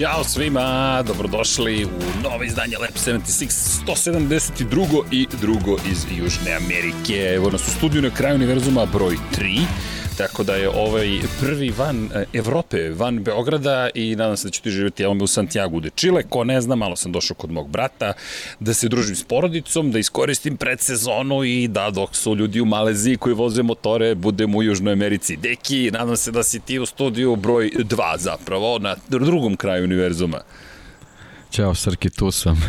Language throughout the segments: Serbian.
Ćao svima, dobrodošli u novo izdanje Lab 76, 172. i drugo iz Južne Amerike. Evo nas u studiju na kraju univerzuma broj 3. Tako da je ovaj prvi van e, Evrope, van Beograda i nadam se da ću ti živjeti me u Santiago de Chile. Ko ne zna, malo sam došao kod mog brata da se družim s porodicom, da iskoristim predsezonu i da dok su ljudi u Maleziji koji voze motore, budem u Južnoj Americi. Deki, nadam se da si ti u studiju broj 2 zapravo, na drugom kraju univerzuma. Ćao Srki, tu sam.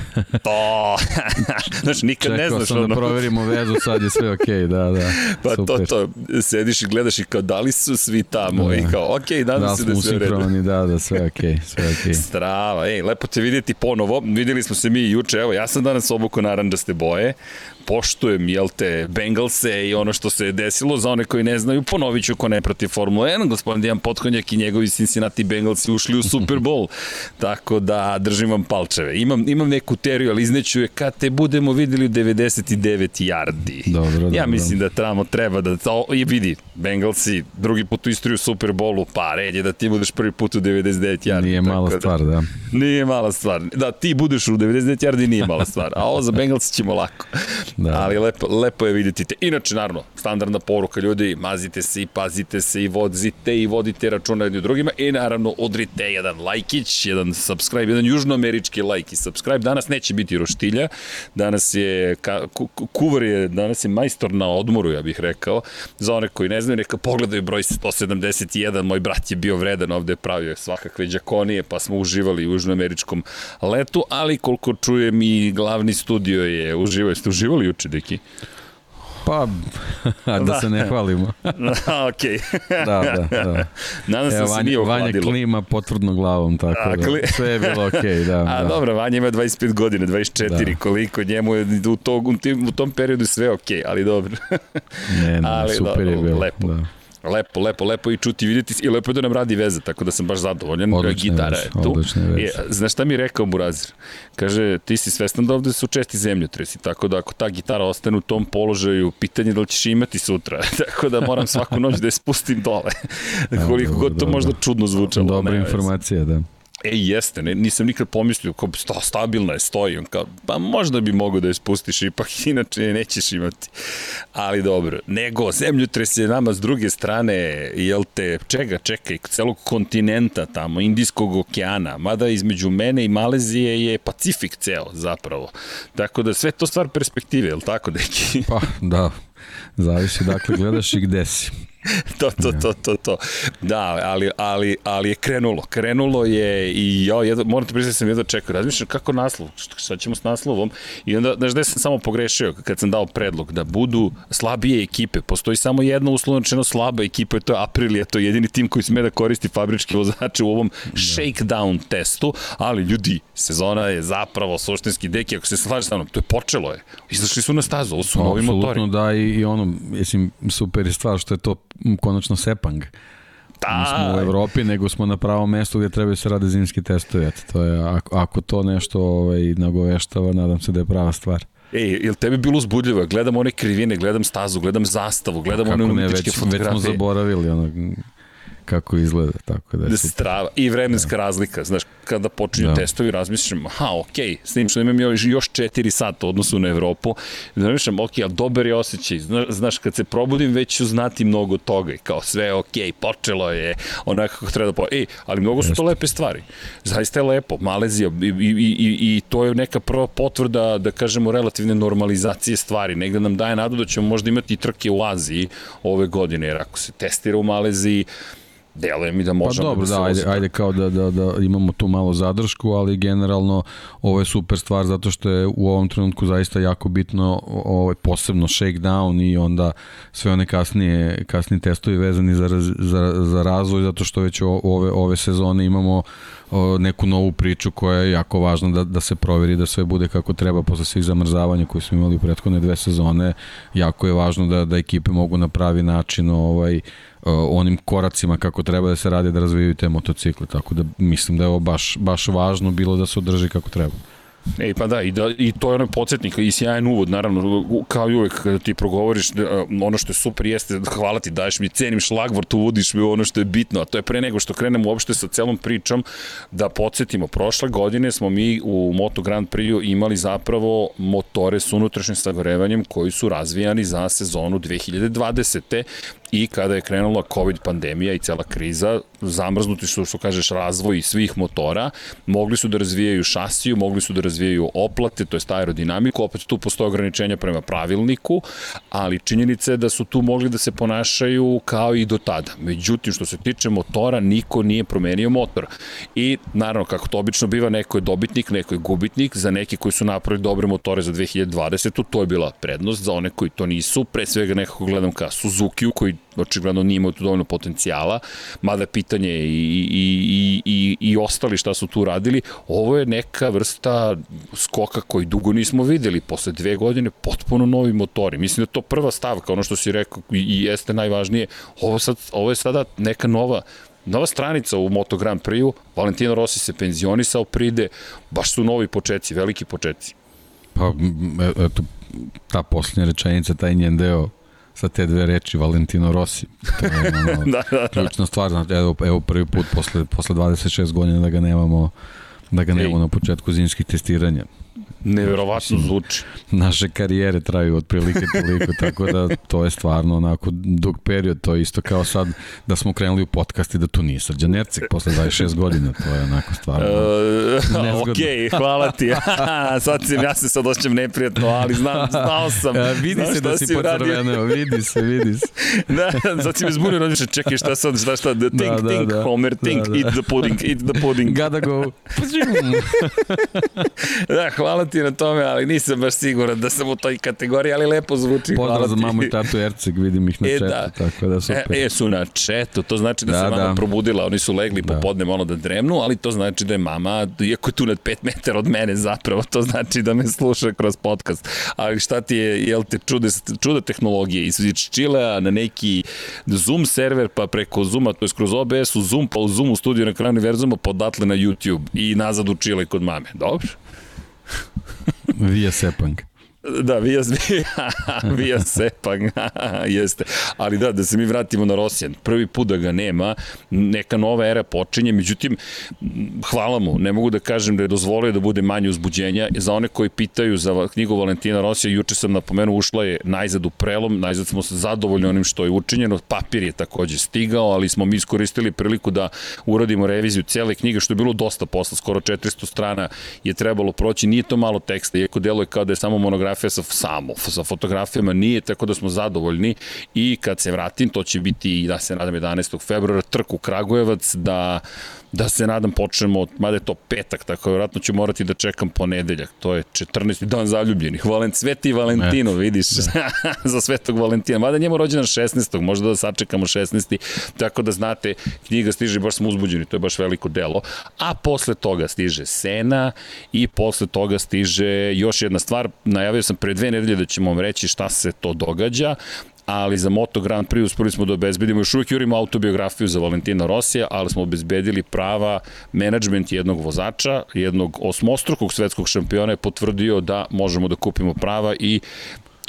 to, znaš, nikad Čekao ne znaš. sam da ono. proverimo vezu, sad je sve okej, okay, da, da. Pa Super. to, to, sediš i gledaš i kao, da li su svi tamo? Da. I kao, okej, okay, nadam da se da je sve u redu. da, da, sve okej, okay, sve okej. Okay. Strava, ej, lepo te vidjeti ponovo. Videli smo se mi juče, evo, ja sam danas obuko naranđaste boje. Poštujem, jel te, Bengalse i ono što se je desilo. Za one koji ne znaju, ponovit ću ko ne protiv Formula 1. Gospodin Dijan Potkonjak i njegovi Cincinnati Bengalsi ušli u Super Bowl. Tako da držim vam palčeve. Imam, imam neku teoriju, ali izneću je kad te budemo videli u 99 yardi. Dobro, dobro. Ja mislim da tramo treba da to i vidi Bengalsi drugi put u istoriju Super Bowlu, pa red je da ti budeš prvi put u 99 yardi. Nije mala da, stvar, da. Nije mala stvar. Da, ti budeš u 99 yardi nije mala stvar. A ovo za Bengalsi ćemo lako. Da. Ali lepo, lepo je vidjeti te. Inače, naravno, standardna poruka ljudi, mazite se i pazite se i vozite i vodite računa jedni drugima i naravno udrite jedan lajkić, jedan subscribe, jedan južnoamerički like i subscribe. Danas neće biti roštilja, danas je, ka, ku, kuvar je, danas je majstor na odmoru, ja bih rekao. Za one koji ne znaju, neka pogledaju broj 171, moj brat je bio vredan ovde, pravio svakakve džakonije, pa smo uživali u južnoameričkom letu, ali koliko čujem i glavni studio je uživao. Jeste uživali juče, deki? Pa, da, da se ne hvalimo. Okej. da, da, da. Nadam se da se nije Vanja ohladilo. klima potvrdno glavom, tako A, da kli... sve je bilo okej, okay, da. A da. dobro, Vanja ima 25 godina, 24, da. koliko njemu je u, to, u, tom periodu sve okej, okay, ali dobro. ne, ne, ali, super dobro, je bilo. Lepo. Da. Lepo, lepo, lepo i čuti, vidjeti i lepo je da nam radi veza, tako da sam baš zadovoljan. Odlične Gitara veze, je tu. odlične veze. Je, znaš šta mi je rekao Burazir? Kaže, ti si svestan da ovde su česti zemljotresi, tako da ako ta gitara ostane u tom položaju, pitanje da li ćeš imati sutra. tako da moram svaku noć da je spustim dole. Koliko god to možda čudno zvučalo. Dobra informacija, da. E, jeste, ne, nisam nikad pomislio, kao, sta, stabilna je, stoji, on kao, pa možda bi mogo da je spustiš, ipak inače nećeš imati. Ali dobro, nego, zemljotres je nama s druge strane, jel te, čega, čekaj, celog kontinenta tamo, Indijskog okeana, mada između mene i Malezije je Pacifik ceo, zapravo. Tako da sve to stvar perspektive, jel tako, deki? Pa, da, zavisi dakle gledaš i gde si. to, to, to, to, to. Da, ali, ali, ali je krenulo. Krenulo je i ja jedno, moram ti priznati da sam jedno čekao. Razmišljam kako naslov, šta ćemo s naslovom. I onda, znaš gde sam samo pogrešio kad sam dao predlog da budu slabije ekipe. Postoji samo jedna uslovnočeno slaba ekipa, to je Aprilia, to je jedini tim koji sme da koristi fabričke vozače u ovom da. shakedown testu, ali ljudi, sezona je zapravo suštinski deki, ako se slaže sa mnom, to je počelo je. Izašli su na stazu, ovo su pa, novi motori. Apsolutno da i, i ono, mislim, super je stvar što je to konačno Sepang. Da. Nismo u Evropi, nego smo na pravom mestu gde trebaju se rade zimski testovi. Eto, to je, ako, ako to nešto ovaj, nagoveštava, nadam se da je prava stvar. Ej, jel tebi bilo uzbudljivo? Gledam one krivine, gledam stazu, gledam zastavu, gledam one umetničke fotografije. Već smo zaboravili ono, kako izgleda, tako da je super. Strava i vremenska da. razlika, znaš, kada počinju da. testovi, razmišljam, aha, okej, okay, što imam još, još 4 sata u odnosu na Evropu, razmišljam, okej, okay, ali dobar je osjećaj, znaš, znaš, kad se probudim, već ću znati mnogo toga i kao sve, okej, okay, počelo je, onako kako treba da po... Ej, ali mnogo su to lepe stvari. Zaista je lepo, Malezija, i, i, i, i to je neka prva potvrda, da kažemo, relativne normalizacije stvari, negde nam daje nadu da ćemo možda imati trke u Aziji ove godine, jer ako se testira u Maleziji, deluje mi da možemo pa dobro, da, da ajde, ajde kao da, da, da imamo tu malo zadršku, ali generalno ovo je super stvar zato što je u ovom trenutku zaista jako bitno ovaj, posebno shakedown i onda sve one kasnije, kasnije testovi vezani za, za, za razvoj zato što već ove, ove sezone imamo neku novu priču koja je jako važna da, da se proveri da sve bude kako treba posle svih zamrzavanja koje smo imali u prethodne dve sezone. Jako je važno da, da ekipe mogu na pravi način ovaj, onim koracima kako treba da se radi da razvijaju te motocikle tako da mislim da je ovo baš, baš važno bilo da se održi kako treba. Ej, pa da, i, da, i to je onaj podsjetnik i sjajan uvod, naravno, kao i uvek kada ti progovoriš, da, ono što je super jeste, hvala ti, daješ mi, cenim šlagvort, uvodiš mi ono što je bitno, a to je pre nego što krenemo uopšte sa celom pričom, da podsjetimo, prošle godine smo mi u Moto Grand Prix imali zapravo motore s unutrašnjim sagorevanjem koji su razvijani za sezonu 2020 i kada je krenula COVID pandemija i cela kriza, zamrznuti su, što kažeš, razvoj svih motora, mogli su da razvijaju šasiju, mogli su da razvijaju oplate, to je aerodinamiku, opet tu postoje ograničenja prema pravilniku, ali činjenica je da su tu mogli da se ponašaju kao i do tada. Međutim, što se tiče motora, niko nije promenio motor. I, naravno, kako to obično biva, neko je dobitnik, neko je gubitnik, za neki koji su napravili dobre motore za 2020. To je bila prednost, za one koji to nisu, pre svega nekako gledam ka Suzuki-u, koji očigledno nije imao tu dovoljno potencijala, mada pitanje i, i, i, i, i ostali šta su tu radili, ovo je neka vrsta skoka koji dugo nismo videli, posle dve godine potpuno novi motori. Mislim da to prva stavka, ono što si rekao i, jeste najvažnije, ovo, sad, ovo je sada neka nova nova stranica u Moto Grand Prix-u, Valentino Rossi se penzionisao, pride, baš su novi početci, veliki početci. Pa, eto, ta posljednja rečenica, taj njen deo sa te dve reči Valentino Rossi. To je ono, da, da, da. ključna stvar. Znači, evo, evo prvi put posle, posle 26 godina da ga nemamo da ga nemamo na početku zimskih testiranja. Neverovatno zvuči. Naše karijere traju otprilike toliko, tako da to je stvarno onako dug period, to je isto kao sad da smo krenuli u podcast i da tu nije Srđan Erceg posle 26 godina, to je onako stvarno uh, nezgodno. Ok, hvala ti. sad si, ja se sad osjećam neprijatno, ali znam, znao sam. Uh, vidi se da si pocrveneo, vidi se, vidi se. da, sad si me zbunio, rodiče, čekaj, šta sad, šta šta, think, da, da, think, da, Homer, think, da, da. eat the pudding, eat the pudding. Gotta go. da, hvala ti na tome, ali nisam baš siguran da sam u toj kategoriji, ali lepo zvuči. Pozdrav za mamu i tatu Erceg, vidim ih na e, četu, da. tako da super. E, e, su na četu, to znači da, da se mama da. probudila, oni su legli da. popodne malo da dremnu, ali to znači da je mama, iako je tu nad 5 metara od mene zapravo, to znači da me sluša kroz podcast. Ali šta ti je, jel te čude, čuda tehnologije, iz Čilea na neki Zoom server, pa preko Zooma, to je kroz OBS u Zoom, pa u Zoom u studiju na kraju univerzuma, podatle na YouTube i nazad u Čile kod mame. Dobro? Via Sepang. Da, Vija, Vija Sepang, jeste. Ali da, da se mi vratimo na Rosijan. Prvi put da ga nema, neka nova era počinje, međutim, hvala mu, ne mogu da kažem da je dozvolio da bude manje uzbuđenja. Za one koji pitaju za knjigu Valentina Rosija, juče sam napomenuo, ušla je najzad u prelom, najzad smo zadovoljni onim što je učinjeno, papir je takođe stigao, ali smo mi iskoristili priliku da uradimo reviziju cele knjige, što je bilo dosta posla, skoro 400 strana je trebalo proći, nije to malo teksta, iako deluje kao da je samo monografija fotografija sa, samo, sa fotografijama nije, tako da smo zadovoljni i kad se vratim, to će biti, da se nadam, 11. februara, trk u Kragujevac, da da se nadam počnemo, mada je to petak, tako je, vratno ću morati da čekam ponedeljak, to je 14. dan zaljubljenih, Valent, Sveti Valentino, vidiš, da. za Svetog Valentina, mada njemu rođendan 16. možda da sačekamo 16. tako da znate, knjiga stiže, baš smo uzbuđeni, to je baš veliko delo, a posle toga stiže Sena i posle toga stiže još jedna stvar, najavio sam pre dve nedelje da ćemo vam reći šta se to događa, ali za Moto Grand Prix uspeli smo da obezbedimo, još uvijek jurimo autobiografiju za Valentina Rosija, ali smo obezbedili prava, menadžment jednog vozača, jednog osmostrukog svetskog šampiona je potvrdio da možemo da kupimo prava i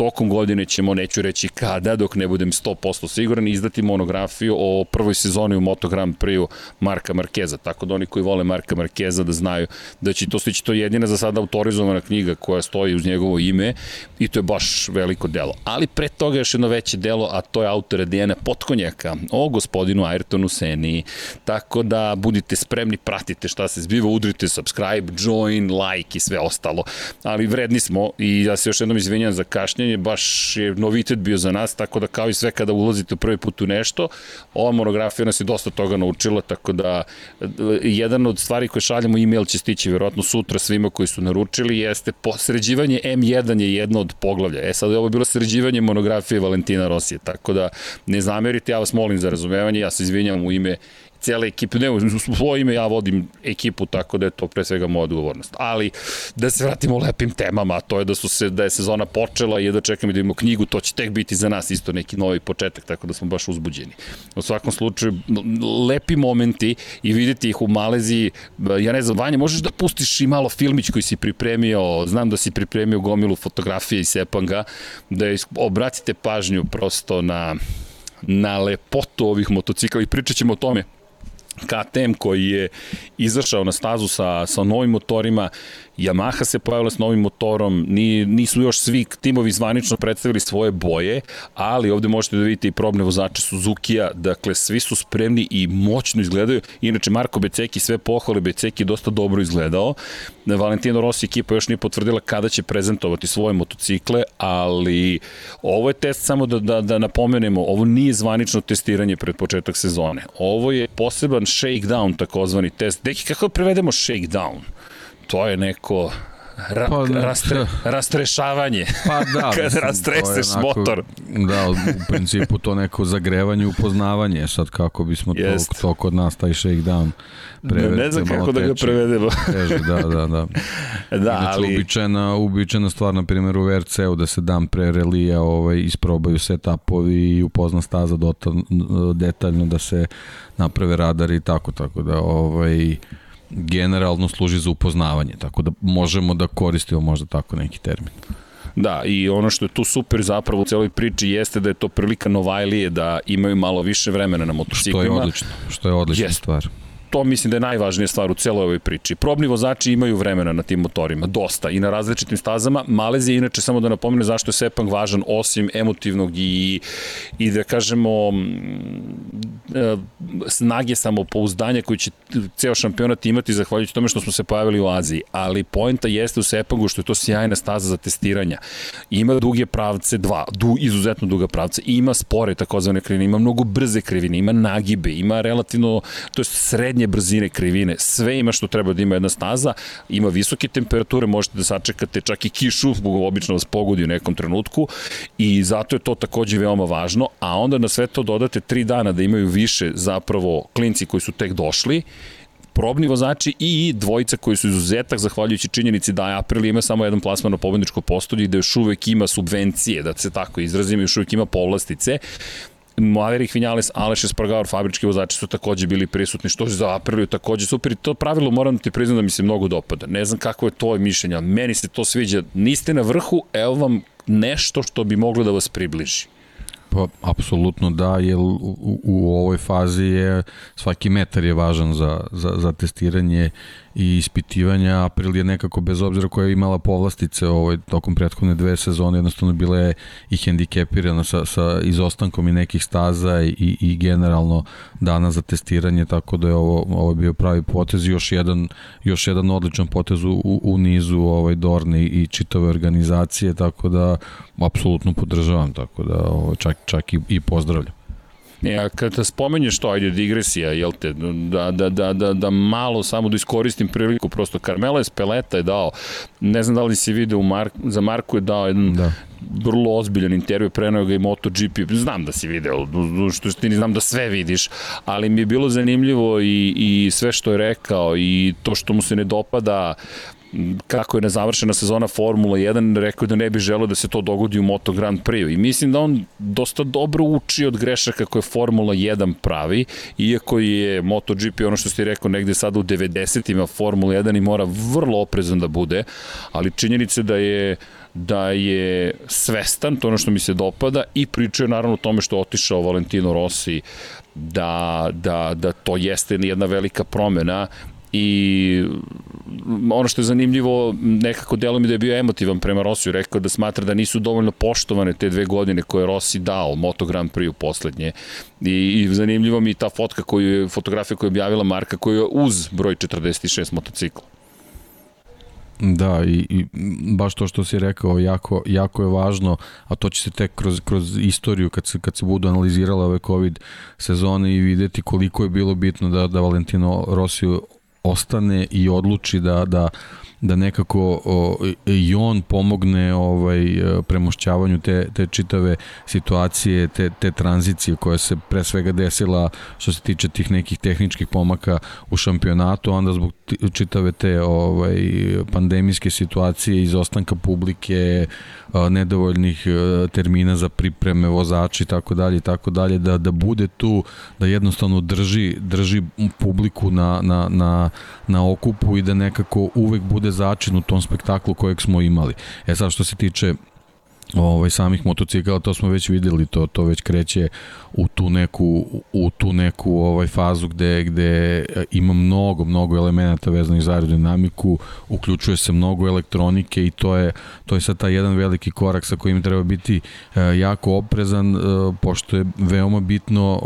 tokom godine ćemo, neću reći kada, dok ne budem 100% siguran, izdati monografiju o prvoj sezoni u Moto Grand Prix-u Marka Markeza, tako da oni koji vole Marka Markeza da znaju da će to stići, to je jedina za sada autorizovana knjiga koja stoji uz njegovo ime i to je baš veliko delo. Ali pre toga još jedno veće delo, a to je autor Dijana Potkonjaka o gospodinu Ayrtonu Seni, tako da budite spremni, pratite šta se zbiva, udrite subscribe, join, like i sve ostalo, ali vredni smo i ja se još jednom izvinjam za kašnjenje, kašnjenje baš je novitet bio za nas, tako da kao i sve kada ulazite prvi put u nešto, ova monografija nas je dosta toga naučila, tako da e, jedan od stvari koje šaljamo e-mail će stići verovatno sutra svima koji su naručili jeste posređivanje M1 je jedno od poglavlja. E sad je ovo bilo sređivanje monografije Valentina Rosije, tako da ne zamerite, ja vas molim za razumevanje, ja se izvinjam u ime cijele ekipe, ne, u svoje ime ja vodim ekipu, tako da je to pre svega moja odgovornost. Ali, da se vratimo lepim temama, to je da su se, da je sezona počela i da čekamo da imamo knjigu, to će tek biti za nas isto neki novi početak, tako da smo baš uzbuđeni. U svakom slučaju, lepi momenti i videti ih u Maleziji, ja ne znam, Vanja, možeš da pustiš i malo filmić koji si pripremio, znam da si pripremio gomilu fotografije i Sepanga, da obratite pažnju prosto na na lepotu ovih motocikla i pričat ćemo o tome KTM koji je izašao na stazu sa, sa novim motorima, Yamaha se pojavila s novim motorom, ni, nisu još svi timovi zvanično predstavili svoje boje, ali ovde možete da vidite i probne vozače Suzuki-a, dakle svi su spremni i moćno izgledaju. Inače, Marko Beceki sve pohvale, Beceki dosta dobro izgledao. Valentino Rossi ekipa još nije potvrdila kada će prezentovati svoje motocikle, ali ovo je test samo da, da, da napomenemo, ovo nije zvanično testiranje pred početak sezone. Ovo je poseban shakedown, takozvani test. Deki, kako prevedemo shakedown? To je neko ra, pa, ne, rastre, rastrešavanje. Pa da. Kad mislim, rastreseš onako, motor. Da, u principu to neko zagrevanje, upoznavanje. Sad kako bismo to, to kod nas, taj shakedown prevedemo. Ne, ne znam kako da ga prevedemo. Teže, da, da, da. da, Inače, ali... ubičajna, ubičajna stvar, na primjer u VRC-u, da se dan pre relija ovaj, isprobaju setupovi i upozna staza detaljno, da se naprave radari i tako, tako da ovaj, generalno služi za upoznavanje, tako da možemo da koristimo možda tako neki termin. Da, i ono što je tu super zapravo u celoj priči jeste da je to prilika Novajlije da imaju malo više vremena na motociklima. Što je odlično, što je odlična Jest. stvar to mislim da je najvažnija stvar u celoj ovoj priči. Probni vozači imaju vremena na tim motorima, dosta, i na različitim stazama. Malezija, inače, samo da napomene zašto je Sepang važan, osim emotivnog i, i da kažemo e, snage samopouzdanja koji će ceo šampionat imati zahvaljujući tome što smo se pojavili u Aziji. Ali poenta jeste u Sepangu što je to sjajna staza za testiranja. Ima duge pravce, dva, du, izuzetno duga pravca, ima spore takozvane krivine, ima mnogo brze krivine, ima nagibe, ima relativno, to je srednje srednje brzine krivine, sve ima što treba da ima jedna staza, ima visoke temperature, možete da sačekate čak i kišu, obično vas pogodi u nekom trenutku. I zato je to takođe veoma važno, a onda na sve to dodate tri dana da imaju više zapravo klinci koji su tek došli. Probni vozači i dvojica koji su izuzetak zahvaljujući činjenici da April ima samo jedan plasman na pobedničko postolje i da još uvek ima subvencije, da se tako izrazim, još uvek ima povlastice. Maverick Vinales, Aleš Espargaro, fabrički vozači su takođe bili prisutni, što je za Apriliju takođe super. I to pravilo moram ti priznam da mi se mnogo dopada. Ne znam kako je to mišljenje, ali meni se to sviđa. Niste na vrhu, evo vam nešto što bi moglo da vas približi. Pa, apsolutno da, jer u, u ovoj fazi je svaki metar je važan za, za, za testiranje i ispitivanja. April je nekako, bez obzira koja je imala povlastice ovaj, tokom prethodne dve sezone, jednostavno bila je i hendikepirana sa, sa izostankom i nekih staza i, i generalno dana za testiranje, tako da je ovo, ovo bio pravi potez. Još jedan, još jedan odličan potez u, u nizu ovaj, Dorne i čitave organizacije, tako da apsolutno podržavam, tako da ovaj, čak, čak i, i pozdravljam. Ja, kada spomenješ to, ajde digresija, jel te, da, da, da, da, da malo samo da iskoristim priliku, prosto Carmelo Espeleta je dao, ne znam da li si video, Mark, za Marku je dao jedan da. vrlo ozbiljan intervju, prenao ga i MotoGP, znam da si video, što ti ne znam da sve vidiš, ali mi je bilo zanimljivo i, i sve što je rekao i to što mu se ne dopada kako je nezavršena sezona Formula 1, rekao da ne bi želeo da se to dogodi u Moto Grand Prix. I mislim da on dosta dobro uči od grešaka koje Formula 1 pravi, iako je MotoGP ono što ste rekao negde sada u 90-ima Formula 1 i mora vrlo oprezan da bude, ali činjenica da je da je svestan, to ono što mi se dopada i pričaju naravno o tome što je otišao Valentino Rossi da, da, da to jeste jedna velika promena i ono što je zanimljivo, nekako delo mi da je bio emotivan prema Rosiju, rekao da smatra da nisu dovoljno poštovane te dve godine koje je Rossi dao Moto Grand Prix u poslednje. I, I zanimljivo mi ta fotka koju je, fotografija koju je objavila Marka, koju je uz broj 46 motocikla. Da, i, i baš to što si rekao, jako, jako je važno, a to će se tek kroz, kroz istoriju, kad se, kad se budu analizirale ove COVID sezone i videti koliko je bilo bitno da, da Valentino Rossi ostane i odluči da, da da nekako o, i on pomogne ovaj premošćavanju te, te čitave situacije, te, te tranzicije koja se pre svega desila što se tiče tih nekih tehničkih pomaka u šampionatu, onda zbog čitave te ovaj pandemijske situacije, izostanka publike, nedovoljnih termina za pripreme vozača i tako dalje i tako dalje da da bude tu da jednostavno drži drži publiku na na na na okupu i da nekako uvek bude začin u tom spektaklu kojeg smo imali. E sad što se tiče ovaj samih motocikala to smo već videli to to već kreće u tu neku u tu neku ovaj fazu gde gde e, ima mnogo mnogo elemenata vezanih za aerodinamiku uključuje se mnogo elektronike i to je to je sad taj jedan veliki korak sa kojim treba biti e, jako oprezan e, pošto je veoma bitno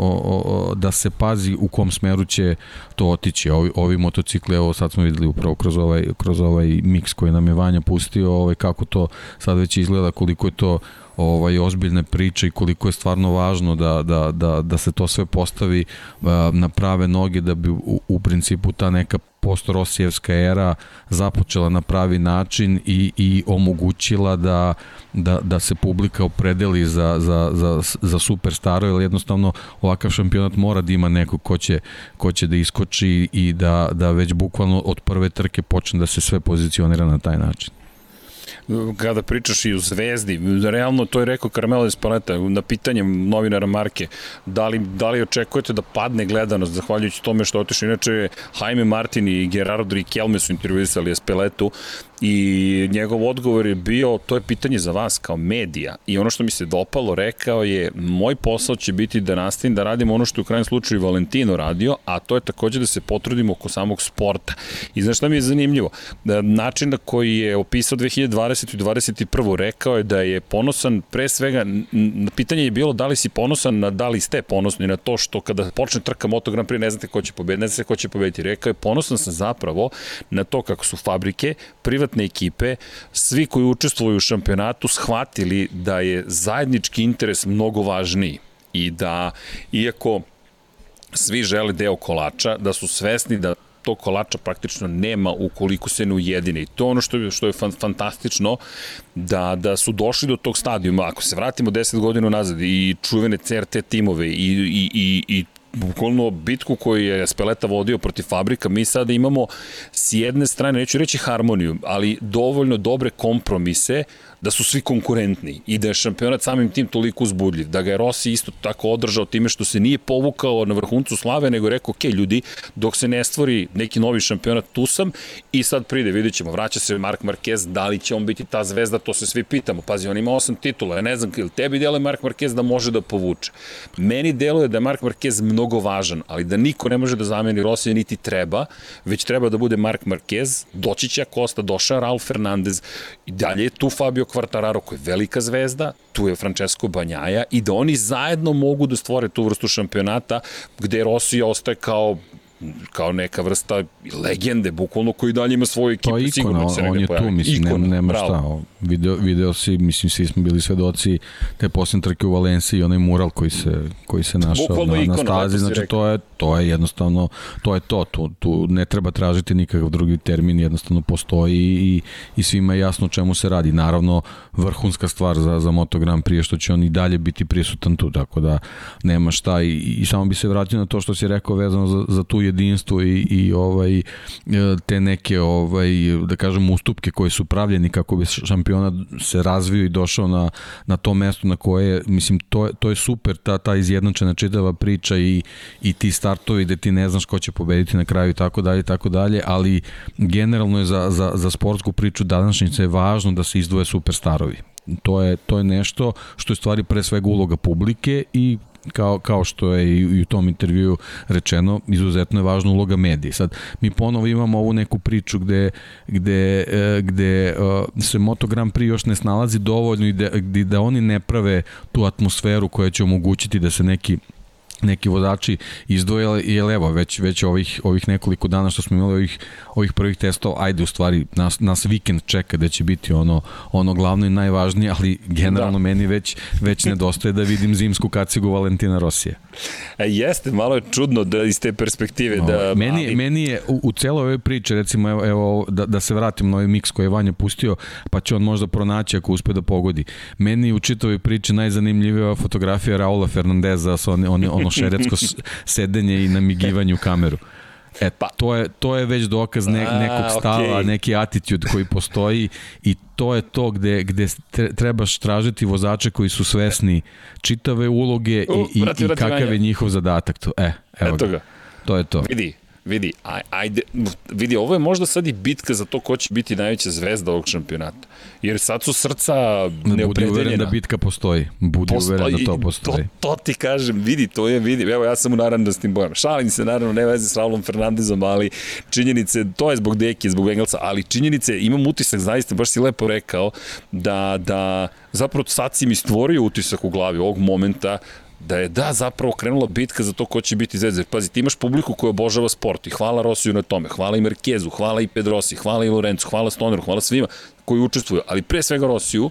da se pazi u kom smeru će to otići. Ovi ovi motocikli evo sad smo videli upravo kroz ovaj kroz ovaj miks koji nam je Vanja pustio ovaj kako to sad već izgleda koliko je to ovaj ozbiljne priče i koliko je stvarno važno da, da, da, da se to sve postavi uh, na prave noge da bi u, u principu ta neka post-Rosijevska era započela na pravi način i, i omogućila da, da, da se publika opredeli za, za, za, za superstaro, jer jednostavno ovakav šampionat mora da ima neko ko će, ko će da iskoči i da, da već bukvalno od prve trke počne da se sve pozicionira na taj način kada pričaš i u Zvezdi, realno to je rekao Carmelo Espaleta na pitanje novinara Marke, da li, da li očekujete da padne gledanost zahvaljujući tome što otišli, inače Jaime Martin i Gerardo Riquelme su intervjuisali Espeletu I njegov odgovor je bio, to je pitanje za vas kao medija. I ono što mi se dopalo, rekao je, moj posao će biti da nastavim da radim ono što je u krajem slučaju Valentino radio, a to je takođe da se potrudimo oko samog sporta. I znaš šta mi je zanimljivo? Da, način na koji je opisao 2020. i 2021. rekao je da je ponosan pre svega, pitanje je bilo da li si ponosan na da li ste ponosni na to što kada počne trka Moto Grand ne znate ko će pobediti, ne znate ko će pobediti. Rekao je ponosan sam zapravo na to kako su fabrike, privatne privatne ekipe, svi koji učestvuju u šampionatu shvatili da je zajednički interes mnogo važniji i da, iako svi žele deo kolača, da su svesni da tog kolača praktično nema ukoliko se ne ujedine. I to ono što je, što je fan, fantastično, da, da su došli do tog stadijuma. Ako se vratimo 10 godina nazad i čuvene CRT timove i, i, i, i bukvalno bitku koju je Speleta vodio protiv Fabrika, mi sada imamo s jedne strane, neću reći harmoniju, ali dovoljno dobre kompromise da su svi konkurentni i da je šampionat samim tim toliko uzbudljiv, da ga je Rossi isto tako održao time što se nije povukao na vrhuncu slave, nego je rekao, ok, ljudi, dok se ne stvori neki novi šampionat, tu sam i sad pride, vidjet ćemo, vraća se Mark Marquez, da li će on biti ta zvezda, to se svi pitamo. Pazi, on ima osam titula, ja ne znam, ili tebi deluje Mark Marquez da može da povuče. Meni deluje da je Mark Marquez mnogo važan, ali da niko ne može da zameni Rossi niti treba, već treba da bude Mark Marquez, doći će Costa, došao Raul Fernandez, i dalje je tu Fabio Quartararo koji je velika zvezda, tu je Francesco Banjaja i da oni zajedno mogu da stvore tu vrstu šampionata gde Rossi ostaje kao kao neka vrsta legende, bukvalno koji dalje ima svoju ekipu. Je ikona, on, on je tu, mislim, ikona, nema, nema šta. Video, video si, mislim, svi smo bili svedoci te posljedne trke u Valenciji, onaj mural koji se, koji se našao bukvalno na, ikona, na stazi, znači to je, to je jednostavno, to je to, tu, tu ne treba tražiti nikakav drugi termin, jednostavno postoji i, i svima je jasno o čemu se radi. Naravno, vrhunska stvar za, za Moto Grand Prix što će on i dalje biti prisutan tu, tako da nema šta. I, i samo bi se vratio na to što si rekao vezano za, za tu jedinstvo i, i ovaj te neke ovaj da kažem ustupke koje su pravljeni kako bi šampionat se razvio i došao na, na to mesto na koje mislim to je, to je super ta ta izjednačena čitava priča i i ti startovi da ti ne znaš ko će pobediti na kraju i tako dalje tako dalje ali generalno je za, za, za sportsku priču današnjice je važno da se izdvoje superstarovi. To je, to je nešto što je stvari pre svega uloga publike i kao, kao što je i u tom intervju rečeno, izuzetno je važna uloga medija. Sad, mi ponovo imamo ovu neku priču gde, gde, e, gde e, se Moto Grand Prix još ne snalazi dovoljno i da, da oni ne prave tu atmosferu koja će omogućiti da se neki neki vozači izdvojili i evo već već ovih ovih nekoliko dana što smo imali ovih ovih prvih testova ajde u stvari nas nas vikend čeka da će biti ono ono glavno i najvažnije ali generalno da. meni već već nedostaje da vidim zimsku kacigu Valentina Rosija E, jeste, malo je čudno da iz te perspektive. Da, ovaj, meni, ali... meni je u, u celoj ovoj priči, recimo, evo, evo da, da se vratim na ovaj miks koji je Vanja pustio, pa će on možda pronaći ako uspe da pogodi. Meni u čitavoj priči najzanimljivija fotografija Raula Fernandeza sa on, on, ono šeretsko sedenje i namigivanje u kameru. E, pa, to je, to je već dokaz ne, nekog stava, okay. neki attitude koji postoji i to je to gde, gde trebaš tražiti vozače koji su svesni čitave uloge i, uh, i, vrati, i kakav je njihov zadatak. To, e, evo Eto ga. ga. To je to. Vidi, vidi, aj, ajde, vidi, ovo je možda sad i bitka za to ko će biti najveća zvezda ovog šampionata. Jer sad su srca neopredeljena. Budi uveren da bitka postoji. Budi postoji, uveren da to postoji. To, to ti kažem, vidi, to je, vidi. Evo, ja sam u naravno da s tim bojam. Šalim se, naravno, ne veze s Raulom Fernandezom, ali činjenice, to je zbog Deki, zbog Engelsa, ali činjenice, imam utisak, zaista, baš si lepo rekao, da, da zapravo sad si mi stvorio utisak u glavi ovog momenta da je da zapravo krenula bitka za to ko će biti zvezda. Pazi, ti imaš publiku koja obožava sport i hvala Rosiju na tome, hvala i Merkezu, hvala i Pedrosi, hvala i Lorenzu, hvala Stoneru, hvala svima koji učestvuju, ali pre svega Rosiju,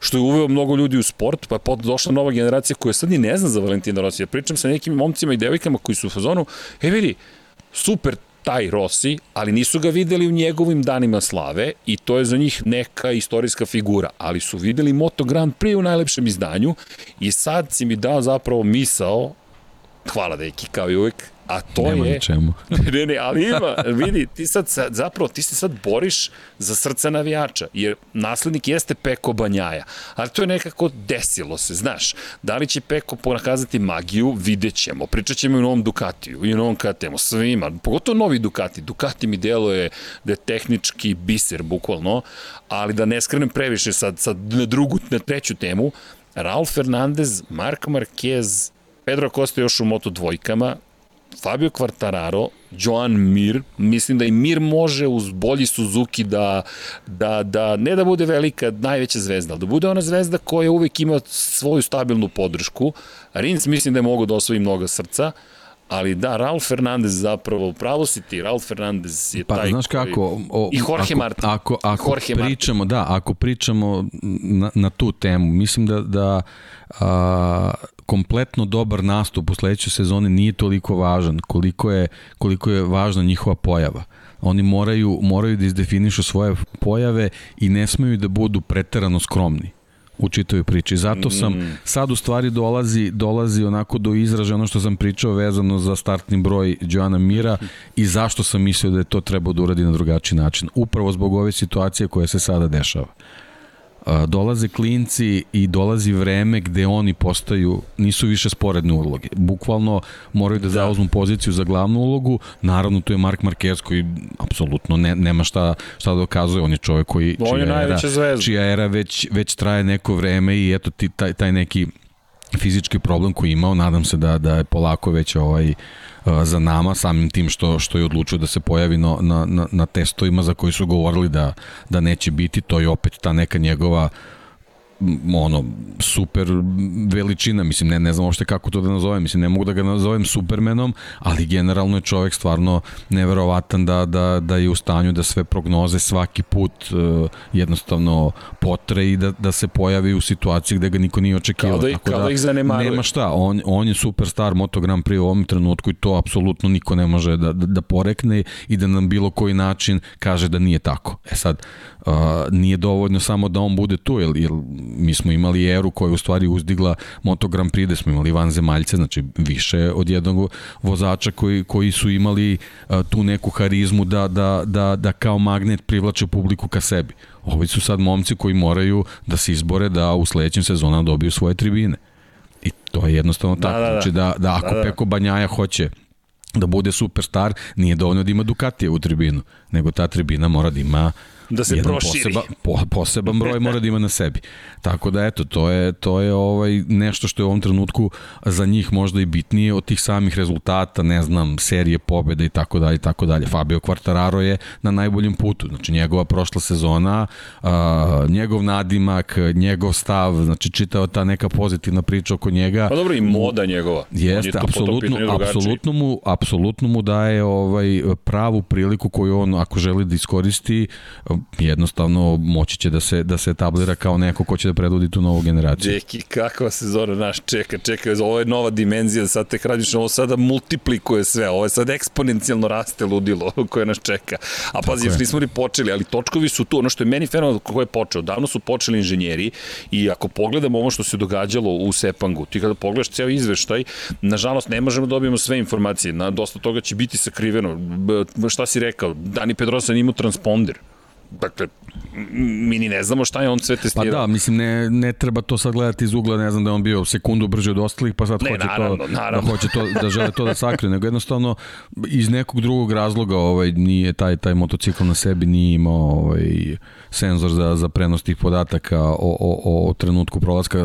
što je uveo mnogo ljudi u sport, pa je došla nova generacija koja sad ni ne zna za Valentina Rosija. Pričam sa nekim momcima i devojkama koji su u fazonu, e vidi, super, taj Rossi, ali nisu ga videli u njegovim danima slave i to je za njih neka istorijska figura, ali su videli Moto Grand Prix u najlepšem izdanju i sad si mi dao zapravo misao, hvala deki kao i uvek, A to Nema je... čemu. ne, ne, ali ima, vidi, ti sad, zapravo, ti se sad boriš za srce navijača, jer naslednik jeste Peko Banjaja, ali to je nekako desilo se, znaš, da li će Peko ponakazati magiju, vidjet ćemo, pričat ćemo i o novom Ducatiju, i o novom KTM-u, svima, pogotovo novi Ducati, Ducati mi deluje da je tehnički biser, bukvalno, ali da ne skrenem previše sad, sad na drugu, na treću temu, Raul Fernandez, Mark Marquez, Pedro Costa još u moto dvojkama, Fabio Quartararo, Joan Mir, mislim da i Mir može uz bolji Suzuki da, da, da ne da bude velika, najveća zvezda, ali da bude ona zvezda koja uvek ima svoju stabilnu podršku. Rins mislim da je mogo da osvoji mnoga srca, Ali da, Raul Fernandez zapravo, pravo si ti, Raul Fernandez je pa, taj znaš koji... kako, o, I Jorge ako, Martin. Ako, ako Jorge pričamo, Martin. da, ako pričamo na, na tu temu, mislim da, da a, kompletno dobar nastup u sledećoj sezoni nije toliko važan koliko je, koliko je važna njihova pojava. Oni moraju, moraju da izdefinišu svoje pojave i ne smeju da budu preterano skromni u čitoj priči. Zato sam mm. sad u stvari dolazi dolazi onako do izražaja ono što sam pričao vezano za startni broj Joana Mira i zašto sam mislio da je to trebao da uradi na drugačiji način. Upravo zbog ove situacije koja se sada dešava dolaze klinci i dolazi vreme gde oni postaju, nisu više sporedne uloge. Bukvalno moraju da, da. zauzmu poziciju za glavnu ulogu. Naravno, tu je Mark Marquez koji apsolutno ne, nema šta, šta da dokazuje. On je čovjek koji, on čija, je era, čija era već, već traje neko vreme i eto ti, taj, taj neki fizički problem koji imao, nadam se da, da je polako već ovaj uh, za nama, samim tim što, što je odlučio da se pojavi na, na, na testovima za koji su govorili da, da neće biti, to je opet ta neka njegova uh, ono, super veličina, mislim, ne, ne znam uopšte kako to da nazovem, mislim, ne mogu da ga nazovem supermenom, ali generalno je čovek stvarno neverovatan da, da, da je u stanju da sve prognoze svaki put uh, jednostavno potre i da, da se pojavi u situaciji gde ga niko nije očekivao. Kao da, Tako kao da, da ih zanemaruje. Nema šta, on, on je superstar Moto Grand Prix u ovom trenutku i to apsolutno niko ne može da, da, da porekne i da nam bilo koji način kaže da nije tako. E sad, uh, nije dovoljno samo da on bude tu, jer, jer mi smo imali eru koja je u stvari uzdigla Moto Grand Prix, da smo imali van zemaljce, znači više od jednog vozača koji, koji su imali uh, tu neku harizmu da, da, da, da kao magnet privlače publiku ka sebi. Ovi su sad momci koji moraju da se izbore da u sledećem sezonama dobiju svoje tribine. I to je jednostavno da, tako. Da, da. Znači da, da ako da, da. Peko Banjaja hoće da bude superstar, nije dovoljno da ima Ducatije u tribinu, nego ta tribina mora da ima da se proširi. Poseba, po, poseban broj mora da ima na sebi. Tako da eto, to je, to je ovaj nešto što je u ovom trenutku za njih možda i bitnije od tih samih rezultata, ne znam, serije pobjeda i tako dalje i tako dalje. Fabio Quartararo je na najboljem putu. Znači njegova prošla sezona, a, njegov nadimak, njegov stav, znači čitao ta neka pozitivna priča oko njega. Pa dobro i moda njegova. Jeste, apsolutno, apsolutno mu, apsolutno mu daje ovaj pravu priliku koju on ako želi da iskoristi jednostavno moći će da se, da se etablira kao neko ko će da predvodi tu novu generaciju. Deki, kakva sezona naš čeka, čeka, ovo je nova dimenzija, sad te radiš, ovo sada multiplikuje sve, ovo je sad eksponencijalno raste ludilo koje nas čeka. A pazi, još nismo ni počeli, ali točkovi su tu, ono što je meni fenomenalno ko je počeo, davno su počeli inženjeri i ako pogledamo ovo što se događalo u Sepangu, ti kada pogledaš ceo izveštaj, nažalost ne možemo da dobijemo sve informacije, na dosta toga će biti sakriveno. Šta si rekao? Dani Pedrosa nije imao transponder. Dakle, mi ni ne znamo šta je on sve testirao. Pa da, mislim, ne, ne treba to sad gledati iz ugla, ne znam da on bio sekundu brže od ostalih, pa sad ne, hoće, naravno, to, naravno. da hoće to, da žele to da sakrije, nego jednostavno iz nekog drugog razloga ovaj, nije taj, taj motocikl na sebi nije imao ovaj, senzor za, za prenos tih podataka o, o, o trenutku prolaska,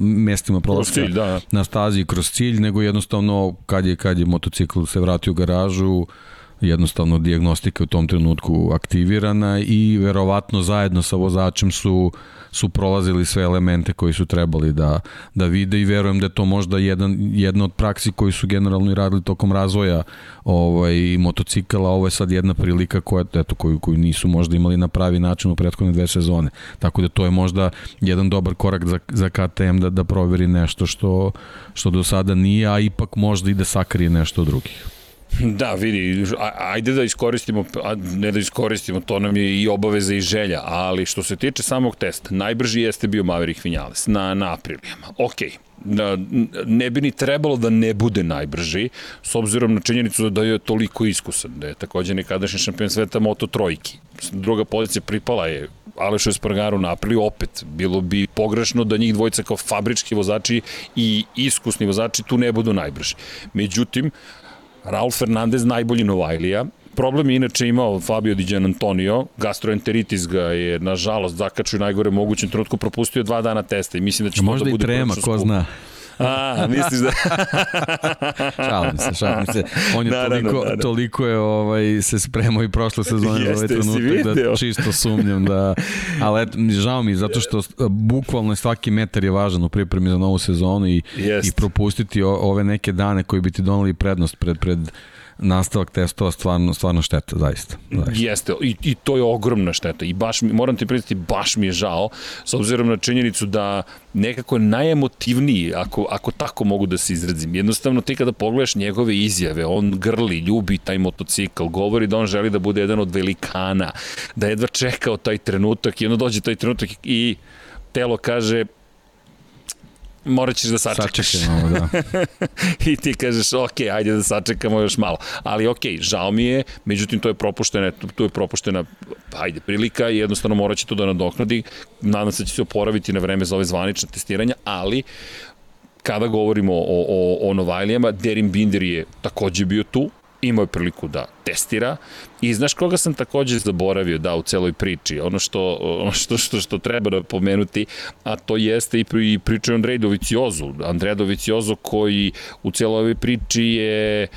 mestima prolaska cilj, da. na stazi kroz cilj, nego jednostavno kad je, kad je motocikl se vratio u garažu, jednostavno diagnostika u tom trenutku aktivirana i verovatno zajedno sa vozačem su su prolazili sve elemente koji su trebali da, da vide i verujem da je to možda jedan, jedna od praksi koji su generalno i radili tokom razvoja ovaj, motocikala, ovo je sad jedna prilika koja, eto, koju, koju nisu možda imali na pravi način u prethodne dve sezone. Tako da to je možda jedan dobar korak za, za KTM da, da proveri nešto što, što do sada nije, a ipak možda i da sakrije nešto drugih. Da, vidi, ajde da iskoristimo, ne da iskoristimo, to nam je i obaveza i želja, ali što se tiče samog testa, najbrži jeste bio Maverick Vinales na, na aprilijama. Okej, okay ne bi ni trebalo da ne bude najbrži, s obzirom na činjenicu da je toliko iskusan, da je takođe nekadašnji šampion sveta Moto Trojki. Druga pozicija pripala je Alešu Espargaru na Apriliju, opet bilo bi pogrešno da njih dvojica kao fabrički vozači i iskusni vozači tu ne budu najbrži. Međutim, Raul Fernandez najbolji Novajlija, Problem je inače imao Fabio Di Gian Antonio, gastroenteritis ga je nažalost zakačio najgore mogućem trenutku, propustio dva dana testa i mislim da će Možda to da bude trema, ko zna. A, misliš da... šalim se, šalim se. On je naravno, toliko, naravno. toliko je ovaj, se spremao i prošle sezone za ovaj trenutak da čisto sumnjam da... Ali et, žao mi, zato što bukvalno svaki metar je važan u pripremi za novu sezonu i, i propustiti ove neke dane koji bi ti donali prednost pred, pred nastavak testova stvarno, stvarno šteta, zaista. zaista. Jeste, i, i to je ogromna šteta i baš moram ti prijeti, baš mi je žao, s obzirom na činjenicu da nekako najemotivniji, ako, ako tako mogu da se izrazim. Jednostavno, ti kada pogledaš njegove izjave, on grli, ljubi taj motocikl, govori da on želi da bude jedan od velikana, da jedva čekao taj trenutak i onda dođe taj trenutak i telo kaže morat ćeš da sačekaš. Sačekaj da. I ti kažeš, ok, ajde da sačekamo još malo. Ali ok, žao mi je, međutim to je propuštena, to je propuštena, ajde, prilika i jednostavno morat će to da nadoknadi. Nadam se da će se oporaviti na vreme za ove zvanične testiranja, ali kada govorimo o, o, o Novajlijama, Derin Binder je takođe bio tu, imao je priliku da testira. I znaš koga sam takođe zaboravio da u celoj priči, ono što, ono što, što, što treba da pomenuti, a to jeste i, pri, i priča Andrej Doviciozu, Andreja Doviciozu koji u celoj ovoj priči je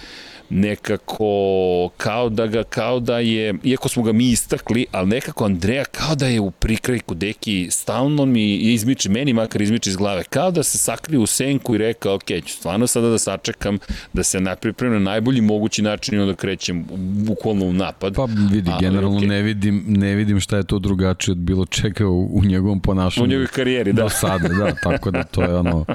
nekako kao da ga, kao da je, iako smo ga mi istakli, ali nekako Andreja kao da je u prikrajku deki stalno mi izmiče, meni makar izmiče iz glave, kao da se sakrio u senku i rekao, ok, ću stvarno sada da sačekam, da se napripremim na najbolji mogući način i onda krećem bukvalno u napad. Pa vidi, ali, generalno okay. ne, vidim, ne vidim šta je to drugačije od bilo čega u, u njegovom ponašanju. U njegovoj karijeri, da. Do sada, da, tako da to je ono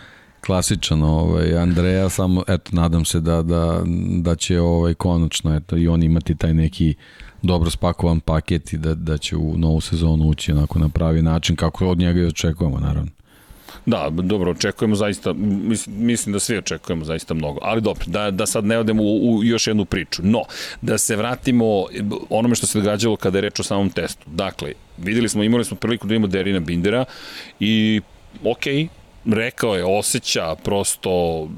klasičan ovaj Andreja samo eto nadam se da da da će ovaj konačno eto i on imati taj neki dobro spakovan paket i da da će u novu sezonu ući onako na pravi način kako od njega i očekujemo naravno. Da, dobro, očekujemo zaista, mislim, mislim da svi očekujemo zaista mnogo, ali dobro, da, da sad ne odemo u, u još jednu priču. No, da se vratimo onome što se događalo kada je reč o samom testu. Dakle, videli smo, imali smo priliku da imamo Derina Bindera i ok, rekao je, osjeća prosto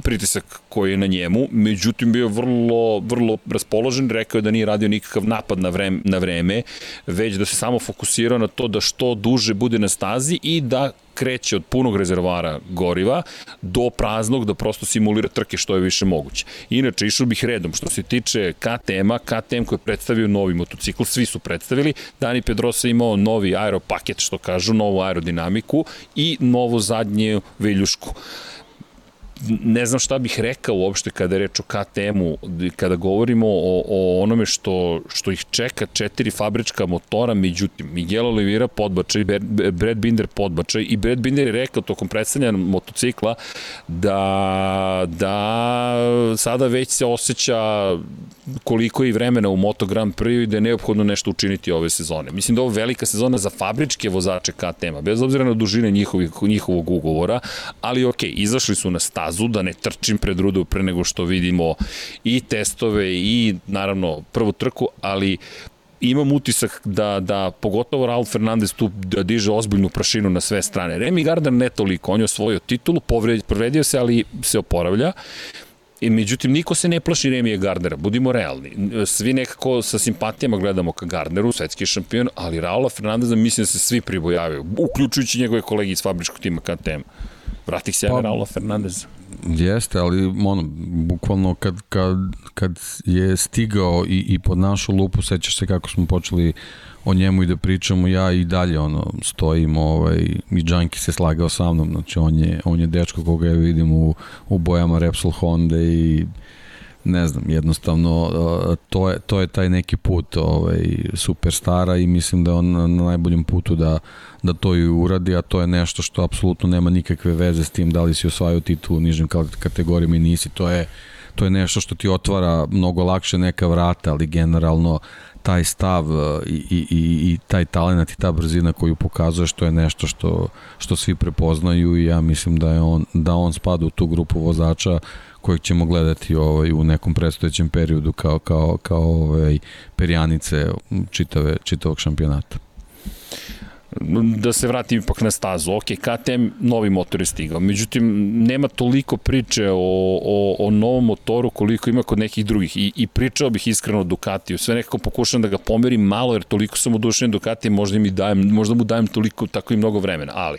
pritisak koji je na njemu, međutim bio vrlo, vrlo raspoložen, rekao je da nije radio nikakav napad na vreme, na vreme, već da se samo fokusirao na to da što duže bude na stazi i da kreće od punog rezervara goriva do praznog da prosto simulira trke što je više moguće. Inače, išao bih redom. Što se tiče KTM-a, KTM koji je predstavio novi motocikl, svi su predstavili. Dani Pedrosa imao novi aeropaket, što kažu, novu aerodinamiku i novu zadnju veljušku ne znam šta bih rekao uopšte kada je reč o KTM-u, kada govorimo o, o onome što, što ih čeka četiri fabrička motora, međutim, Miguel Oliveira podbačaj, Brad Binder podbačaj i Brad Binder je rekao tokom predstavljanja motocikla da, da sada već se osjeća koliko je vremena u Moto Grand Prix i da je neophodno nešto učiniti ove sezone. Mislim da ovo velika sezona za fabričke vozače KTM-a, bez obzira na dužine njihovih, njihovog ugovora, ali ok, izašli su na stazu, da ne trčim pred rudu pre nego što vidimo i testove i naravno prvu trku, ali imam utisak da, da pogotovo Raul Fernandez tu da diže ozbiljnu prašinu na sve strane. Remy Gardner ne toliko, on je osvojio titulu, povredio se, ali se oporavlja. I međutim, niko se ne plaši Remije Gardnera, budimo realni. Svi nekako sa simpatijama gledamo ka Gardneru, svetski šampion, ali Raula Fernandeza mislim da se svi pribojavaju, uključujući njegove kolege iz fabričkog tima KTM. Vratih se pa, Raula Fernandeza. Jeste, ali ono, bukvalno kad, kad, kad je stigao i, i pod našu lupu, sećaš se kako smo počeli o njemu i da pričamo, ja i dalje ono, stojim ovaj, i Džanki se slagao sa mnom, znači on je, on je dečko koga ja vidim u, u bojama Repsol Honda i ne znam, jednostavno to je, to je taj neki put ovaj, superstara i mislim da je on na najboljem putu da, da to i uradi, a to je nešto što apsolutno nema nikakve veze s tim da li si osvajao titul u nižim kategorijama i nisi, to je to je nešto što ti otvara mnogo lakše neka vrata, ali generalno taj stav e, i, i, i taj talent i ta brzina koju pokazuje što je nešto što, što svi prepoznaju i ja mislim da je on, da on spada u tu grupu vozača kojeg ćemo gledati ovaj, u nekom predstojećem periodu kao, kao, kao ovaj, perjanice čitave, čitavog šampionata da se vratim ipak na stazu. Ok, KTM novi motor je stigao, međutim nema toliko priče o, o, o novom motoru koliko ima kod nekih drugih i, i pričao bih iskreno o Ducatiju. Sve nekako pokušam da ga pomerim malo jer toliko sam odušen Ducati, možda, mi dajem, možda mu dajem toliko tako i mnogo vremena, ali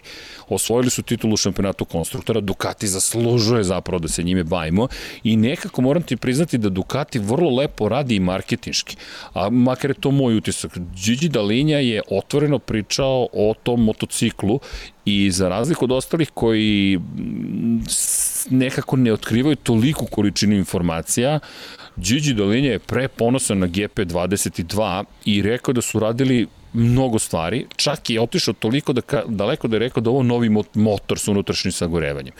osvojili su titulu šampionatu konstruktora, Ducati zaslužuje zapravo da se njime bavimo i nekako moram ti priznati da Ducati vrlo lepo radi i marketinški, a makar je to moj utisak. Gigi Dalinja je otvoreno pričao o tom motociklu i za razliku od ostalih koji nekako ne otkrivaju toliku količinu informacija, Gigi Dalinja je pre ponosan na GP22 i rekao da su radili mnogo stvari, čak je otišao toliko da ka, daleko da je rekao da ovo novi motor sa unutrašnjim sagorevanjem.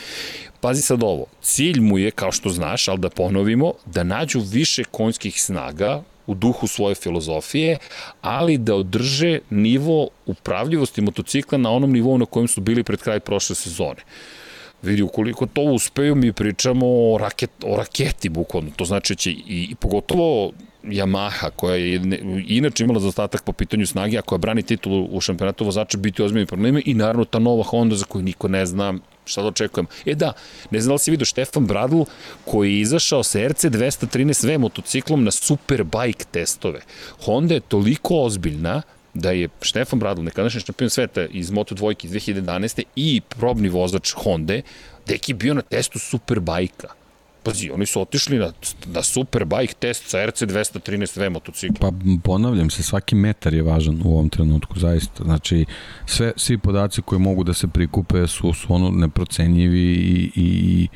Pazi sad ovo, cilj mu je, kao što znaš, ali da ponovimo, da nađu više konjskih snaga u duhu svoje filozofije, ali da održe nivo upravljivosti motocikla na onom nivou na kojem su bili pred kraj prošle sezone vidi, ukoliko to uspeju, mi pričamo o, raket, o raketi, bukvalno. To znači da će i, i pogotovo Yamaha, koja je ne, inače imala zastatak po pitanju snage, a koja brani titulu u šampionatu vozača, biti ozbiljni problemi i naravno ta nova Honda za koju niko ne zna šta da očekujem. E da, ne znam da li si vidio Štefan Bradl koji je izašao sa RC 213V motociklom na Superbike testove. Honda je toliko ozbiljna da je Štefan Bradl, nekadašnji šampion sveta iz Moto dvojke iz 2011. i probni vozač Honda, deki bio na testu Superbajka Pazi, oni su otišli na, na Superbike test sa RC 213V motocikla. Pa ponavljam se, svaki metar je važan u ovom trenutku, zaista. Znači, sve, svi podaci koji mogu da se prikupe su, su ono neprocenjivi i, i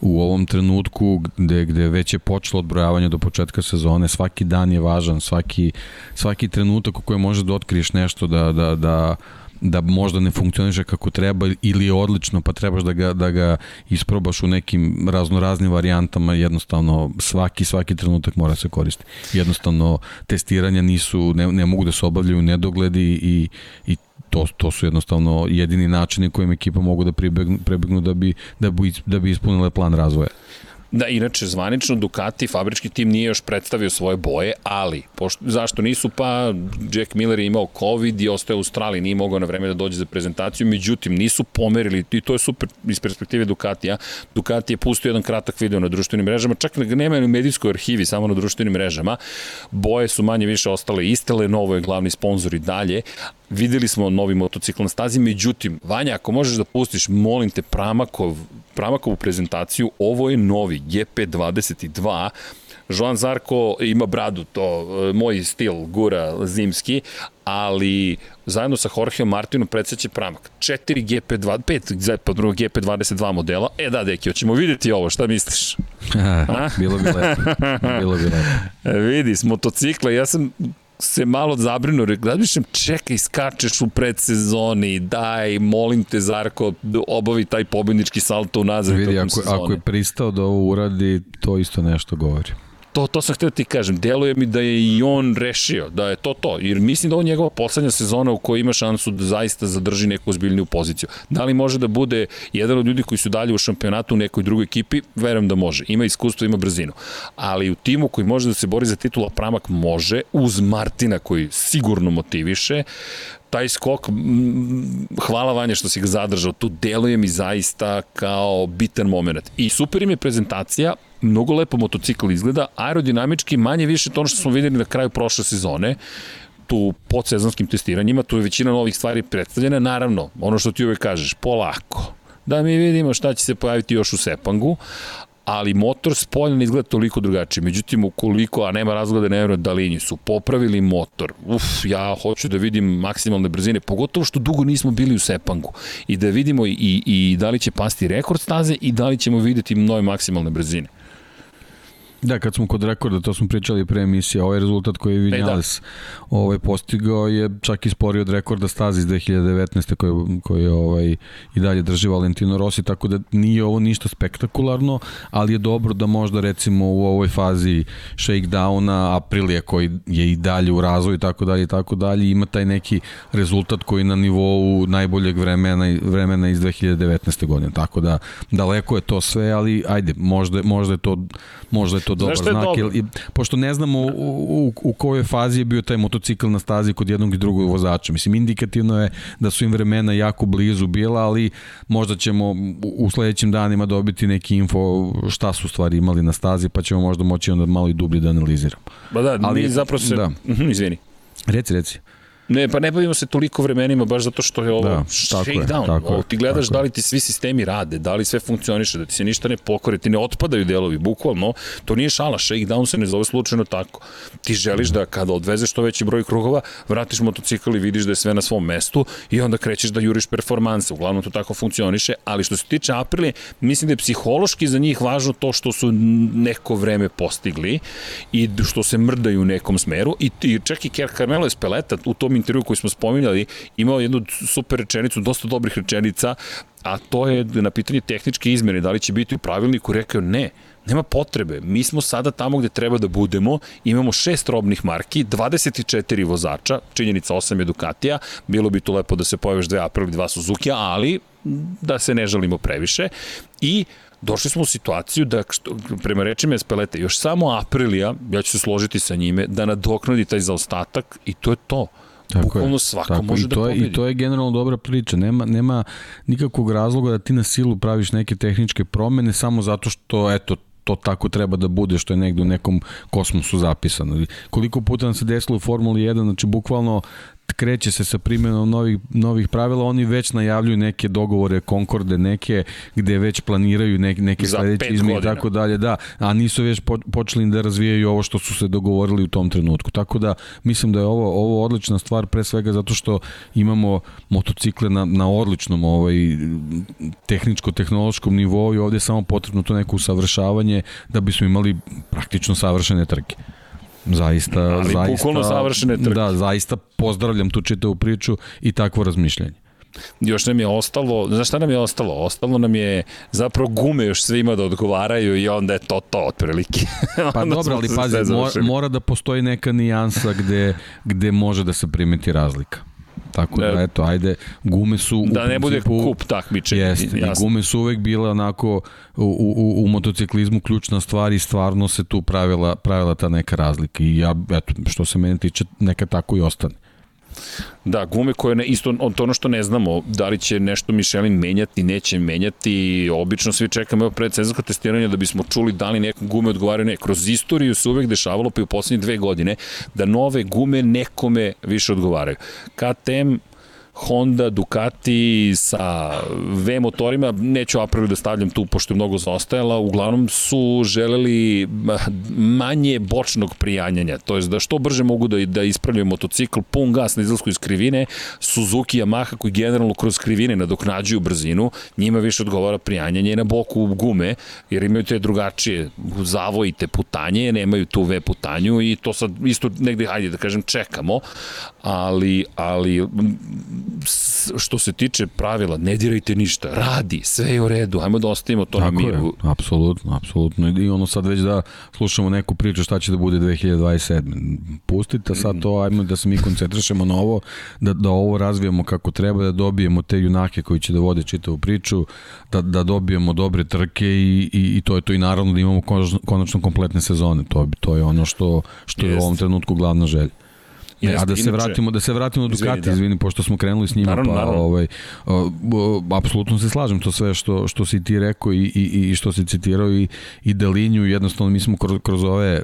u ovom trenutku gde, gde već je počelo odbrojavanje do početka sezone, svaki dan je važan, svaki, svaki trenutak u kojem možeš da otkriješ nešto da, da, da da možda ne funkcioniše kako treba ili je odlično pa trebaš da ga, da ga isprobaš u nekim raznoraznim varijantama jednostavno svaki svaki trenutak mora se koristiti jednostavno testiranja nisu ne, ne mogu da se obavljaju nedogledi i, i to, to su jednostavno jedini načini kojim ekipa mogu da pribegnu, prebegnu da bi, da bi, da bi ispunile plan razvoja. Da, inače, zvanično Ducati, fabrički tim nije još predstavio svoje boje, ali, pošto, zašto nisu, pa Jack Miller je imao COVID i ostaje u Australiji, nije mogao na vreme da dođe za prezentaciju, međutim, nisu pomerili, i to je super iz perspektive Ducatija, Ducati je pustio jedan kratak video na društvenim mrežama, čak nema u medijskoj arhivi, samo na društvenim mrežama, boje su manje više ostale iste, Lenovo je glavni sponsor i dalje, videli smo novi motocikl na stazi, međutim, Vanja, ako možeš da pustiš, molim te, Pramakov, Pramakovu prezentaciju, ovo je novi GP22, Joan Zarko ima bradu, to moj stil gura zimski, ali zajedno sa Jorgeom Martinom predseće pramak. 4 GP2, 5 pa drugo GP22 modela. E da, deki, hoćemo videti ovo, šta misliš? Bilo bi lepo. Bilo bi lepo. E, vidi, s motocikla, ja sam se malo zabrinuo, razmišljam, čekaj, skačeš u predsezoni, daj, molim te, Zarko, obavi taj pobednički salto u nazad. Vidi, ako, sezone. ako je pristao da ovo uradi, to isto nešto govori to, to sam htio da ti kažem, deluje mi da je i on rešio, da je to to, jer mislim da ovo njegova poslednja sezona u kojoj ima šansu da zaista zadrži neku ozbiljniju poziciju. Da li može da bude jedan od ljudi koji su dalje u šampionatu u nekoj drugoj ekipi? Verujem da može. Ima iskustvo, ima brzinu. Ali u timu koji može da se bori za titula Pramak može, uz Martina koji sigurno motiviše, taj skok, hvala Vanja što si ga zadržao, tu deluje mi zaista kao bitan moment. I super im je prezentacija, mnogo lepo motocikl izgleda, aerodinamički manje više to ono što smo videli na kraju prošle sezone, tu pod sezonskim testiranjima, tu je većina novih stvari predstavljena, naravno, ono što ti uvek kažeš, polako, da mi vidimo šta će se pojaviti još u Sepangu, ali motor spoljno ne izgleda toliko drugačije. Međutim, ukoliko, a nema razgleda na aerodalini, su popravili motor, uf, ja hoću da vidim maksimalne brzine, pogotovo što dugo nismo bili u Sepangu i da vidimo i, i da li će pasti rekord staze i da li ćemo videti nove maksimalne brzine. Da, kad smo kod rekorda, to smo pričali pre emisije, ovaj rezultat koji je e, da. Vinales da. ovaj, postigao je čak i sporiji od rekorda stazi iz 2019. koji, koji ovaj, i dalje drži Valentino Rossi, tako da nije ovo ništa spektakularno, ali je dobro da možda recimo u ovoj fazi shakedowna Aprilija koji je i dalje u razvoju i tako dalje i tako dalje ima taj neki rezultat koji na nivou najboljeg vremena, vremena iz 2019. godine, tako da daleko je to sve, ali ajde, možda, možda je to možda je to dobar znak. Dobro? Jer, pošto ne znamo u, u, u kojoj fazi je bio taj motocikl na stazi kod jednog i drugog vozača. Mislim, indikativno je da su im vremena jako blizu bila, ali možda ćemo u sledećim danima dobiti neki info šta su stvari imali na stazi, pa ćemo možda moći onda malo i dublje da analiziramo. Ba da, ali, mi zapravo se... Da. Mhm, izvini. Reci, reci. Ne, pa ne bavimo se toliko vremenima baš zato što je ovo da, shakedown. Tako ovo, ti gledaš da li ti svi sistemi rade, da li sve funkcioniše, da ti se ništa ne pokore, ti ne otpadaju delovi, bukvalno. To nije šala, shakedown se ne zove slučajno tako. Ti želiš da kada odvezeš što veći broj krugova, vratiš motocikl i vidiš da je sve na svom mestu i onda krećeš da juriš performanse. Uglavnom to tako funkcioniše, ali što se tiče Aprilije, mislim da je psihološki za njih važno to što su neko vreme postigli i što se mrdaju u nekom smeru i, i čak i Carmelo Espeleta u tom intervju koji smo spominjali, imao jednu super rečenicu, dosta dobrih rečenica, a to je na pitanje tehničke izmene, da li će biti u pravilniku, rekao ne, nema potrebe. Mi smo sada tamo gde treba da budemo, imamo šest robnih marki, 24 vozača, činjenica 8 edukatija, bilo bi to lepo da se pojaveš dve April i dva Suzuki, ali da se ne žalimo previše i došli smo u situaciju da, što, prema rečima Espelete, još samo Aprilija, ja ću se složiti sa njime, da nadoknadi taj zaostatak i to je to. Tako Bukvalno svako tako, može i to da pobedi. I to je generalno dobra priča. Nema, nema nikakvog razloga da ti na silu praviš neke tehničke promene samo zato što, eto, to tako treba da bude što je negde u nekom kosmosu zapisano. Koliko puta nam se desilo u Formuli 1, znači bukvalno kreće se sa primjenom novih, novih pravila, oni već najavljuju neke dogovore, konkorde neke, gde već planiraju neke, neke sledeće izme i tako dalje, da, a nisu već počeli da razvijaju ovo što su se dogovorili u tom trenutku. Tako da mislim da je ovo ovo odlična stvar pre svega zato što imamo motocikle na, na odličnom ovaj tehničko-tehnološkom nivou i ovde je samo potrebno to neko usavršavanje da bismo imali praktično savršene trke. Zaista, Ali zaista, savršene trke. Da, zaista pozdravljam tu čitavu priču i takvo razmišljanje. Još nam je ostalo, znaš šta nam je ostalo? Ostalo nam je zapravo gume još svima da odgovaraju i onda je to to otprilike. pa dobro, ali pazi, mora, mora da postoji neka nijansa gde, gde može da se primeti razlika. Tako da, eto, ajde, gume su... Da ne bude kup takmičenja. Jeste, i gume su uvek bile onako u, u, u motociklizmu ključna stvar i stvarno se tu pravila, pravila ta neka razlika. I ja, eto, što se mene tiče, neka tako i ostane. Da, gume koje ne, isto to ono što ne znamo, da li će nešto Michelin menjati, neće menjati, obično svi čekamo pred sezonsko testiranje da bismo čuli da li neke gume odgovaraju ne. Kroz istoriju se uvek dešavalo, pa i u poslednje dve godine, da nove gume nekome više odgovaraju. KTM Honda, Ducati sa V motorima, neću Aprilu da stavljam tu pošto je mnogo zaostajala, uglavnom su želeli manje bočnog prijanjanja, to je da što brže mogu da, da ispravljaju motocikl, pun gas na izlasku iz krivine, Suzuki Yamaha koji generalno kroz krivine nadoknađuju brzinu, njima više odgovara prijanjanje na boku gume, jer imaju te drugačije zavojite putanje, nemaju tu V putanju i to sad isto negde, hajde da kažem, čekamo, ali, ali što se tiče pravila, ne dirajte ništa, radi, sve je u redu, ajmo da ostavimo to Tako na miru. Je, apsolutno, apsolutno. I ono sad već da slušamo neku priču šta će da bude 2027. Pustite sad to, ajmo da se mi koncentrišemo na ovo, da, da ovo razvijemo kako treba, da dobijemo te junake koji će da vode čitavu priču, da, da dobijemo dobre trke i, i, i to je to i naravno da imamo konačno kompletne sezone. To, to je ono što, što je u ovom trenutku glavna želja. Ne, a da se vratimo da se vratimo do Ducati, izvini, pošto smo krenuli s njima, naravno, pa naravno. ovaj apsolutno se slažem to sve što što si ti rekao i i i što si citirao i i Delinju, jednostavno mi smo kroz, kroz ove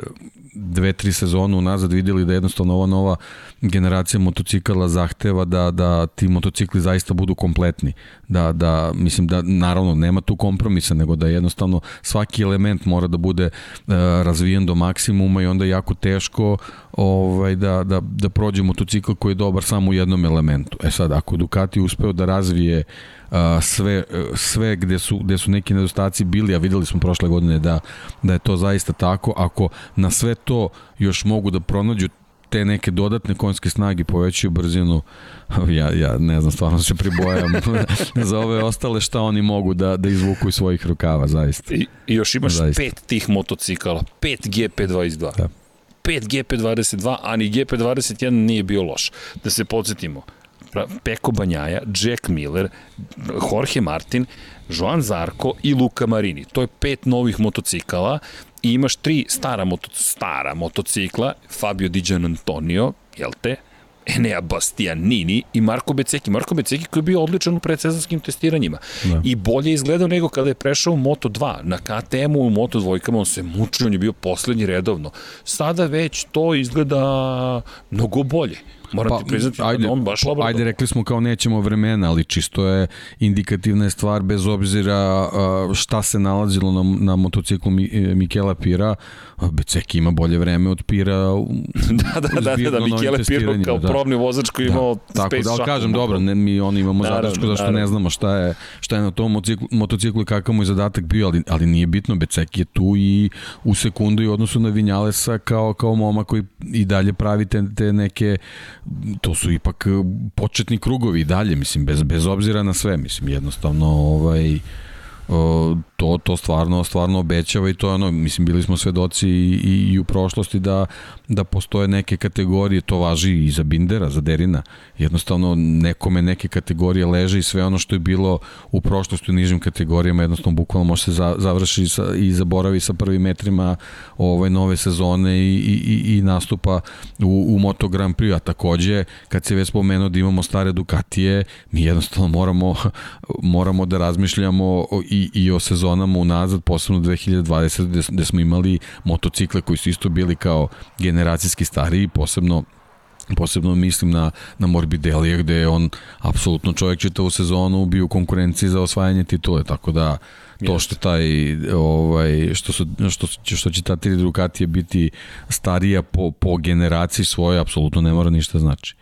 dve, tri sezonu unazad videli da jednostavno ova nova generacija motocikala zahteva da, da ti motocikli zaista budu kompletni. Da, da, mislim da naravno nema tu kompromisa, nego da jednostavno svaki element mora da bude uh, razvijen do maksimuma i onda je jako teško ovaj, da, da, da prođe motocikl koji je dobar samo u jednom elementu. E sad, ako Ducati uspeo da razvije sve, sve gde su, gde su neki nedostaci bili, a videli smo prošle godine da, da je to zaista tako, ako na sve to još mogu da pronađu te neke dodatne konjske snage povećaju brzinu, ja, ja ne znam, stvarno se pribojam za ove ostale šta oni mogu da, da izvuku iz svojih rukava, zaista. I, i još imaš zaista. pet tih motocikala, pet GP22. Da. 5 GP22, a ni GP21 nije bio loš. Da se podsjetimo, Peko Banjaja, Jack Miller, Jorge Martin, Joan Zarko i Luka Marini. To je pet novih motocikala i imaš tri stara, moto, stara motocikla, Fabio Di Gian Antonio, jel te, Enea Bastianini i Marko Beceki. Marko Beceki koji je bio odličan u predsezonskim testiranjima. Da. I bolje izgledao nego kada je prešao u Moto2. Na KTM-u u Moto2 on se mučio, on je bio poslednji redovno. Sada već to izgleda mnogo bolje. Moram pa, ti priznati ajde, on baš laborator. Ajde, rekli smo kao nećemo vremena, ali čisto je indikativna stvar bez obzira šta se nalazilo na, na motociklu Mikela Pira. Beceki ima bolje vreme od Pira. da, da, da, da, da, Mikele Pira kao da. probni vozač koji da, imao tako, Space da, ali kažem, dobro, ne, mi on imamo naravno, zadačku zašto naravno. ne znamo šta je, šta je na tom motociklu, motociklu i kakav mu je zadatak bio, ali, ali nije bitno, Beceki je tu i u sekundu i odnosu na Vinjalesa kao, kao moma koji i dalje pravi te, te neke to su ipak e, početni krugovi dalje, mislim, bez, bez obzira na sve, mislim, jednostavno, ovaj, to, to stvarno, stvarno obećava i to ono, mislim, bili smo svedoci i, i, i u prošlosti da, da postoje neke kategorije, to važi i za Bindera, za Derina, jednostavno nekome neke kategorije leže i sve ono što je bilo u prošlosti u nižim kategorijama jednostavno bukvalno može se za, završi sa, i zaboravi sa prvim metrima ove nove sezone i, i, i nastupa u, u Moto Grand Prix, a takođe kad se već spomenuo da imamo stare Ducatije, mi jednostavno moramo, moramo da razmišljamo i, i o sezonama unazad, posebno 2020 gde, gde smo imali motocikle koji su isto bili kao generacijski stariji, posebno posebno mislim na, na Morbidelija gde je on apsolutno čovjek u sezonu bio u konkurenciji za osvajanje titule, tako da to što taj ovaj što su što što će ta tri Ducatije biti starija po po generaciji svoje apsolutno ne mora ništa znači.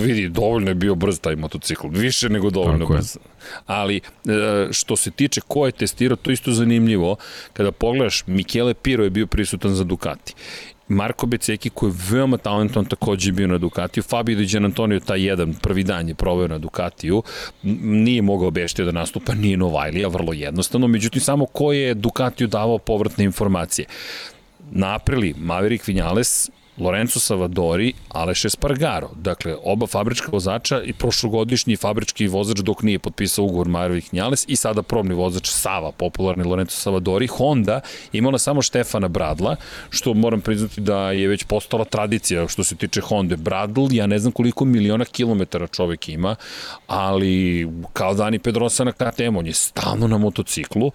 Vidi, dovoljno je bio brz taj motocikl, više nego dovoljno Tako brz. Je. Ali e, što se tiče ko je testirao, to je isto zanimljivo. Kada pogledaš, Michele Piro je bio prisutan za Ducati. Marko Beceki koji je veoma talentovan takođe bio na Ducatiju, Fabio Di Antonio taj jedan prvi dan je proveo na Ducatiju, nije mogao beštio da nastupa, nije Novajlija, vrlo jednostavno, međutim samo ko je Ducatiju davao povratne informacije. Na aprili Maverick Vinales Lorenzo Savadori, Aleš Espargaro. Dakle, oba fabrička vozača i prošlogodišnji fabrički vozač dok nije potpisao ugovor Marović Knjales i sada probni vozač Sava, popularni Lorenzo Savadori. Honda imala samo Štefana Bradla, što moram priznati da je već postala tradicija što se tiče Honda. Bradl, ja ne znam koliko miliona kilometara čovek ima, ali kao Dani Pedrosa na KTM, on je stalno na motociklu,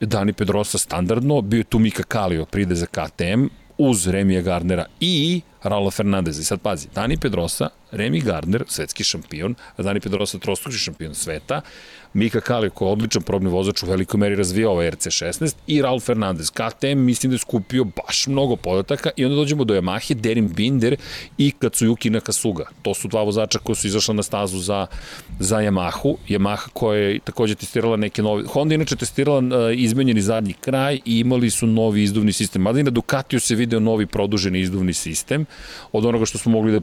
Dani Pedrosa standardno, bio je tu Mika Kalio, pride za KTM, uz Remija Gardnera i Raula Fernandeza. I sad pazi, Dani Pedrosa Remy Gardner, svetski šampion, Dani Pedrosa trostručni šampion sveta, Mika Kali koji je odličan probni vozač u velikoj meri razvijao ovaj RC16 i Raul Fernandez. KTM mislim da je skupio baš mnogo podataka i onda dođemo do Yamahe, Derin Binder i Katsuyuki Nakasuga. To su dva vozača koji su izašla na stazu za, za Yamahu. Yamaha koja je takođe testirala neke nove... Honda inače testirala uh, izmenjeni zadnji kraj i imali su novi izduvni sistem. Mada i na Ducatiju se video novi produženi izduvni sistem od onoga što smo mogli da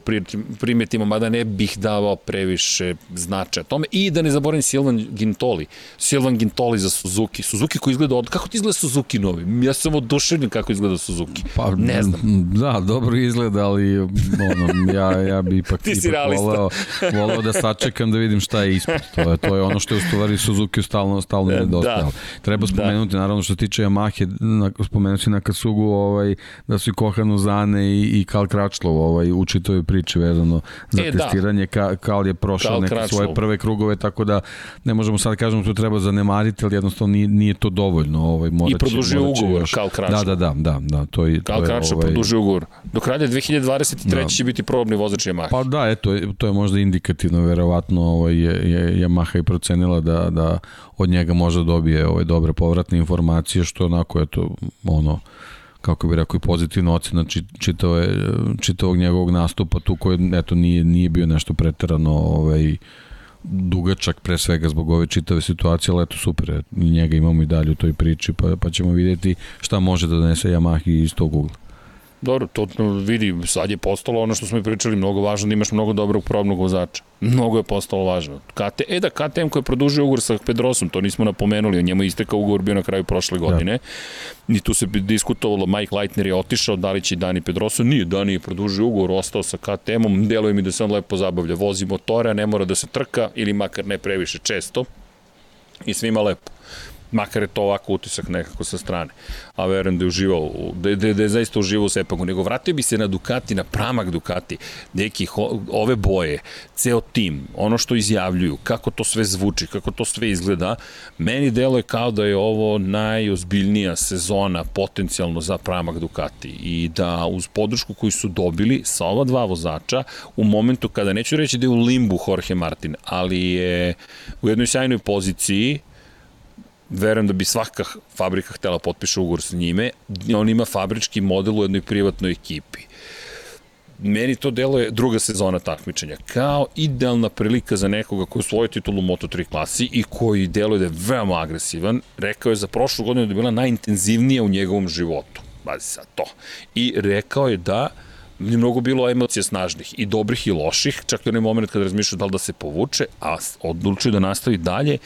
primetimo, mada ne bih davao previše značaja tome. I da ne zaboravim Silvan Gintoli. Silvan Gintoli za Suzuki. Suzuki koji izgleda od... Kako ti izgleda Suzuki novi? Ja sam oduševljen kako izgleda Suzuki. Pa, ne znam. Da, dobro izgleda, ali ono, ja, ja bi ipak, ti ipak voleo, voleo da sačekam da vidim šta je ispod. To je, to je ono što je u stvari Suzuki stalno, stalno da. nedostajalo. Da. Treba spomenuti, da. naravno što se tiče Yamahe, na, spomenuti na Kasugu ovaj, da su i Kohanu Zane i, i Kal Kračlov ovaj, u čitoj priči vezano za e, da. testiranje. Da. Kal je prošao Kal neke Kračlov. svoje prve krugove, tako da ne možemo sad kažemo to treba zanemariti, ali jednostavno nije, nije to dovoljno. Ovaj, I produžio ugovor, još... Kal Kračlov. Da, da, da, da, da, to je, Kal Kračlov ovaj... produžio ugovor. Do kraja 2023. Da. će biti probni vozač Yamaha. Pa da, eto, to je možda indikativno, verovatno ovaj, je, je Yamaha i procenila da, da od njega može dobije ovaj, dobre povratne informacije, što onako, eto, ono, kako bi rekao i pozitivna ocena čitave, čitavog njegovog nastupa tu koji eto nije nije bio nešto preterano ovaj dugačak pre svega zbog ove čitave situacije, ali eto super, njega imamo i dalje u toj priči, pa, pa ćemo vidjeti šta može da donese Yamaha iz tog ugla. Dobro, to vidi, sad je postalo ono što smo i pričali, mnogo važno da imaš mnogo dobrog probnog vozača. Mnogo je postalo važno. KT, e da, KTM koji je produžio ugovor sa Pedrosom, to nismo napomenuli, o njemu je istekao ugovor bio na kraju prošle da. godine. Da. I tu se diskutovalo, Mike Leitner je otišao, da li će Dani Pedroso, nije, Dani je produžio ugovor, ostao sa KTM-om, deluje mi da se on lepo zabavlja, vozi motore, a ne mora da se trka, ili makar ne previše često, i svima lepo makar je to ovako utisak nekako sa strane. A verujem da je uživao, da, da, da je zaista uživao u Sepagu. Nego vratio bi se na Ducati, na pramak Ducati, neki ove boje, ceo tim, ono što izjavljuju, kako to sve zvuči, kako to sve izgleda, meni delo je kao da je ovo najozbiljnija sezona potencijalno za pramak Ducati i da uz podršku koju su dobili sa ova dva vozača u momentu kada, neću reći da je u limbu Jorge Martin, ali je u jednoj sjajnoj poziciji, verujem da bi svaka fabrika htela potpiše ugovor sa njime, on ima fabrički model u jednoj privatnoj ekipi. Meni to delo je druga sezona takmičenja, kao idealna prilika za nekoga koji svoju titulu u Moto3 klasi i koji deluje da je veoma agresivan. Rekao je za prošlu godinu da je bila najintenzivnija u njegovom životu. Bazi sad to. I rekao je da je mnogo bilo emocija snažnih i dobrih i loših, čak i onaj moment kada razmišljaju da li da se povuče, a odlučio da nastavi dalje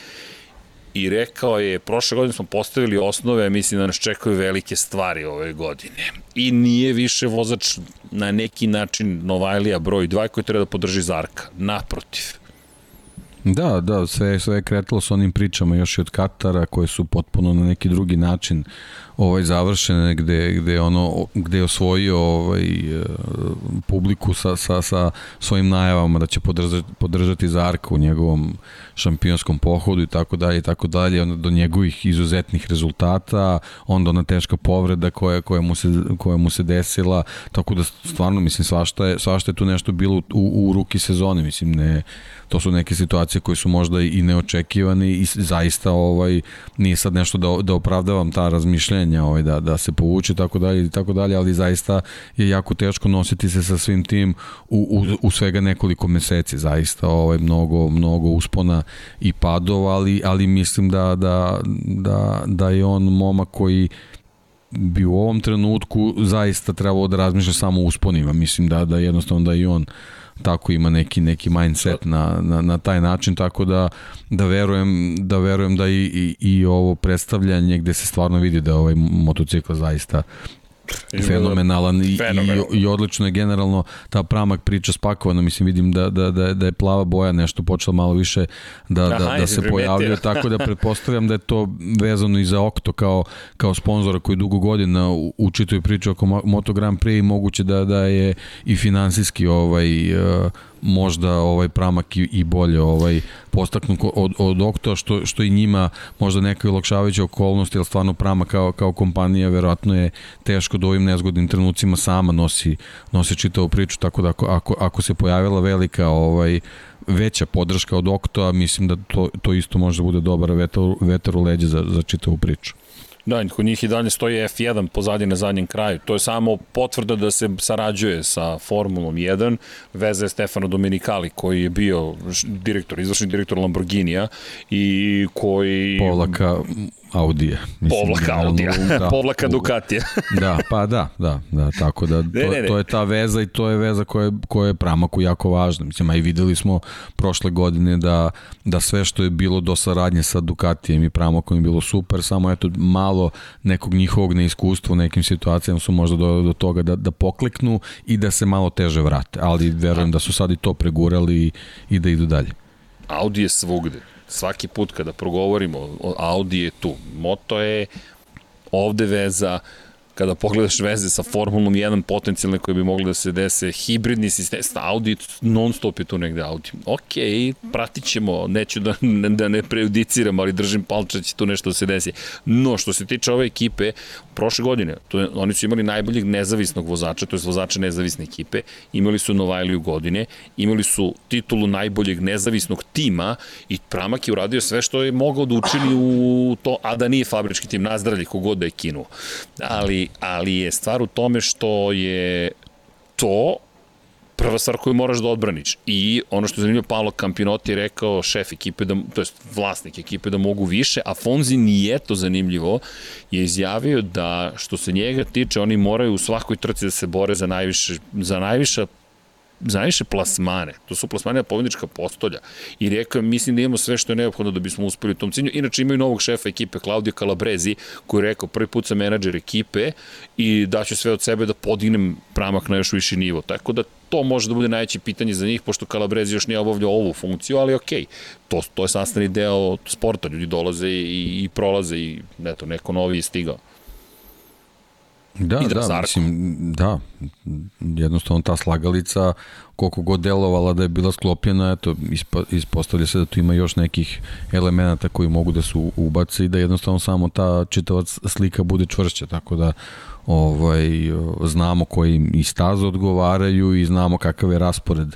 i rekao je, prošle godine smo postavili osnove, mislim da nas čekaju velike stvari ove godine. I nije više vozač na neki način Novajlija broj 2 koji treba da podrži Zarka. Naprotiv. Da, da, sve, sve je kretalo s onim pričama još i od Katara koje su potpuno na neki drugi način ovaj završene gde, gde ono gde je osvojio ovaj e, publiku sa, sa, sa svojim najavama da će podržati, podržati Zarka u njegovom šampionskom pohodu i tako dalje i tako dalje onda do njegovih izuzetnih rezultata onda ona teška povreda koja, koja, mu, se, koja mu se desila tako da stvarno mislim svašta je, svašta je tu nešto bilo u, u, ruki sezone mislim ne to su neke situacije koje su možda i neočekivane i zaista ovaj nije sad nešto da, da opravdavam ta razmišljenja ovaj, da, da se povuče tako dalje i tako dalje, ali zaista je jako teško nositi se sa svim tim u, u, u svega nekoliko meseci, zaista ovaj, mnogo, mnogo uspona i padova, ali, ali mislim da, da, da, da je on momak koji bi u ovom trenutku zaista trebalo da razmišlja samo usponima. Mislim da da jednostavno da i on tako ima neki neki mindset na, na, na taj način tako da da verujem da verujem da i, i, i ovo predstavljanje gde se stvarno vidi da ovaj motocikl zaista fenomenalan i, i, i odlično je generalno ta pramak priča spakovana, mislim vidim da, da, da, da je plava boja nešto počela malo više da, da, da, da se pojavljuje, tako da pretpostavljam da je to vezano i za Okto kao, kao sponzora koji dugo godina u, u čitoj priči oko Moto Grand Prix i moguće da, da je i finansijski ovaj, uh, možda ovaj pramak i, i bolje ovaj postaknu od, od Oktoa, što, što i njima možda neka olakšavajuća okolnost, jer stvarno pramak kao, kao kompanija verovatno je teško da ovim nezgodnim trenucima sama nosi, nosi čitavu priču, tako da ako, ako, ako se pojavila velika ovaj, veća podrška od Oktoa, mislim da to, to isto može da bude dobar vetar, vetar u leđe za, za čitavu priču. Da, kod njih i dalje stoji F1 pozadnje na zadnjem kraju. To je samo potvrda da se sarađuje sa Formulom 1. Veze je Stefano Domenicali koji je bio direktor, izvršni direktor Lamborghinija i koji... Polaka Audija. Mislim, povlaka Audija, da, povlaka Ducatija. da, pa da, da, da, tako da to, ne, ne, ne. to je ta veza i to je veza koja je, koja je Pramaku jako važna. Mislim, a i videli smo prošle godine da, da sve što je bilo do saradnje sa Ducatijem i Pramakom je bilo super, samo eto malo nekog njihovog neiskustva u nekim situacijama su možda do, do toga da, da pokleknu i da se malo teže vrate, ali verujem da su sad i to pregurali i, i da idu dalje. Audi je svugde svaki put kada progovorimo Audi je tu. Moto je ovde veza, kada pogledaš veze sa Formulom 1 potencijalne koje bi mogli da se dese, hibridni sistem, Audi non stop je tu negde Audi. Ok, pratit ćemo, neću da, da ne prejudiciram, ali držim palča da će tu nešto da se desi. No, što se tiče ove ekipe, prošle godine, to je, oni su imali najboljeg nezavisnog vozača, to je vozača nezavisne ekipe, imali su Novajliju godine, imali su titulu najboljeg nezavisnog tima i Pramak je uradio sve što je mogao da učini u to, a da nije fabrički tim nazdravlji kogod da je kinuo. Ali, ali je stvar u tome što je to prva stvar koju moraš da odbraniš. I ono što je zanimljivo, Paolo Campinotti je rekao šef ekipe, da, to je vlasnik ekipe da mogu više, a Fonzi nije to zanimljivo, je izjavio da što se njega tiče, oni moraju u svakoj trci da se bore za najviše, za najviša najviše plasmane. To su plasmane pobednička postolja. I rekao, mislim da imamo sve što je neophodno da bismo uspeli u tom cilju. Inače imaju novog šefa ekipe, Claudio Calabrezi, koji je rekao prvi put sam menadžer ekipe i daću sve od sebe da podignem pramak na još viši nivo. Tako da to može da bude najveće pitanje za njih, pošto Calabrezi još nije obavljao ovu funkciju, ali okej, to, to je sastavni deo sporta, ljudi dolaze i, i prolaze i eto, neko novi je stigao. Da, da, da mislim, da, jednostavno ta slagalica, koliko god delovala da je bila sklopljena, eto, ispa, ispostavlja se da tu ima još nekih elemenata koji mogu da se ubace i da jednostavno samo ta čitava slika bude čvršća, tako da ovaj, znamo koji i staze odgovaraju i znamo kakav je raspored uh,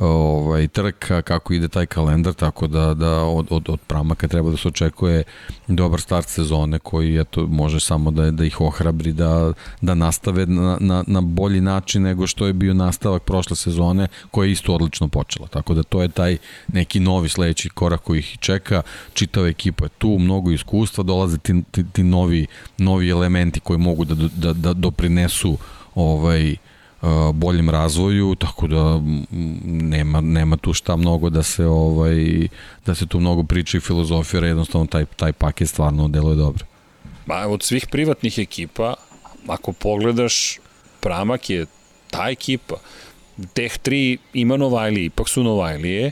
ovaj, trka, kako ide taj kalendar, tako da, da od, od, od Pramaka treba da se očekuje dobar start sezone koji eto, može samo da, da ih ohrabri da, da nastave na, na, na bolji način nego što je bio nastavak prošle sezone koja je isto odlično počela. Tako da to je taj neki novi sledeći korak koji ih čeka. Čitava ekipa je tu, mnogo iskustva, dolaze ti, ti, ti novi, novi elementi koji mogu da, da, da doprinesu ovaj, uh, boljem razvoju, tako da nema, nema tu šta mnogo da se ovaj da se tu mnogo priča i filozofira, jednostavno taj, taj paket stvarno deluje dobro. Ma, od svih privatnih ekipa, ako pogledaš, Pramak je ta ekipa. Teh tri ima Novajlije, ipak su Novajlije,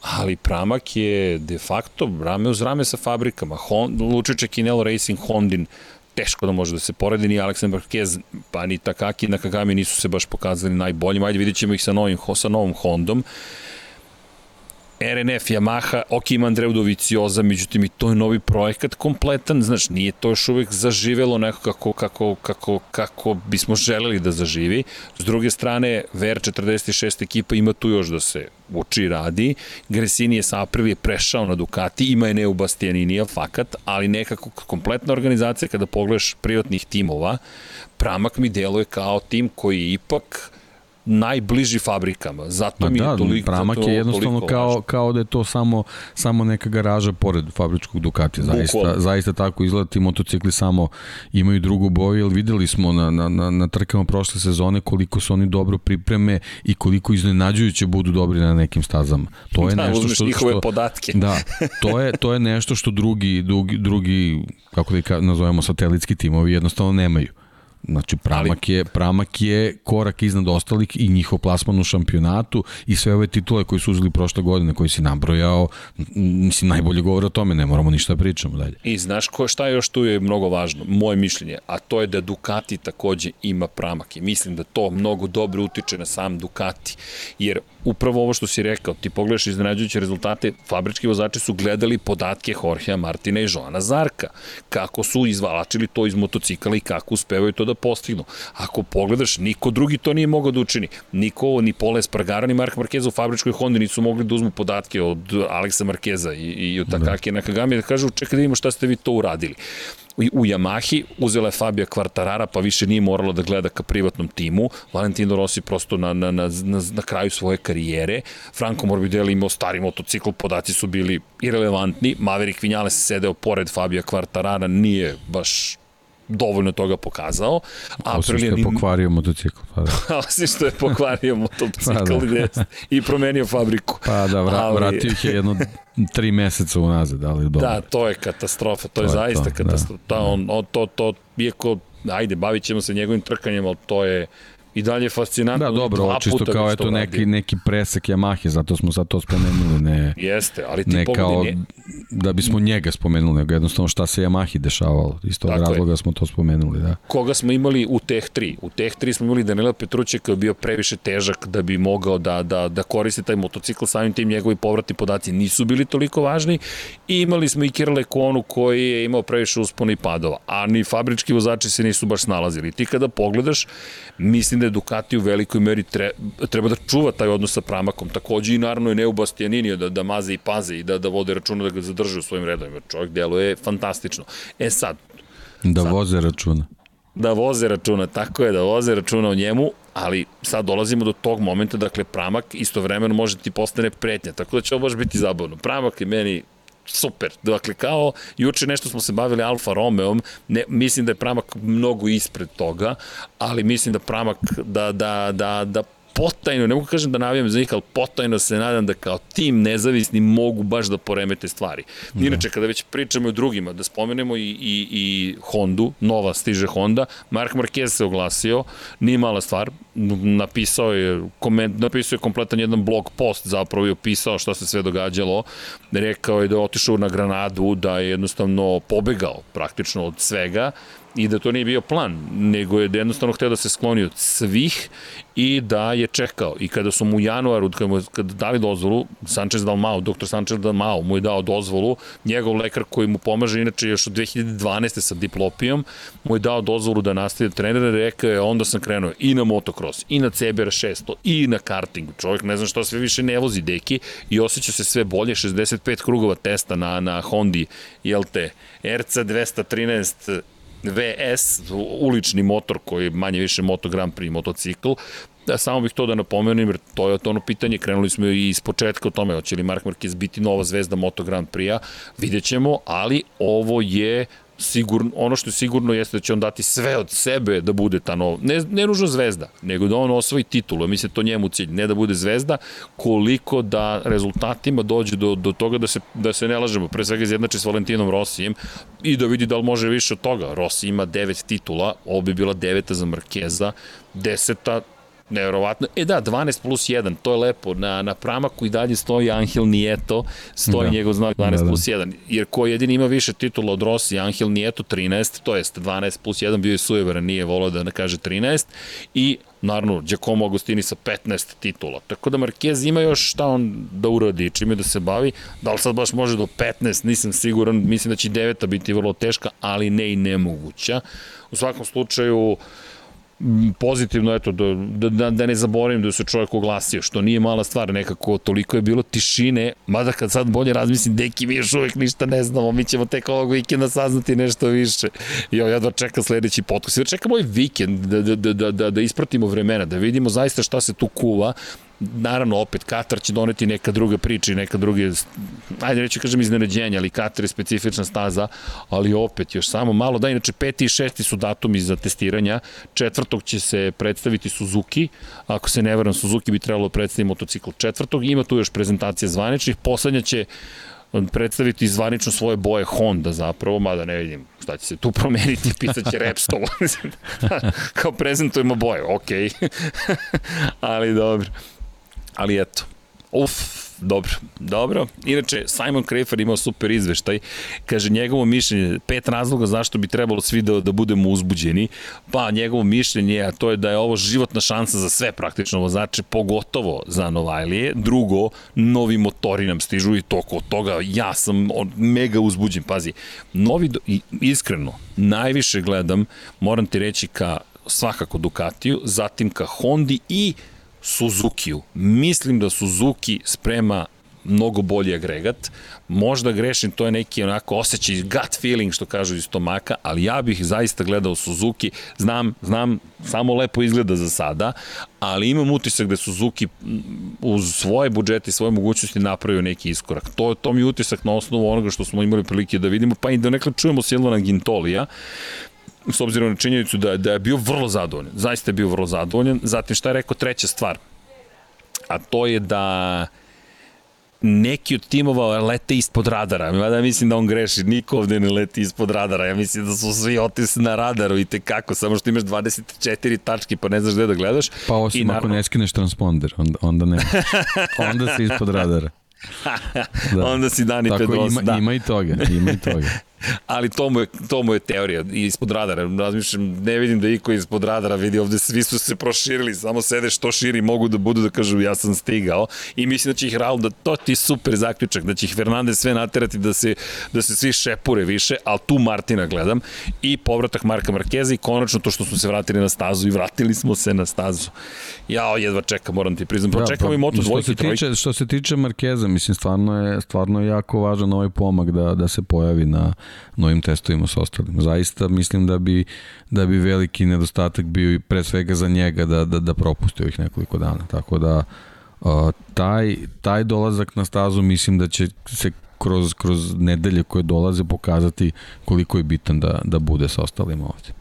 ali Pramak je de facto rame uz rame sa fabrikama. Hon, Lučiće Kinelo Racing Hondin teško da može da se poredi, ni Aleksan Marquez, pa ni Takaki na Kagami nisu se baš pokazali najboljim, ajde vidjet ćemo ih sa, novim, sa novom Hondom. RNF, Yamaha, ok ima Andreu Dovicioza, međutim i to je novi projekat kompletan, znaš, nije to još uvek zaživelo neko kako, kako, kako, kako bismo želeli da zaživi. S druge strane, VR46 ekipa ima tu još da se uči radi. Gresini je sa Aprilia prešao na Ducati, ima je ne u Bastianinija, fakat, ali nekako kompletna organizacija kada pogledaš privatnih timova, Pramak mi deluje kao tim koji ipak najbliži fabrikama. Zato Ma mi da, je toliko Pramak je jednostavno kao, važno. kao da je to samo, samo neka garaža pored fabričkog Ducati. Zaista, zaista tako izgleda ti motocikli samo imaju drugu boju, jer videli smo na, na, na, na trkama prošle sezone koliko su oni dobro pripreme i koliko iznenađujuće budu dobri na nekim stazama. To je da, nešto što, njihove što, podatke. Da, to je, to je nešto što drugi, drugi, drugi kako da nazovemo, satelitski timovi jednostavno nemaju Znači, Pramak, Ali... je, Pramak je korak iznad ostalih i njihov plasman u šampionatu i sve ove titule koje su uzeli prošle godine, koji si nabrojao, mislim, najbolje govore o tome, ne moramo ništa da pričamo dalje. I znaš ko, šta još tu je mnogo važno? Moje mišljenje, a to je da Ducati takođe ima Pramak i mislim da to mnogo dobro utiče na sam Ducati, jer upravo ovo što si rekao, ti pogledaš iznenađujuće rezultate, fabrički vozači su gledali podatke Jorgea Martina i Joana Zarka, kako su izvalačili to iz motocikala i kako uspevaju to da postignu. Ako pogledaš, niko drugi to nije mogao da učini. Niko, ni Pola Espargaro, ni Mark Marquez u fabričkoj Hondi nisu mogli da uzmu podatke od Aleksa Markeza i, i od Takaki da. Nakagami da kažu čekaj da vidimo šta ste vi to uradili u Yamahi, uzela je Fabio Quartarara, pa više nije moralo da gleda ka privatnom timu. Valentino Rossi prosto na, na, na, na, na kraju svoje karijere. Franco Morbidelli imao stari motocikl, podaci su bili irelevantni. Maverick Vinales se sedeo pored Fabio Quartarara, nije baš dovoljno toga pokazao. A Osim što je pokvario motocikl. Pa da. Osim što je pokvario motocikl pa da. i promenio fabriku. Pa da, vra, ali... vratio ih je jedno tri meseca unazad, ali dobro. Da, to je katastrofa, to, to je, je zaista to, da. katastrofa. Da, on, on, to, to, iako, ajde, bavit ćemo se njegovim trkanjem, ali to je i dalje fascinantno. Da, dobro, ovo čisto kao eto neki, neki presek Yamahe, zato smo sad to spomenuli, ne, Jeste, ali ti ne kao ne... da bismo njega spomenuli, nego jednostavno šta se Yamahi dešavalo. Iz tog dakle, razloga smo to spomenuli, da. Koga smo imali u Teh 3? U Teh 3 smo imali Danila Petruće koji je bio previše težak da bi mogao da, da, da koristi taj motocikl, samim tim njegovi povratni podaci nisu bili toliko važni i imali smo i Kirle Konu koji je imao previše uspona i padova, a ni fabrički vozači se nisu baš snalazili. Ti kada pogledaš, mislim da je Ducati u velikoj meri tre, treba da čuva taj odnos sa Pramakom. Takođe i naravno je Neu Bastianini da, da maze i paze i da, da vode računa da ga zadrže u svojim redovima. Čovjek deluje fantastično. E sad... Da sad, voze računa. Da voze računa, tako je, da voze računa o njemu, ali sad dolazimo do tog momenta, dakle Pramak istovremeno može ti postane pretnja, tako da će ovo baš biti zabavno. Pramak je meni super. Dakle, kao juče nešto smo se bavili Alfa Romeom, ne, mislim da je Pramak mnogo ispred toga, ali mislim da Pramak, da, da, da, da potajno, ne mogu kažem da navijam za njih, ali potajno se nadam da kao tim nezavisni mogu baš da poremete stvari. Da. Inače, kada već pričamo o drugima, da spomenemo i, i, i Hondu, nova stiže Honda, Mark Marquez se oglasio, nije mala stvar, napisao je, koment, napisao je kompletan jedan blog post zapravo i opisao šta se sve događalo, rekao je da je otišao na Granadu, da je jednostavno pobegao praktično od svega i da to nije bio plan, nego je da jednostavno hteo da se skloni od svih i da je čekao. I kada su mu u januaru, kada, mu, kada dali dozvolu, Sanchez Dalmao, doktor Sanchez Dalmao mu je dao dozvolu, njegov lekar koji mu pomaže, inače još od 2012. sa diplopijom, mu je dao dozvolu da nastavi da trenera, rekao je, onda sam krenuo i na motocross, i na CBR 600, i na karting. Čovjek ne zna što sve više ne vozi deki i osjeća se sve bolje, 65 krugova testa na, na Hondi, jel te, RC 213 VS, ulični motor koji je manje više Moto Grand Prix motocikl, Da, samo bih to da napomenem, jer to je to ono pitanje, krenuli smo i iz početka o tome, hoće li Mark Marquez biti nova zvezda Moto Grand Prix-a, vidjet ćemo, ali ovo je sigurno, ono što je sigurno jeste da će on dati sve od sebe da bude ta nova, ne, ne nužno zvezda, nego da on osvoji titulu, mislim to njemu cilj, ne da bude zvezda, koliko da rezultatima dođe do, do toga da se, da se ne lažemo, pre svega izjednači s Valentinom Rosijem i da vidi da li može više od toga. Rossi ima devet titula, ovo bi bila deveta za Markeza, deseta Neverovatno. E da, 12 plus 1, to je lepo. Na, na pramaku i dalje stoji Angel Nieto, stoji da. njegov znak 12 da, da. plus 1. Jer ko jedini ima više titula od Rossi, Angel Nieto 13, to jest 12 plus 1, bio je sujevaran, nije volao da ne kaže 13. I naravno, Giacomo Agostini sa 15 titula. Tako da Marquez ima još šta on da uradi, čime da se bavi. Da li sad baš može do 15, nisam siguran. Mislim da će deveta biti vrlo teška, ali ne i nemoguća. U svakom slučaju, uh, pozitivno, eto, da, da, da, da ne zaboravim da se čovjek oglasio, što nije mala stvar, nekako toliko je bilo tišine, mada kad sad bolje razmislim, deki mi još uvijek ništa ne znamo, mi ćemo tek ovog vikenda saznati nešto više. Jo, ja da čekam sledeći podcast, da čekam ovaj vikend da, da, da, da, da, da ispratimo vremena, da vidimo zaista šta se tu kuva, naravno opet Katar će doneti neka druga priča i neka druge ajde reći kažem iznenađenja, ali Katar je specifična staza, ali opet još samo malo, da inače peti i šesti su datumi za testiranja, četvrtog će se predstaviti Suzuki, ako se ne varam Suzuki bi trebalo da predstaviti motocikl četvrtog, ima tu još prezentacija zvaničnih, poslednja će predstaviti zvanično svoje boje Honda zapravo, mada ne vidim šta će se tu promeniti, pisaće Repstol. Kao prezentujemo boje, okej. Okay. Ali dobro. Ali eto, uf, Dobro, dobro. Inače, Simon Krefer imao super izveštaj. Kaže, njegovo mišljenje, pet razloga zašto bi trebalo svi da, da budemo uzbuđeni. Pa, njegovo mišljenje, a to je da je ovo životna šansa za sve praktično vozače, pogotovo za Novajlije. Drugo, novi motori nam stižu i toko toga ja sam mega uzbuđen. Pazi, novi, iskreno, najviše gledam, moram ti reći ka svakako Ducatiju, zatim ka Hondi i Suzukiju. Mislim da Suzuki sprema mnogo bolji agregat. Možda grešim, to je neki onako osjećaj, gut feeling što kažu iz stomaka, ali ja bih zaista gledao Suzuki. Znam, znam, samo lepo izgleda za sada, ali imam utisak da Suzuki uz svoje budžete i svoje mogućnosti napravio neki iskorak. To, to mi je utisak na osnovu onoga što smo imali prilike da vidimo, pa i da nekada čujemo Silvana Gintolija s obzirom na činjenicu da, da je bio vrlo zadovoljan. Zaista je bio vrlo zadovoljan. Zatim šta je rekao treća stvar? A to je da neki od timova lete ispod radara. Mada mislim da on greši, niko ovde ne leti ispod radara. Ja mislim da su svi otis na radaru i te kako, samo što imaš 24 tački pa ne znaš gde da gledaš. Pa osim I, naravno... ako ne skineš transponder, onda, onda ne. onda si ispod radara. da. onda si Dani Tako, Pedrosa. Ima, da. ima i toga, ima i toga. ali to mu, je, to mu je teorija ispod radara. Razmišljam, ne vidim da iko ispod radara vidi ovde, svi su se proširili, samo sede što širi mogu da budu da kažu ja sam stigao i mislim da će ih Raul, da to ti super zaključak, da će ih Fernandez sve naterati da se, da se svi šepure više, ali tu Martina gledam i povratak Marka Markeza i konačno to što smo se vratili na stazu i vratili smo se na stazu. Ja jedva čekam, moram ti priznam, pa ja, čekam pa, i Moto dvojke, što se tiče, Što se tiče Markeza, mislim, stvarno je, stvarno je jako važan ovaj pomak da, da se pojavi na, novim testovima sa ostalim. Zaista mislim da bi, da bi veliki nedostatak bio pre svega za njega da, da, da propusti ovih nekoliko dana. Tako da uh, taj, taj dolazak na stazu mislim da će se kroz, kroz nedelje koje dolaze pokazati koliko je bitan da, da bude sa ostalim ovde.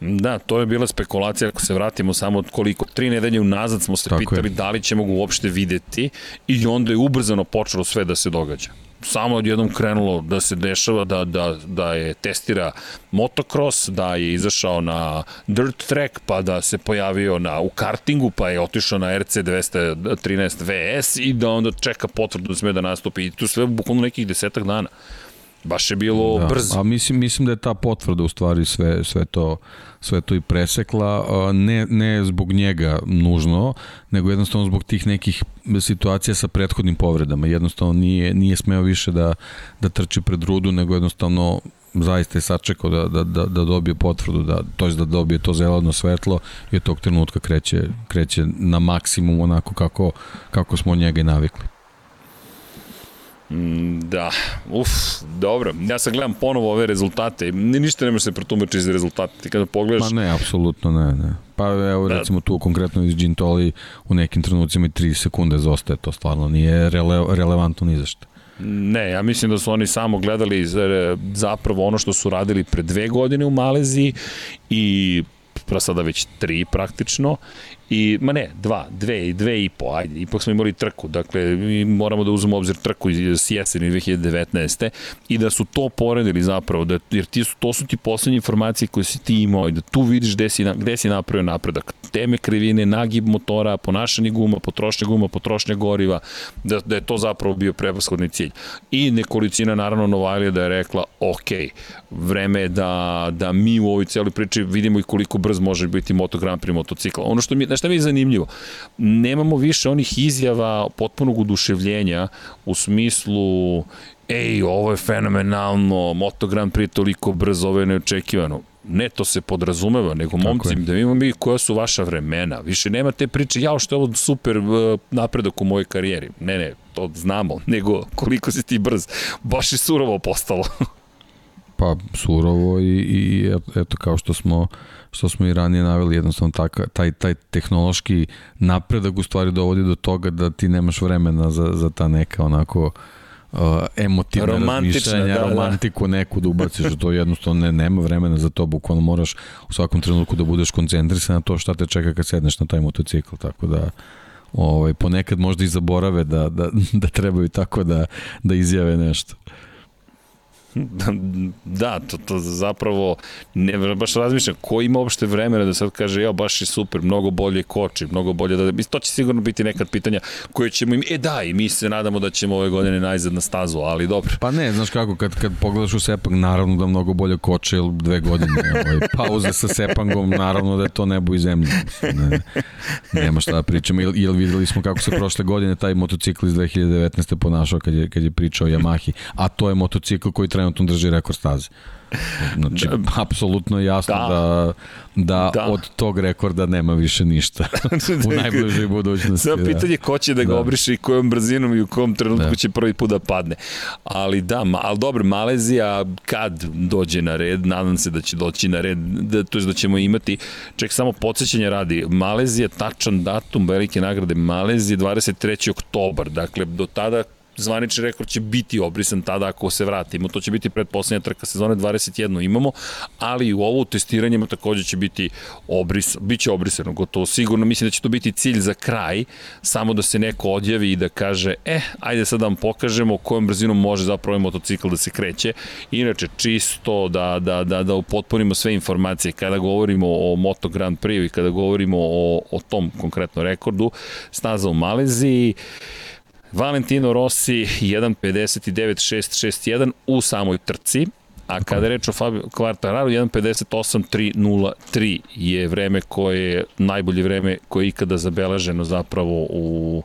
Da, to je bila spekulacija, ako se vratimo samo koliko, tri nedelje unazad smo se Tako pitali je. da li ćemo ga uopšte videti i onda je ubrzano počelo sve da se događa samo odjednom krenulo da se dešava da, da, da je testira motocross, da je izašao na dirt track, pa da se pojavio na, u kartingu, pa je otišao na RC 213 VS i da onda čeka potvrdu da sme da nastupi i tu sve bukvalno nekih desetak dana. Baš je bilo da, brzo. A mislim, mislim da je ta potvrda u stvari sve, sve, to, sve to i presekla, ne, ne zbog njega nužno, nego jednostavno zbog tih nekih situacija sa prethodnim povredama. Jednostavno nije, nije smeo više da, da trči pred rudu, nego jednostavno zaista je sačekao da, da, da, da dobije potvrdu, da, to je da dobije to zeleno svetlo i od tog trenutka kreće, kreće na maksimum onako kako, kako smo njega i navikli. Mm, da, uf, dobro. Ja sad gledam ponovo ove rezultate. Ništa ne može se pretumačiti iz rezultata. Ti kada pogledaš... Ma ne, apsolutno ne, ne. Pa evo da. recimo tu konkretno iz Gintoli u nekim trenucima i 3 sekunde zostaje. To stvarno nije rele, relevantno ni za što. Ne, ja mislim da su oni samo gledali zapravo ono što su radili pre dve godine u Maleziji i pra sada već tri praktično I, ma ne, dva, dve i dve i po, ajde, ipak smo imali trku, dakle, mi moramo da uzmemo obzir trku iz jeseni 2019. I da su to poredili zapravo, da, jer ti su, to su ti poslednje informacije koje si ti imao i da tu vidiš gde si, gde si napravio napredak. Teme krivine, nagib motora, ponašanje guma, potrošnja guma, potrošnja goriva, da, da je to zapravo bio prevashodni cilj. I nekolicina, naravno, Novajlija da je rekla, ok, vreme je da, da mi u ovoj celoj priči vidimo i koliko brz može biti Moto Grand Prix motocikla. Ono što mi, šta mi je zanimljivo? Nemamo više onih izjava potpunog uduševljenja u smislu ej, ovo je fenomenalno, Moto Grand Prix toliko brzo, ovo je neočekivano. Ne, to se podrazumeva, nego momci, da imamo mi koja su vaša vremena. Više nema te priče, jao što je ovo super uh, napredak u mojoj karijeri. Ne, ne, to znamo, nego koliko si ti brz. Baš je surovo postalo. pa surovo i, i eto kao što smo što smo i ranije naveli, jednostavno taka, taj, taj tehnološki napredak u stvari dovodi do toga da ti nemaš vremena za, za ta neka onako uh, emotivne razmišljanja, da, da, romantiku da. neku da ubaciš, to jednostavno ne, nema vremena za to, bukvalno moraš u svakom trenutku da budeš koncentrisan na to šta te čeka kad sedneš na taj motocikl, tako da ovaj, ponekad možda i zaborave da, da, da trebaju tako da, da izjave nešto. Da, to, to zapravo, ne, baš razmišljam, ko ima uopšte vremena da sad kaže, ja, baš je super, mnogo bolje koči, mnogo bolje da, to će sigurno biti nekad pitanja koje ćemo im, e da, i mi se nadamo da ćemo ove godine najzad na stazu, ali dobro. Pa ne, znaš kako, kad, kad pogledaš u Sepang, naravno da mnogo bolje koče, ili dve godine, ovaj, pauze sa Sepangom, naravno da je to nebo i zemlja. Ne, nema šta da pričamo, ili, ili videli smo kako se prošle godine taj motocikl iz 2019. ponašao kad je, kad je pričao o Yamahi, a to je motocikl koji trenutno drži rekord staze. Znači, da, apsolutno jasno da, da, da, da, od tog rekorda nema više ništa u najbližoj budućnosti. Sve da. pitanje ko će da ga da. obriše i kojom brzinom i u kom trenutku da. će prvi put da padne. Ali da, ali dobro, Malezija kad dođe na red, nadam se da će doći na red, da, to je da ćemo imati, ček samo podsjećanje radi, Malezija, tačan datum velike nagrade Malezije, 23. oktobar, dakle do tada zvanični rekord će biti obrisan tada ako se vratimo. To će biti predposlednja trka sezone 21 imamo, ali u ovo testiranje takođe će biti obris, biće obrisano gotovo sigurno. Mislim da će to biti cilj za kraj, samo da se neko odjavi i da kaže, eh, ajde sad da vam pokažemo kojom brzinom može zapravo motocikl da se kreće. Inače, čisto da, da, da, da upotpunimo sve informacije kada govorimo o Moto Grand Prix i kada govorimo o, o tom konkretno rekordu, staza u Maleziji, Valentino Rossi 1.59.661 u samoj trci, a kada je reč o Fabio Quartararo 1.58.303 je vreme koje je najbolje vreme koje je ikada zabeleženo zapravo u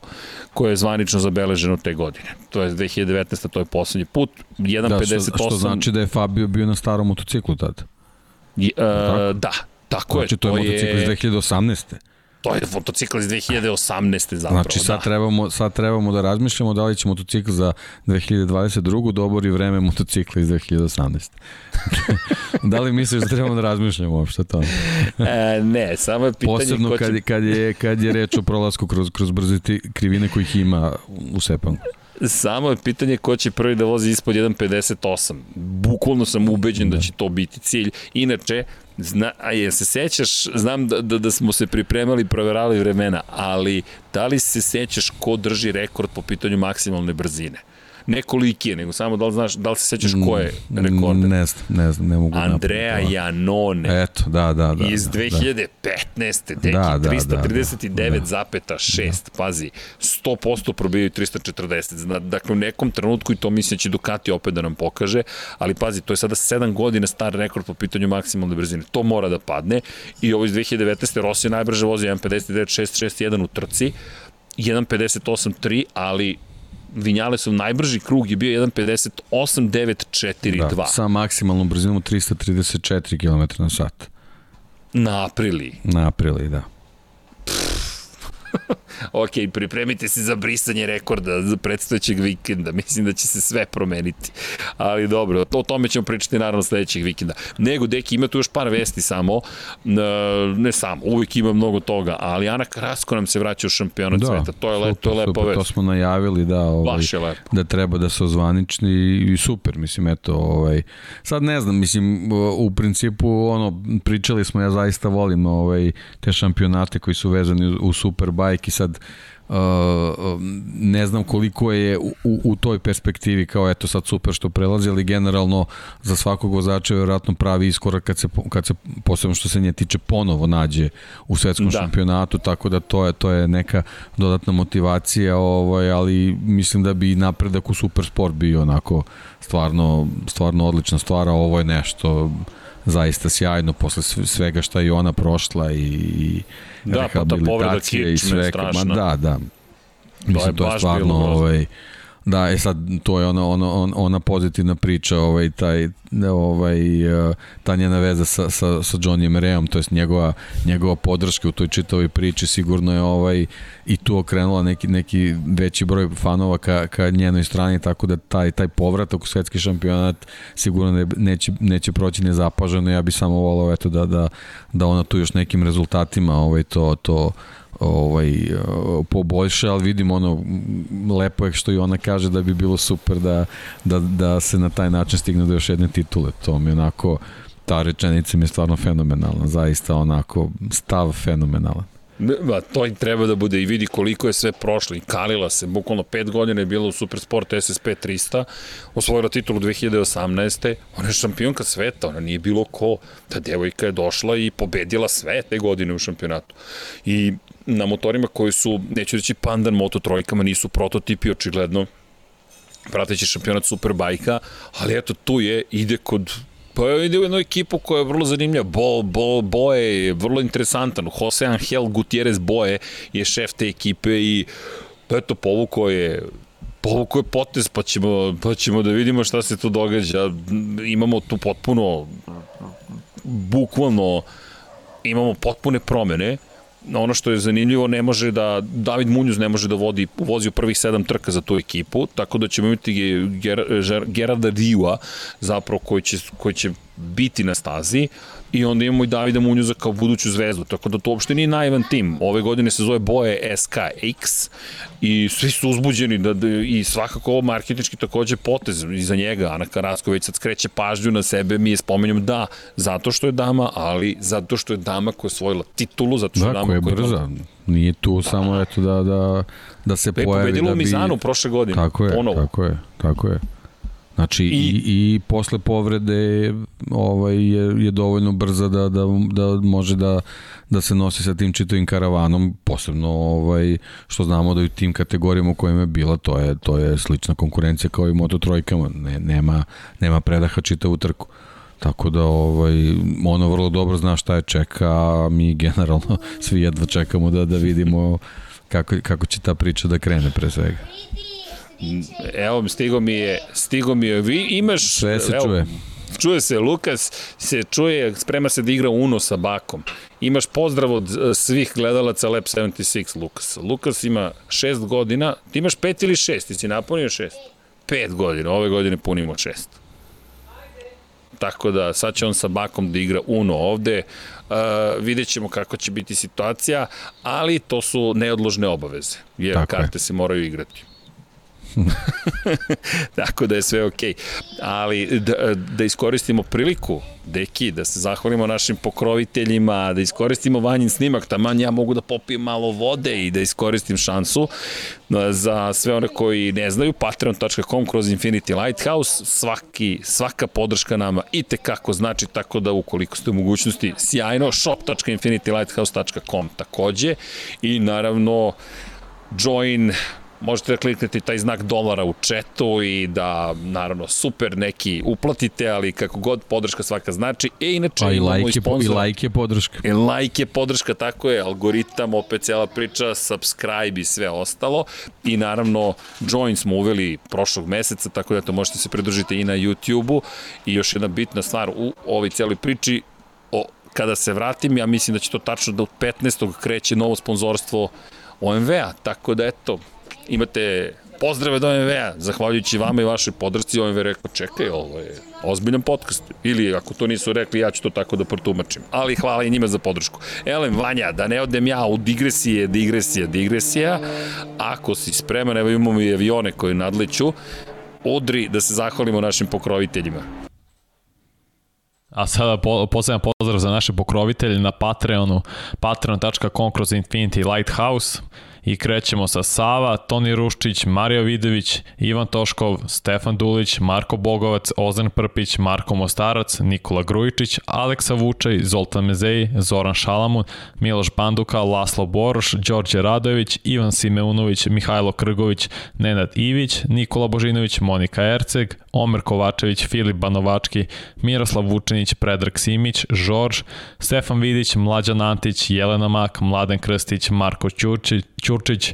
koje je zvanično zabeleženo te godine. To je 2019. to je poslednji put. 1.58 da, što, što znači da je Fabio bio na starom motociklu tada? I, uh, da, tako znači, je. to je motocikl iz 2018. To je motocikl iz 2018. zapravo. Znači sad, da. trebamo, sad trebamo da razmišljamo da li će motocikl za 2022. dobori vreme motocikla iz 2018. da li misliš da trebamo da razmišljamo uopšte to? e, ne, samo je pitanje... Posebno ko će... kad, kad, je, kad je reč o prolasku kroz, kroz brze krivine kojih ima u Sepangu. Samo je pitanje ko će prvi da vozi ispod 1.58. Bukvalno sam ubeđen da. da će to biti cilj. Inače, Zna, a je se sećaš, znam da, da, da smo se pripremali proverali vremena, ali da li se sećaš ko drži rekord po pitanju maksimalne brzine? Ne koliki je, nego samo da li znaš, da li se sećaš ko je rekorder? Ne znam, ne znam, ne mogu Andrea napraviti. Janone. Eto, da, da, da. Iz 2015. Da. Deki, da, da, 339,6, da, da. pazi, 100% probijaju 340. Dakle, u nekom trenutku i to mislim da će Ducati opet da nam pokaže, ali pazi, to je sada 7 godina star rekord po pitanju maksimalne brzine. To mora da padne i ovo iz 2019. Rossi najbrže vozi 1.59.661 u trci, 1.58.3, ali Vinjalesov najbrži krug je bio 1.58.942. Da, sa maksimalnom brzinom 334 km na sat. Na aprili. Na aprili, da. ok, pripremite se za brisanje rekorda za predstojećeg vikenda. Mislim da će se sve promeniti. Ali dobro, o tome ćemo pričati naravno sledećeg vikenda. Nego, deki, ima tu još par vesti samo. Ne samo, uvijek ima mnogo toga, ali Ana Krasko nam se vraća u šampionat da, sveta. To je, le, to je lepo vest. To smo najavili da, ovaj, da treba da se ozvanični i super, mislim, eto, ovaj, sad ne znam, mislim, u principu, ono, pričali smo, ja zaista volim ovaj, te šampionate koji su vezani u Superbike i sad Uh, ne znam koliko je u, u toj perspektivi kao eto sad super što prelazi, ali generalno za svakog vozača je vjerojatno pravi iskorak kad se, kad se posebno što se nje tiče ponovo nađe u svetskom da. šampionatu, tako da to je, to je neka dodatna motivacija, ovaj, ali mislim da bi napredak u supersport bio onako stvarno, stvarno odlična stvar, a ovo je nešto zaista sjajno posle svega šta je ona prošla i, i da, pa ta i strašna. Ma da, da. Mislim, to je, to je stvarno, ovaj, Da, e sad to je ona ona ona pozitivna priča, ovaj taj ovaj e, ta njena veza sa sa sa Johnnyem Reom, to jest njegova njegova podrška u toj čitavoj priči sigurno je ovaj i tu okrenula neki neki veći broj fanova ka ka njenoj strani tako da taj taj povratak u svetski šampionat sigurno ne, neće neće proći nezapaženo. Ja bih samo voleo eto da da da ona tu još nekim rezultatima ovaj to to ovaj, poboljša, ali vidim ono, lepo je što i ona kaže da bi bilo super da, da, da se na taj način stigne do još jedne titule. To mi onako, ta rečenica mi je stvarno fenomenalna, zaista onako stav fenomenalan. Ma, to im treba da bude i vidi koliko je sve prošlo. I kalila se, bukvalno pet godina je bila u Supersport SSP 300, osvojila titulu 2018. Ona je šampionka sveta, ona nije bilo ko. Ta devojka je došla i pobedila sve te godine u šampionatu. I na motorima koji su, neću reći pandan moto trojkama, nisu prototipi, očigledno prateći šampionat Superbajka, ali eto tu je, ide kod Pa ide u jednu ekipu koja je vrlo zanimljiva. Bo, Bo, Boje je vrlo interesantan. Jose Angel Gutierrez Boje je šef te ekipe i eto, povuko je povuko je potez, pa ćemo, pa ćemo da vidimo šta se tu događa. Imamo tu potpuno, bukvalno, imamo potpune promene ono što je zanimljivo, ne može da, David Munjuz ne može da vodi, vozi u prvih sedam trka za tu ekipu, tako da ćemo imati Ger, Ger, Gerarda Riua, zapravo koji će, koji će biti na stazi, i onda imamo i Davida Munjuza kao buduću zvezdu, tako da to uopšte nije naivan tim. Ove godine se zove Boje SKX i svi su uzbuđeni da, da, i svakako ovo marketnički takođe potez iza njega. Ana Karasković sad skreće pažnju na sebe, mi je spomenjam da, zato što je dama, ali zato što je dama koja je svojila titulu, zato što da, je dama koja je brza. Koja... Nije tu samo eto da, da, da se pojavi. Da pobedila u Mizanu prošle godine. Tako je, ponovo. tako je, tako je. Znači i, i, i posle povrede ovaj, je, je dovoljno brza da, da, da može da, da se nosi sa tim čitovim karavanom, posebno ovaj, što znamo da u tim kategorijama u kojima je bila, to je, to je slična konkurencija kao i Moto trojkama, ne, nema, nema predaha čitavu trku. Tako da ovaj, ono vrlo dobro zna šta je čeka, a mi generalno svi jedva čekamo da, da vidimo kako, kako će ta priča da krene pre svega. Evo, stigo mi je, stigo mi je, vi imaš... Sve se evo, čuje. Čuje se, Lukas se čuje, sprema se da igra Uno sa Bakom. Imaš pozdrav od e, svih gledalaca Lab 76, Lukas. Lukas ima šest godina, ti imaš pet ili šest, ti si napunio šest? Pet godina, ove godine punimo šest. Tako da sad će on sa Bakom da igra Uno ovde, uh, vidjet ćemo kako će biti situacija, ali to su neodložne obaveze, jer Tako karte je. se moraju igrati. Tako da je sve okej. Okay. Ali da, da iskoristimo priliku, deki, da se zahvalimo našim pokroviteljima, da iskoristimo vanjin snimak, taman ja mogu da popijem malo vode i da iskoristim šansu za sve one koji ne znaju, patreon.com kroz Infinity Lighthouse, svaki, svaka podrška nama i tekako znači, tako da ukoliko ste u mogućnosti, sjajno, shop.infinitylighthouse.com takođe i naravno join možete da kliknete taj znak dolara u četu i da, naravno, super neki uplatite, ali kako god podrška svaka znači. E, inače, pa i like, je, i like je podrška. I like je podrška, tako je, algoritam, opet cijela priča, subscribe i sve ostalo. I naravno, join smo uveli prošlog meseca, tako da to možete se pridružiti i na YouTube-u. I još jedna bitna stvar u ovoj cijeloj priči, o, kada se vratim, ja mislim da će to tačno da od 15. kreće novo sponzorstvo OMV-a, tako da eto, imate pozdrave do OMV-a, zahvaljujući vama i vašoj podršci, OMV rekao, čekaj, ovo je ozbiljan podcast. Ili ako to nisu rekli, ja ću to tako da protumačim. Ali hvala i njima za podršku. Elem, Vanja, da ne odem ja u digresije, digresija, digresija. Ako si spreman, evo imamo i avione koje nadleću, odri da se zahvalimo našim pokroviteljima. A sada po, poseban pozdrav za naše pokrovitelje na Patreonu, patreon.com kroz Infinity Lighthouse i krećemo sa Sava, Toni Ruščić, Mario Vidović, Ivan Toškov, Stefan Dulić, Marko Bogovac, Ozan Prpić, Marko Mostarac, Nikola Grujičić, Aleksa Vučaj, Zoltan Mezej, Zoran Šalamun, Miloš Banduka, Laslo Boroš, Đorđe Radojević, Ivan Simeunović, Mihajlo Krgović, Nenad Ivić, Nikola Božinović, Monika Erceg, Omer Kovačević, Filip Banovački, Miroslav Vučenić, Predrag Simić, Žorž, Stefan Vidić, Mlađan Antić, Jelena Mak, Mladen Krstić, Marko Ćurčić, Ćurčić,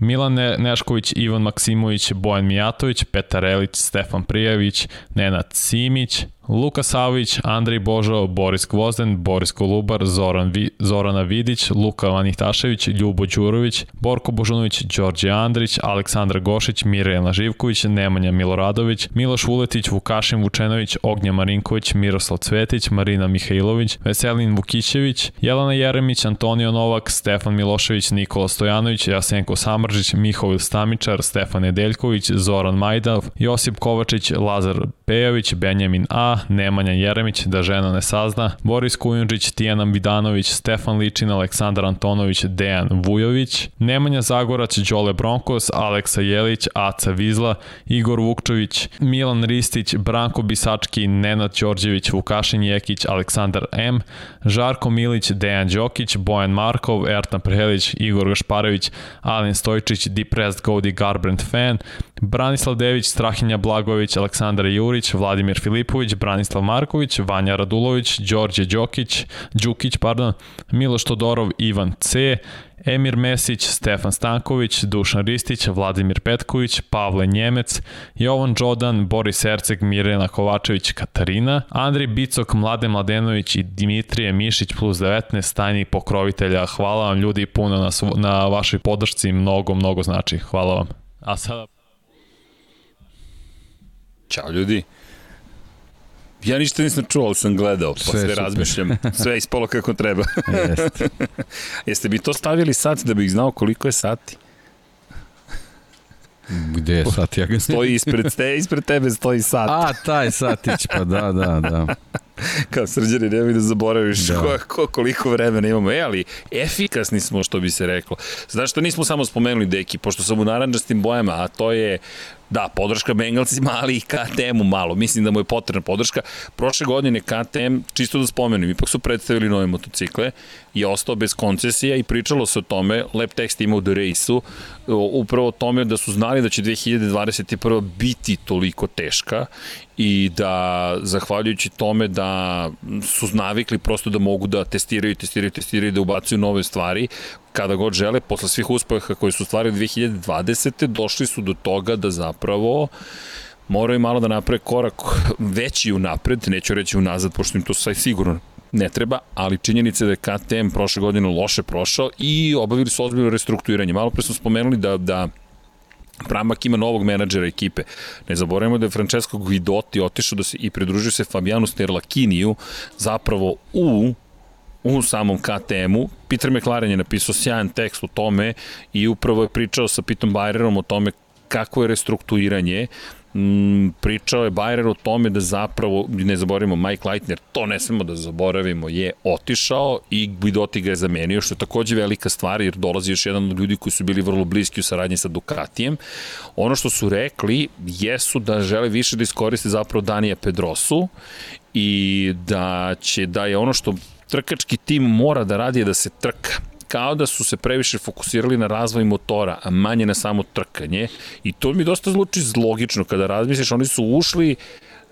Milan Nešković, Ivan Maksimović, Bojan Mijatović, Petar Elić, Stefan Prijević, Nenad Simić, Luka Savović, Andrej Božo, Boris Gvozden, Boris Kolubar, Zoran Vi, Zorana Vidić, Luka Vanihtašević, Ljubo Đurović, Borko Božunović, Đorđe Andrić, Aleksandar Gošić, Mirjana Živković, Nemanja Miloradović, Miloš Vuletić, Vukašin Vučenović, Ognja Marinković, Miroslav Cvetić, Marina Mihajlović, Veselin Vukićević, Jelena Jeremić, Antonio Novak, Stefan Milošević, Nikola Stojanović, Jasenko Samržić, Mihovil Stamičar, Stefan Nedeljković, Zoran Majdav, Josip Kovačić, Lazar Pejović, Benjamin A, Nemanja Jeremić, da žena ne sazna, Boris Kujundžić, Tijana Vidanović, Stefan Ličin, Aleksandar Antonović, Dejan Vujović, Nemanja Zagorać, Đole Bronkos, Aleksa Jelić, Aca Vizla, Igor Vukčović, Milan Ristić, Branko Bisački, Nenad Đorđević, Vukašin Jekić, Aleksandar M, Žarko Milić, Dejan Đokić, Bojan Markov, Ertan Prehelić, Igor Gašparević, Alen Stojčić, Depressed Godi Garbrandt Fan, Branislav Dević, Strahinja Blagović, Aleksandar Jurić, Vladimir Filipović, Branislav Marković, Vanja Radulović, Đorđe Đokić, Đukić, pardon, Miloš Todorov, Ivan C, Emir Mesić, Stefan Stanković, Dušan Ristić, Vladimir Petković, Pavle Njemec, Jovan Đodan, Boris Erceg, Mirjana Kovačević, Katarina, Andri Bicok, Mlade Mladenović i Dimitrije Mišić plus 19 tajni pokrovitelja. Hvala vam ljudi puno na, na vašoj podršci, mnogo, mnogo znači. Hvala vam. A sada... Ćao ljudi. Ja ništa nisam čuo, ali sam gledao, pa sve, sve razmišljam. Sve je ispalo kako treba. Jeste. Jeste bi to stavili sat da bih znao koliko je sati? Gde je sat? Ja ga stoji ispred, te, ispred tebe stoji sat. A, taj satić, pa da, da, da. Kao srđani, nemoj da zaboraviš da. Ko, ko, koliko vremena imamo. E, ali efikasni smo, što bi se reklo. Znaš što nismo samo spomenuli deki, pošto sam u naranđastim bojama, a to je Da, podrška Bengalsima, ali i KTM-u malo. Mislim da mu je potrebna podrška. Prošle godine KTM, čisto da spomenem, ipak su predstavili nove motocikle, je ostao bez koncesija i pričalo se o tome, Lab Text ima u The Race-u, upravo o tome da su znali da će 2021. biti toliko teška i da zahvaljujući tome da su navikli prosto da mogu da testiraju, testiraju, testiraju, da ubacuju nove stvari, kada god žele, posle svih uspeha koji su stvarili 2020. došli su do toga da zapravo moraju malo da naprave korak veći u napred, neću reći unazad, pošto im to sve sigurno ne treba, ali činjenica je da je KTM prošle godine loše prošao i obavili su ozbiljno restrukturiranje. Malo pre smo spomenuli da, da Pramak ima novog menadžera ekipe. Ne zaboravimo da je Francesco Guidotti otišao da se i pridružio se Fabianu Sterlakiniju zapravo u u samom KTM-u. Peter McLaren je napisao sjajan tekst o tome i upravo je pričao sa Pitom Bayerom o tome kako je restrukturiranje mm, pričao je Bayer o tome da zapravo, ne zaboravimo, Mike Leitner, to ne smemo da zaboravimo, je otišao i Guidotti ga je zamenio, što je takođe velika stvar, jer dolazi još jedan od ljudi koji su bili vrlo bliski u saradnji sa Ducatijem. Ono što su rekli jesu da žele više da iskoriste zapravo Danija Pedrosu i da će da je ono što trkački tim mora da radi da se trka kao da su se previše fokusirali na razvoj motora, a manje na samo trkanje. I to mi dosta zluči logično kada razmisliš, oni su ušli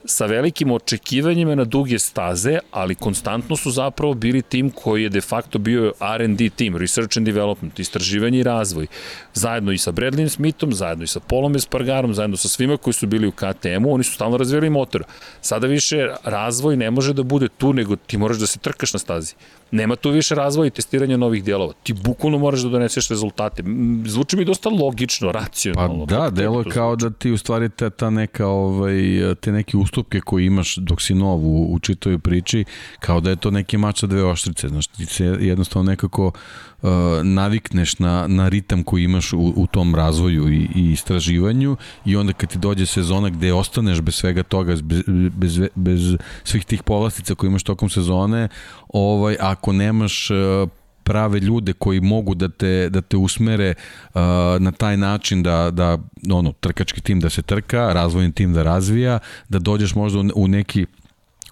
sa velikim očekivanjima na duge staze, ali konstantno su zapravo bili tim koji je de facto bio R&D tim, Research and Development, istraživanje i razvoj, zajedno i sa Bradley Smithom, zajedno i sa Polom Espargarom, zajedno sa svima koji su bili u KTM-u, oni su stalno razvijali motor. Sada više razvoj ne može da bude tu, nego ti moraš da se trkaš na stazi. Nema tu više razvoja i testiranja novih dijelova. Ti bukvalno moraš da doneseš rezultate. Zvuči mi dosta logično, racionalno. Pa da, delo je kao da ti u stvari te, ta neka, ovaj, te neke ustupke koje imaš dok si nov u, u čitoj priči, kao da je to neki mač sa dve oštrice. Znaš, ti se jednostavno nekako uh, navikneš na, na ritam koji imaš u, u tom razvoju i, i istraživanju i onda kad ti dođe sezona gde ostaneš bez svega toga, bez, bez, bez svih tih povlastica koje imaš tokom sezone, ovaj, ako nemaš uh, prave ljude koji mogu da te, da te usmere uh, na taj način da, da ono, trkački tim da se trka, razvojni tim da razvija, da dođeš možda u neki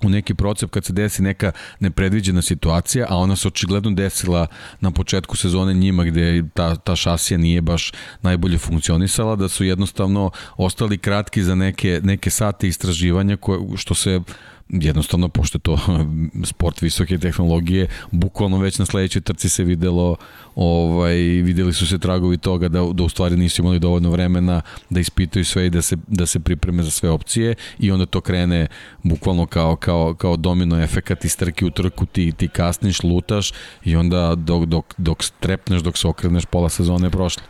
u neki procep kad se desi neka nepredviđena situacija, a ona se očigledno desila na početku sezone njima gde ta, ta šasija nije baš najbolje funkcionisala, da su jednostavno ostali kratki za neke, neke sate istraživanja koje, što se jednostavno, pošto je to sport visoke tehnologije, bukvalno već na sledećoj trci se videlo, ovaj, videli su se tragovi toga da, da u stvari nisu imali dovoljno vremena da ispitaju sve i da se, da se pripreme za sve opcije i onda to krene bukvalno kao, kao, kao domino efekat iz trke u trku, ti, ti kasniš, lutaš i onda dok, dok, dok strepneš, dok se okreneš, pola sezone je prošlo.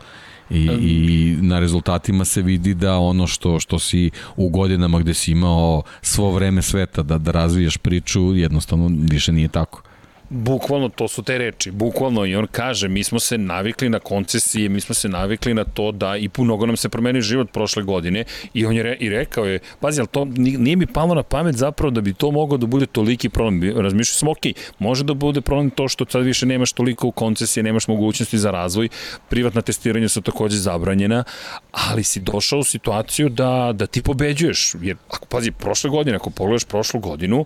I, I na rezultatima se vidi da ono što što si u godinama gde si imao svo vreme sveta da, da razvijaš priču, jednostavno više nije tako. Bukvalno to su te reči, bukvalno i on kaže mi smo se navikli na koncesije, mi smo se navikli na to da i mnogo nam se promeni život prošle godine i on je re, i rekao je, pazi, ali to nije mi palo na pamet zapravo da bi to moglo da bude toliki problem. Razmišljao sam, ok, može da bude problem to što sad više nemaš toliko koncesije, nemaš mogućnosti za razvoj, privatna testiranja su takođe zabranjena, ali si došao u situaciju da, da ti pobeđuješ. Jer, ako, pazi, prošle godine, ako pogledaš prošlu godinu,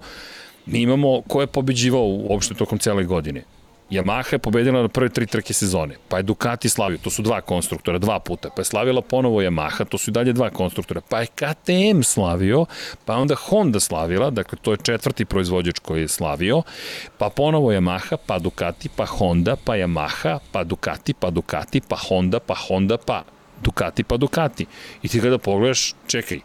mi imamo ko je pobeđivao uopšte tokom cele godine. Yamaha je pobedila na prve tri trke sezone, pa je Ducati slavio, to su dva konstruktora, dva puta, pa je slavila ponovo Yamaha, to su i dalje dva konstruktora, pa je KTM slavio, pa onda Honda slavila, dakle to je četvrti proizvođač koji je slavio, pa ponovo Yamaha, pa Ducati, pa Honda, pa Yamaha, pa Ducati, pa Ducati, pa Honda, pa Honda, pa Ducati, pa Ducati. I ti kada pogledaš, čekaj,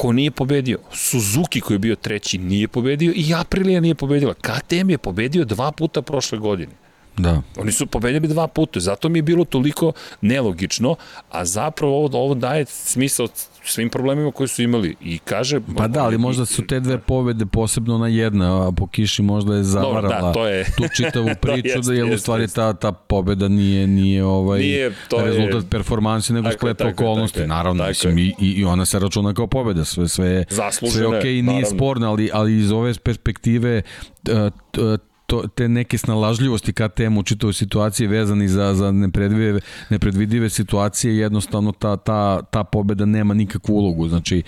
ko nije pobedio? Suzuki koji je bio treći nije pobedio i Aprilia nije pobedila. KTM je pobedio dva puta prošle godine. Da. Oni su pobedili dva puta, zato mi je bilo toliko nelogično, a zapravo ovo, ovo daje smisao svim problemima koji su imali i kaže... Pa da, ali možda su te dve pobede posebno na jedna, a po kiši možda je zavarala Dobro, da, to je... tu čitavu priču, da, jest, da je u stvari ta, ta pobeda nije, nije, ovaj, nije to rezultat je... performansi, nego splet okolnosti. Tako, naravno, tako mislim, i, i ona se računa kao pobeda, sve, sve, sve ok, okay, nije sporno, ali, ali iz ove perspektive to, te neke snalažljivosti KTM u čitavoj situaciji vezani za, za nepredvidive, nepredvidive situacije, jednostavno ta, ta, ta pobeda nema nikakvu ulogu. Znači,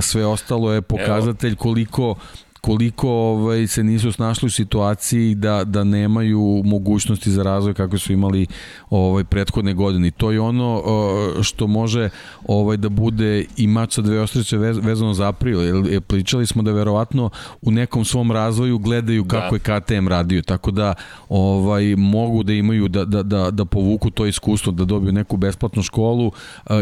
sve ostalo je pokazatelj koliko koliko ovaj, se nisu snašli u situaciji da, da nemaju mogućnosti za razvoj kako su imali ovaj prethodne godine. I to je ono što može ovaj da bude i mač sa dve ostrice vez, vezano za april. Jer, pričali smo da verovatno u nekom svom razvoju gledaju kako da. je KTM radio. Tako da ovaj mogu da imaju da, da, da, da povuku to iskustvo, da dobiju neku besplatnu školu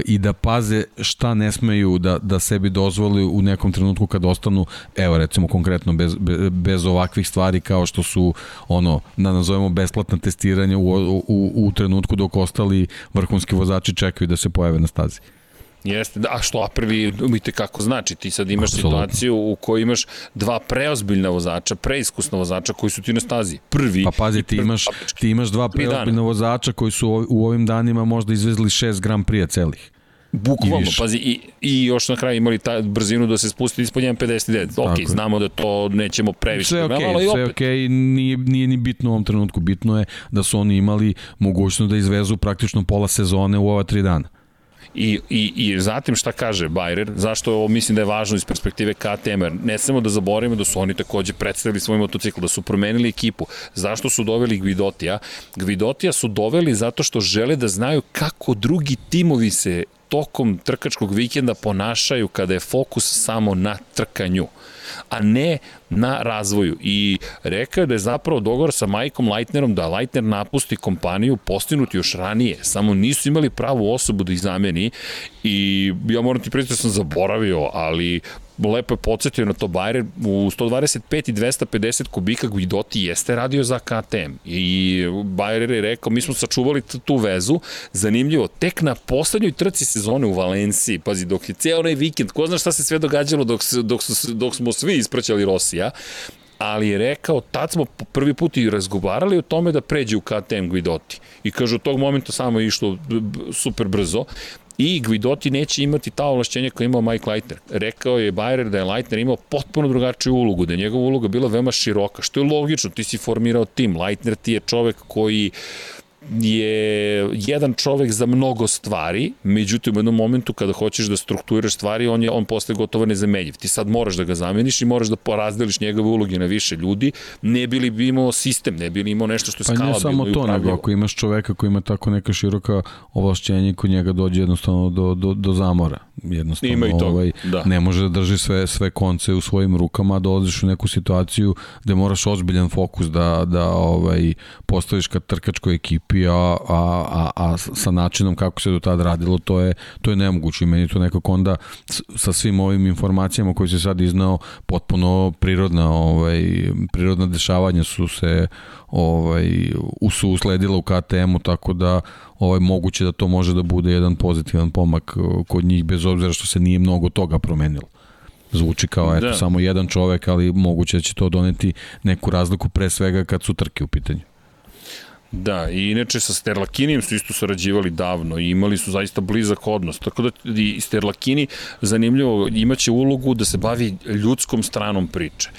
i da paze šta ne smeju da, da sebi dozvoli u nekom trenutku kad ostanu, evo recimo konkretno konkretno bez, bez ovakvih stvari kao što su ono, da nazovemo besplatna testiranja u, u, u trenutku dok ostali vrhunski vozači čekaju da se pojave na stazi. Jeste, da, a što a prvi umite kako znači, ti sad imaš Absolutno. situaciju u kojoj imaš dva preozbiljna vozača, preiskusna vozača koji su ti na stazi. Prvi. Pa pazi, ti imaš, ti imaš dva preozbiljna vozača koji su u ovim danima možda izvezli 6 gram prija celih. Bukvalno, I pazi, i, i još na kraju imali ta brzinu da se spusti ispod 1.59. Ok, Tako znamo da to nećemo previše. Sve ok, okay, sve ok, okay, nije, nije ni bitno u ovom trenutku. Bitno je da su oni imali mogućnost da izvezu praktično pola sezone u ova tri dana. I, i, I zatim šta kaže Bayer, zašto ovo mislim da je važno iz perspektive KTM, ne samo da zaboravimo da su oni takođe predstavili svoj motocikl, da su promenili ekipu. Zašto su doveli Gvidotija? Gvidotija su doveli zato što žele da znaju kako drugi timovi se tokom trkačkog vikenda ponašaju kada je fokus samo na trkanju a ne na razvoju. I rekao je da je zapravo dogovor sa Majkom Leitnerom da Leitner napusti kompaniju postinuti još ranije, samo nisu imali pravu osobu da ih zameni i ja moram ti priznati da sam zaboravio, ali lepo je podsjetio na to Bayer u 125 i 250 kubika Guidoti jeste radio za KTM i Bayer je rekao mi smo sačuvali tu vezu. Zanimljivo tek na poslednjoj trci sezone u Valenciji pazi dok je ceo onaj vikend ko zna šta se sve događalo dok, dok, dok smo svi ispraćali Rosija ali je rekao, tad smo prvi put i razgovarali o tome da pređe u KTM Guidoti. I kaže, od tog momenta samo je išlo super brzo i Guidotti neće imati ta ovlašćenja koje imao Mike Leitner. Rekao je Bayer da je Leitner imao potpuno drugačiju ulogu, da je njegova uloga bila veoma široka, što je logično, ti si formirao tim, Leitner ti je čovek koji je jedan čovek za mnogo stvari, međutim u jednom momentu kada hoćeš da strukturiraš stvari, on je on postaje gotovo nezamenjiv. Ti sad moraš da ga zameniš i moraš da porazdeliš njegove uloge na više ljudi, ne bili bi imao sistem, ne bili imao nešto što je skala. Pa ne samo to, nego ako imaš čoveka koji ima tako neka široka ovlašćenja, kod njega dođe jednostavno do, do, do zamora. Jednostavno, Ima i to, ovaj, da. ne može da drži sve, sve konce u svojim rukama, dolaziš u neku situaciju gde moraš ozbiljan fokus da, da ovaj, postaviš ka trkačkoj ekipi a, a, a, a sa načinom kako se do tada radilo, to je, to je nemoguće i meni to nekako onda sa svim ovim informacijama koje se sad iznao potpuno prirodna, ovaj, prirodna dešavanja su se ovaj, su usledila u KTM-u, tako da ovaj, moguće da to može da bude jedan pozitivan pomak kod njih, bez obzira što se nije mnogo toga promenilo. Zvuči kao eto, da. samo jedan čovek, ali moguće da će to doneti neku razliku pre svega kad su trke u pitanju. Da, i inače sa Sterlakinijem su isto sarađivali davno i imali su zaista blizak odnos. Tako da i Sterlakini, zanimljivo, imaće ulogu da se bavi ljudskom stranom priče.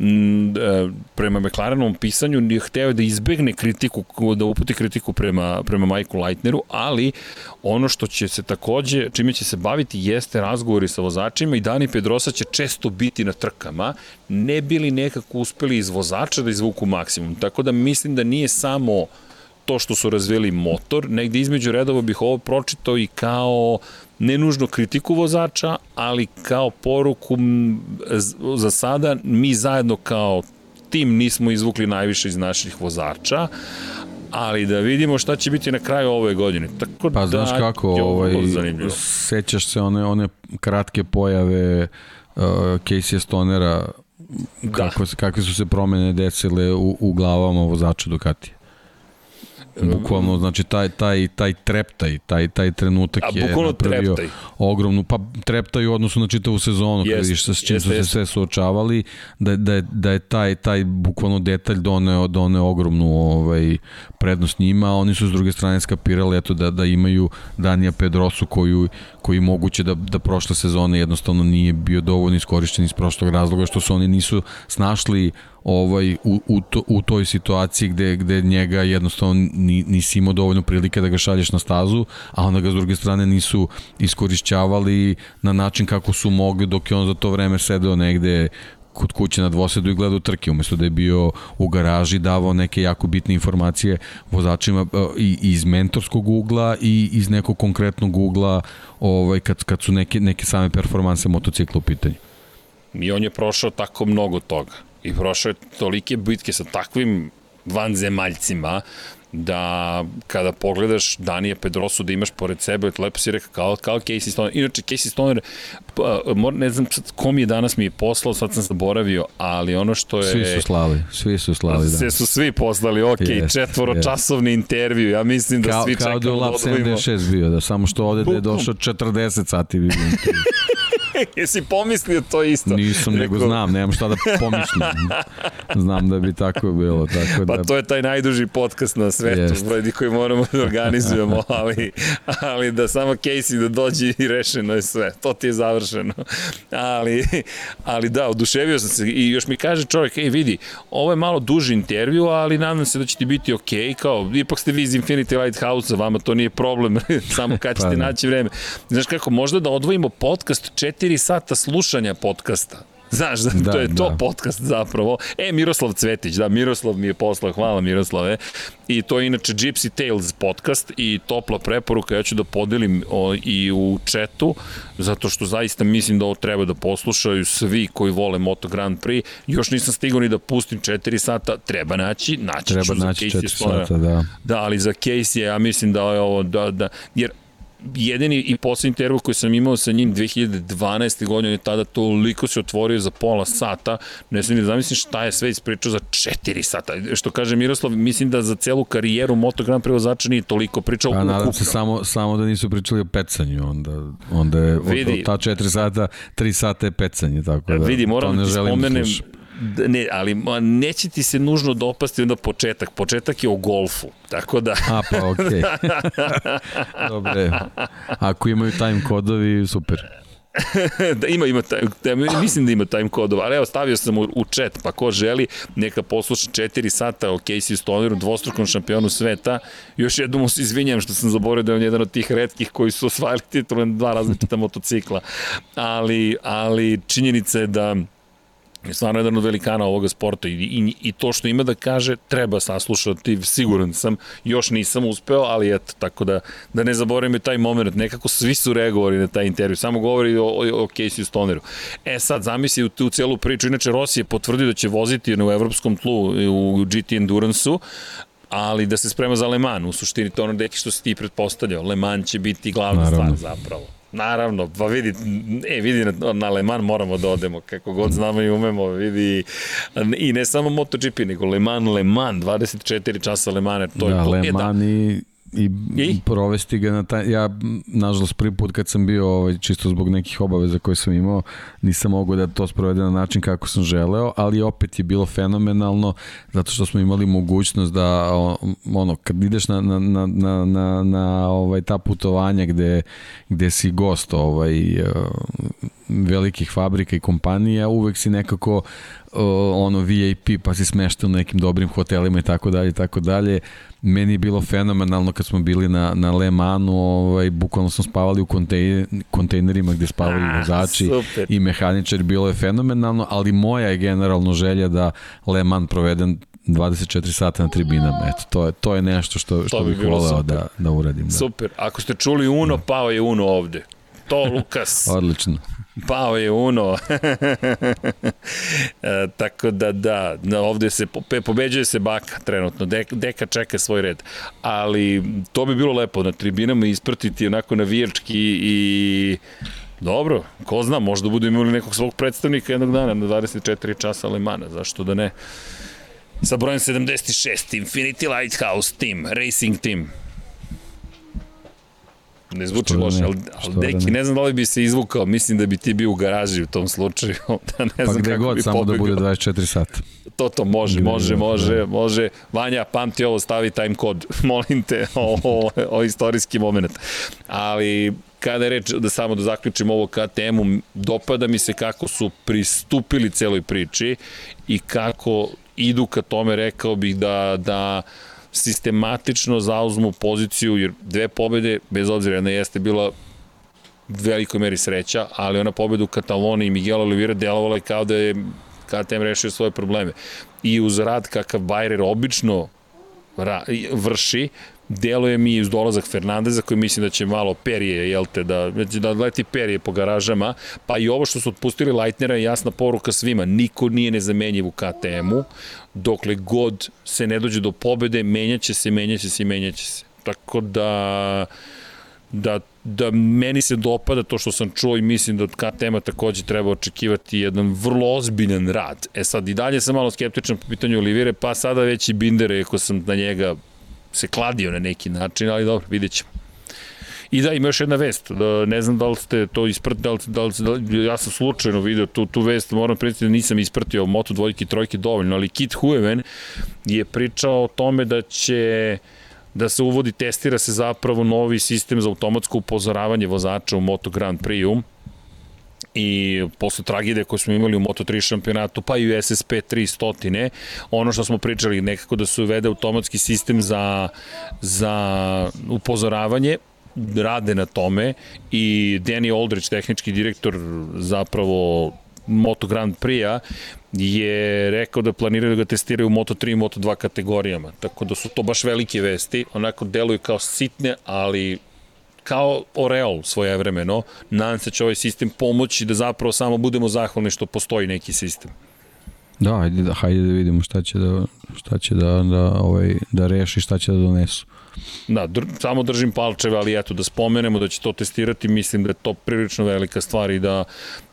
E, prema McLarenovom pisanju nije hteo da izbegne kritiku, da uputi kritiku prema, prema Michael Leitneru, ali ono što će se takođe, čime će se baviti jeste razgovori sa vozačima i Dani Pedrosa će često biti na trkama, ne bili nekako uspeli iz vozača da izvuku maksimum. Tako da mislim da nije samo to što su razvili motor, negde između redova bih ovo pročitao i kao ne nužno kritiku vozača, ali kao poruku za sada mi zajedno kao tim nismo izvukli najviše iz naših vozača, ali da vidimo šta će biti na kraju ove godine. Tako pa da, znaš kako, ovaj, sećaš se one, one kratke pojave uh, Casey Stonera da. kako, kakve su se promene desile u, u glavama vozača Ducatija. Bukvalno, znači taj, taj, taj treptaj, taj, taj trenutak A, je napravio treptaj. ogromnu, pa treptaj u odnosu na čitavu sezonu, kada vidiš sa čim su se sve suočavali, da, da, je, da je taj, taj bukvalno detalj doneo, doneo ogromnu ovaj, prednost njima, a oni su s druge strane skapirali eto, da, da imaju Danija Pedrosu koju, koji moguće da, da prošle sezone jednostavno nije bio dovoljno iskorišćen iz prošlog razloga što su oni nisu snašli ovaj, u, u, to, u toj situaciji gde, gde njega jednostavno ni, nisi imao dovoljno prilike da ga šalješ na stazu, a onda ga s druge strane nisu iskorišćavali na način kako su mogli dok je on za to vreme sedeo negde kod kuće na dvosedu i gledao trke, umesto da je bio u garaži, davao neke jako bitne informacije vozačima e, i iz mentorskog ugla i iz nekog konkretnog ugla ovaj, kad, kad su neke, neke same performanse motocikla u pitanju. I on je prošao tako mnogo toga i prošao je tolike bitke sa takvim vanzemaljcima da kada pogledaš Danije Pedrosu da imaš pored sebe, lepo si rekao kao, kao Casey Stoner. Inače, Casey Stoner, pa, ne znam kom je danas mi je poslao, sad sam zaboravio, ali ono što je... Svi su slali, svi su slali da. Sve su svi poslali, ok, yes, četvoročasovni yes. intervju, ja mislim da kao, svi čekamo da odvojimo. Kao da je u Lab 76 bio, da samo što ovde da je došao 40 sati vidim. Jesi pomislio to isto? Nisam, Rekao... nego znam, nemam šta da pomislim. znam da bi tako bilo. Tako pa da... to je taj najduži podcast na svetu, Jest. Bredi koji moramo da organizujemo, ali, ali da samo Casey da dođe i rešeno je sve. To ti je završeno. Ali, ali da, oduševio sam se i još mi kaže čovjek, ej vidi, ovo je malo duži intervju, ali nadam se da će ti biti okej, okay, kao, ipak ste vi iz Infinity Lighthouse, vama to nije problem, samo kad ćete pa, da. naći vreme. Znaš kako, možda da odvojimo podcast 4 4 sata slušanja podcasta. Znaš, da, to je to da. podcast zapravo. E, Miroslav Cvetić, da, Miroslav mi je poslao, hvala Miroslave. I to je inače Gypsy Tales podcast i topla preporuka, ja ću da podelim o, i u četu, zato što zaista mislim da ovo treba da poslušaju svi koji vole Moto Grand Prix. Još nisam stigao ni da pustim 4 sata, treba naći, naći treba ću naći za Casey sata, da. Da, ali za Casey ja mislim da je ovo, da, da, jer jedini i poslednji intervju koji sam imao sa njim 2012. godine, je tada toliko se otvorio za pola sata, ne znam ni da zamislim šta je sve ispričao za 4 sata. Što kaže Miroslav, mislim da za celu karijeru Moto Grand prevozača nije toliko pričao Pa nadam se samo, samo da nisu pričali o pecanju, onda, onda je vidi, od, ta 4 sata, 3 sata je pecanje, tako da vidi, moram da ti spomenem, ne, ali neće ti se nužno dopasti onda početak. Početak je o golfu, tako da... A, pa okej. Okay. Dobre. Ako imaju time kodovi, super. da ima, ima, da, mislim da ima time kodova, ali evo stavio sam u, u chat, pa ko želi, neka posluša 4 sata o Casey Stoneru, dvostrukom šampionu sveta. Još jednom mu se izvinjam što sam zaboravio da je on jedan od tih redkih koji su osvajali titulu na dva različita motocikla. Ali, ali činjenica je da je stvarno jedan od velikana ovoga sporta i, i, i to što ima da kaže treba saslušati, siguran sam, još nisam uspeo, ali eto, tako da, da ne zaboravim taj moment, nekako svi su reagovali na taj intervju, samo govori o, o, o Casey Stoneru. E sad, zamisli u tu celu priču, inače Rossi je potvrdio da će voziti u evropskom tlu u GT Endurance-u, ali da se sprema za Le Mans, u suštini to ono deki što si ti pretpostavljao, Le Mans će biti glavna Naravno. stvar zapravo. Naravno, pa vidi, e, vidi na, na Le Mans moramo da odemo, kako god znamo i umemo, vidi, i ne samo MotoGP, nego Le Mans, Le Mans, 24 časa Le Mans, to da, je to. Le Mans e, da. i i, I, provesti ga na taj, ja nažalost prvi put kad sam bio ovaj, čisto zbog nekih obaveza koje sam imao nisam mogao da to sprovede na način kako sam želeo, ali opet je bilo fenomenalno zato što smo imali mogućnost da ono kad ideš na, na, na, na, na, na ovaj, ta putovanja gde, gde si gost ovaj, velikih fabrika i kompanija, uvek si nekako ono VIP, pa si smešten u nekim dobrim hotelima i tako dalje i tako dalje. Meni je bilo fenomenalno kad smo bili na, na Le Manu, ovaj, bukvalno smo spavali u kontejner, kontejnerima gde spavali ah, vozači super. i mehaničari, bilo je fenomenalno, ali moja je generalno želja da Le Mans proveden 24 sata na tribinama. Eto, to je, to je nešto što, što bih voleo da, da uradim. Da. Super. Ako ste čuli Uno, pao je Uno ovde. To, Lukas. Odlično. Pao je Uno. e, tako da, da, ovde se pobeđuje se Baka trenutno. Deka, Deka čeka svoj red. Ali to bi bilo lepo na tribinama ispratiti onako navijački i Dobro, ko zna, možda budu imali nekog svog predstavnika jednog dana na 24 časa Alemana, zašto da ne? Sa brojem 76, Infinity Lighthouse Team, Racing Team. Ne zvuči što loše, ali, ali deki, da ne. ne znam da li bi se izvukao, mislim da bi ti bio u garaži u tom slučaju, da ne pa znam gde kako god, bi samo da bude 24 sata. To, to može, može, može, da. može. Vanja, pamti ovo, stavi time kod, molim te, o, o, o istorijski moment. Ali kada je reč, da samo da zaključim ovo ka temu, dopada mi se kako su pristupili celoj priči i kako idu ka tome, rekao bih da, da sistematično zauzmu poziciju, jer dve pobede, bez obzira, jedna jeste bila velikoj meri sreća, ali ona pobeda u i Miguel Oliveira delovala je kao da je KTM rešio svoje probleme. I uz rad kakav Bayer obično vrši, deluje mi iz dolazak Fernandeza koji mislim da će malo perije, jel te, da, da leti perije po garažama, pa i ovo što su otpustili Leitnera je jasna poruka svima, niko nije nezamenjiv u KTM-u, dokle god se ne dođe do pobede, menjaće se, menjaće se menjaće se. Tako da, da, da meni se dopada to što sam čuo i mislim da od KTM-a takođe treba očekivati jedan vrlo ozbiljan rad. E sad i dalje sam malo skeptičan po pitanju Olivire, pa sada već i Bindere, ako sam na njega se kladio na neki način, ali dobro, vidjet ćemo. I da, ima još jedna vest, da, ne znam da li ste to ispratili, da li, da li, da ja sam slučajno video tu, tu vest, moram prijeti da nisam ispratio Moto dvojke i trojke dovoljno, ali Kit Hueven je pričao o tome da će da se uvodi, testira se zapravo novi sistem za automatsko upozoravanje vozača u Moto Grand Prix-u, i posle tragedije koje smo imali u Moto3 šampionatu, pa i u SSP 300, ono što smo pričali nekako da se uvede automatski sistem za, za upozoravanje, rade na tome i Danny Aldrich, tehnički direktor zapravo Moto Grand Prix-a je rekao da planiraju da ga testiraju u Moto3 i Moto2 kategorijama. Tako da su to baš velike vesti. Onako deluju kao sitne, ali kao Oreol svoje vremeno, nadam se da će ovaj sistem pomoći da zapravo samo budemo zahvalni što postoji neki sistem. Da, hajde da, hajde da vidimo šta će da, šta će da, da, ovaj, da reši, šta će da donesu. Da, dr, samo držim palčeve, ali eto, da spomenemo da će to testirati, mislim da je to prilično velika stvar i da,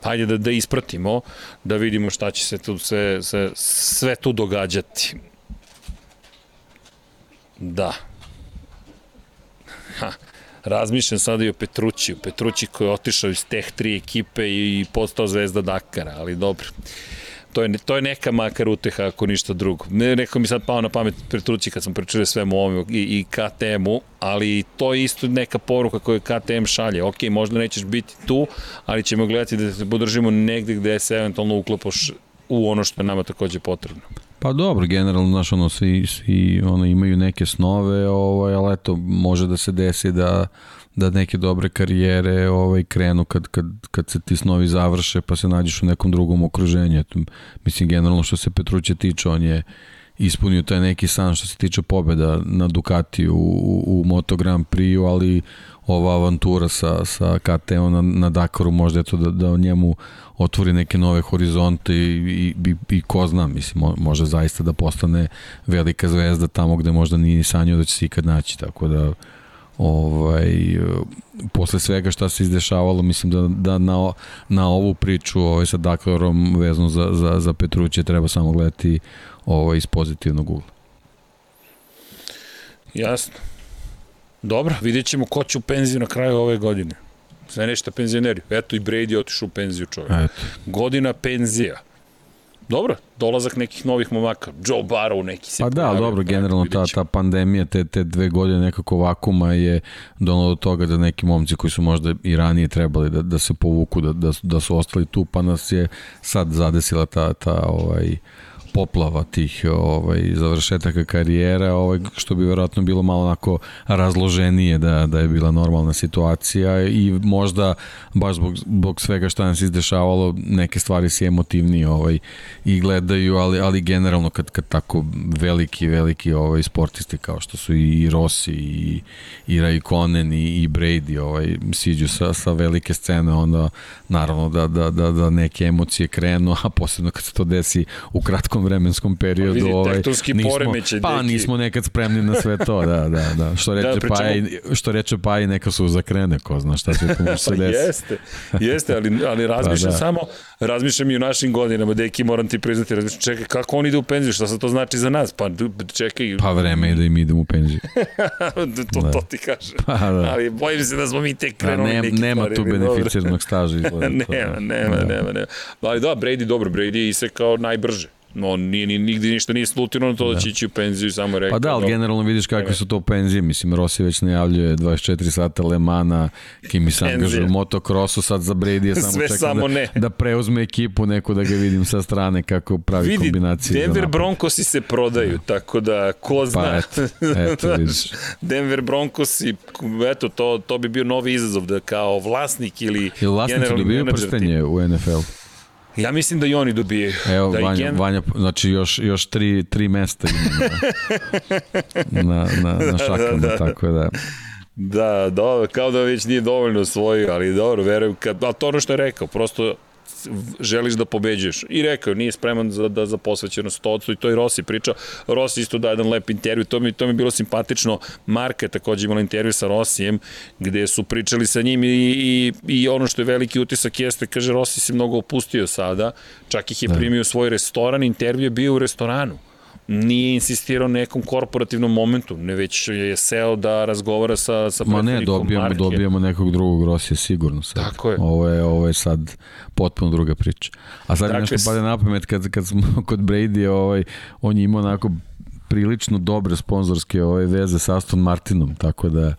hajde da, da ispratimo, da vidimo šta će se tu sve, sve, sve tu događati. Da. Ha razmišljam sada i o Petrućiju. Petrući koji je otišao iz teh tri ekipe i postao zvezda Dakara, ali dobro. To je, to je neka makar uteha ako ništa drugo. Ne, neko mi sad pao na pamet Petrući kad sam pričali svemu ovome i, i KTM-u, ali to je isto neka poruka koju KTM šalje. Ok, možda nećeš biti tu, ali ćemo gledati da se podržimo negde gde se eventualno uklopoš u ono što je nama takođe potrebno. Pa dobro, generalno, znaš, ono, svi, svi ono, imaju neke snove, ovaj, ali eto, može da se desi da, da neke dobre karijere ovaj, krenu kad, kad, kad se ti snovi završe pa se nađeš u nekom drugom okruženju. Eto, mislim, generalno što se Petruće tiče, on je ispunio taj neki san što se tiče pobeda na Ducati u, u, Moto Grand Prix, ali ova avantura sa, sa KTO na, na Dakaru možda eto da, da njemu otvori neke nove horizonte i, i, i, ko zna, mislim, može zaista da postane velika zvezda tamo gde možda nije sanjao da će se ikad naći, tako da ovaj, posle svega šta se izdešavalo, mislim da, da na, na ovu priču ovaj, sa Dakarom vezano za, za, za Petruće treba samo gledati ovaj, iz pozitivnog ugla. Jasno. Dobro, vidjet ćemo ko će u penziju na kraju ove godine. Sve nešto penzioneri. Eto i Brady otišao u penziju čovjek. Eto. Godina penzija. Dobro, dolazak nekih novih momaka. Joe Barrow neki se Pa da, ali dobro, generalno ta, ta pandemija, te, te dve godine nekako vakuma je donalo do toga da neki momci koji su možda i ranije trebali da, da se povuku, da, da, da su ostali tu, pa nas je sad zadesila ta, ta ovaj, poplava tih ovaj, završetaka karijera, ovaj, što bi verovatno bilo malo onako razloženije da, da je bila normalna situacija i možda baš zbog, zbog svega što nam se izdešavalo neke stvari se emotivnije ovaj, i gledaju, ali, ali generalno kad, kad tako veliki, veliki ovaj, sportisti kao što su i Rossi i, i Raikkonen i, i Brady ovaj, siđu sa, sa velike scene, onda naravno da, da, da, da neke emocije krenu, a posebno kad se to desi u kratkom vremenskom periodu. Pa vidi, ovaj, nismo, poremeće, pa deki. nismo nekad spremni na sve to, da, da, da. Što da, reče, da, pričamo... pa, i, što reče pa i neka su zakrene, ko zna šta će tu se desi. jeste, jeste, ali, ali razmišljam pa, da. samo, razmišljam i u našim godinama, deki, moram ti priznati, razmišljam, čekaj, kako oni ide u penziju, šta se to znači za nas? Pa čekaj. Pa vreme je da im idemo u penziju. to, da. to ti kaže. Pa, da. Ali bojim se da smo mi tek pa krenuli ne, neki Nema tu beneficirnog staža. nema, nema, da. nema, nema. Ali da, Brady dobro, Brady je isekao najbrže no nije ni nigde ništa nije slutirano to da, da će ići u penziju samo rekao. Pa da, ali generalno vidiš kakve su to penzije, mislim Rossi već najavljuje 24 sata Le Mana, Kimi se angažuje u motokrosu, sad za Brady samo Sve čeka samo da, ne. da preuzme ekipu neku da ga vidim sa strane kako pravi Vidi, kombinacije. Denver Broncosi se prodaju, da. tako da ko pa zna. Pa eto, eto vidiš. Denver Broncosi, eto to, to bi bio novi izazov da kao vlasnik ili Ili vlasnici dobiju prstenje u NFL. Ja mislim da i oni dobijaju. Evo, da Vanja, Gen... Vanja, znači još, još tri, tri mesta na, na, na, na šakama, da, da, da. tako da... Da, dobro, kao da već nije dovoljno svoju, ali dobro, verujem, kad, ali to ono što je rekao, prosto želiš da pobeđuješ. I rekao, nije spreman za, da, za posvećenost 100% i to i Rossi pričao. Rossi isto da jedan lep intervju, to mi, to mi je bilo simpatično. Marka je takođe imala intervju sa Rossijem, gde su pričali sa njim i, i, i ono što je veliki utisak jeste, kaže, Rossi se mnogo opustio sada, čak ih je da. primio u svoj restoran, intervju je bio u restoranu nije insistirao nekom korporativnom momentu, ne već je seo da razgovara sa, sa Ma ne, dobijamo, marke. dobijamo nekog drugog Rosija sigurno sad. Tako je. Ovo je, ovo je sad potpuno druga priča. A sad dakle, nešto pade na pamet kad, kad smo kod Brady, ovaj, on je imao onako prilično dobre sponzorske ove veze sa Aston Martinom, tako da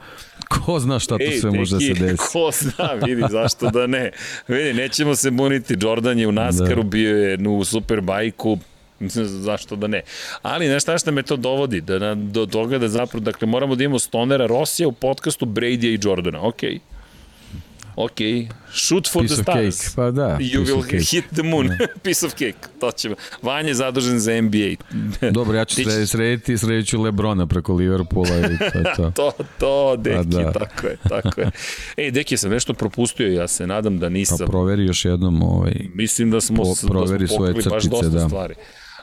ko zna šta to Ej, sve može da se desi. Ko zna, vidi, zašto da ne. Vidi, nećemo se buniti, Jordan je u NASCAR-u, da. bio je u Superbajku, zašto da ne. Ali nešto šta me to dovodi, da, na, do toga da zapravo, dakle, moramo da imamo Stonera Rosija u podcastu Brady i Jordana, okej. Okay. Ok, shoot for Piece the stars. Cake. Pa da, You will cake. hit the moon. Da. Piece of cake. To će. Vanja je zadužen za NBA. Dobro, ja ću srediti, srediti srediću Lebrona preko Liverpoola i to je to. to, to, deki, pa da. tako je, tako je. Ej, deki, sam nešto propustio, ja se nadam da nisam. Pa proveri još jednom ovaj, Mislim da smo, po, proveri da smo svoje crtice, baš dosta da. stvari.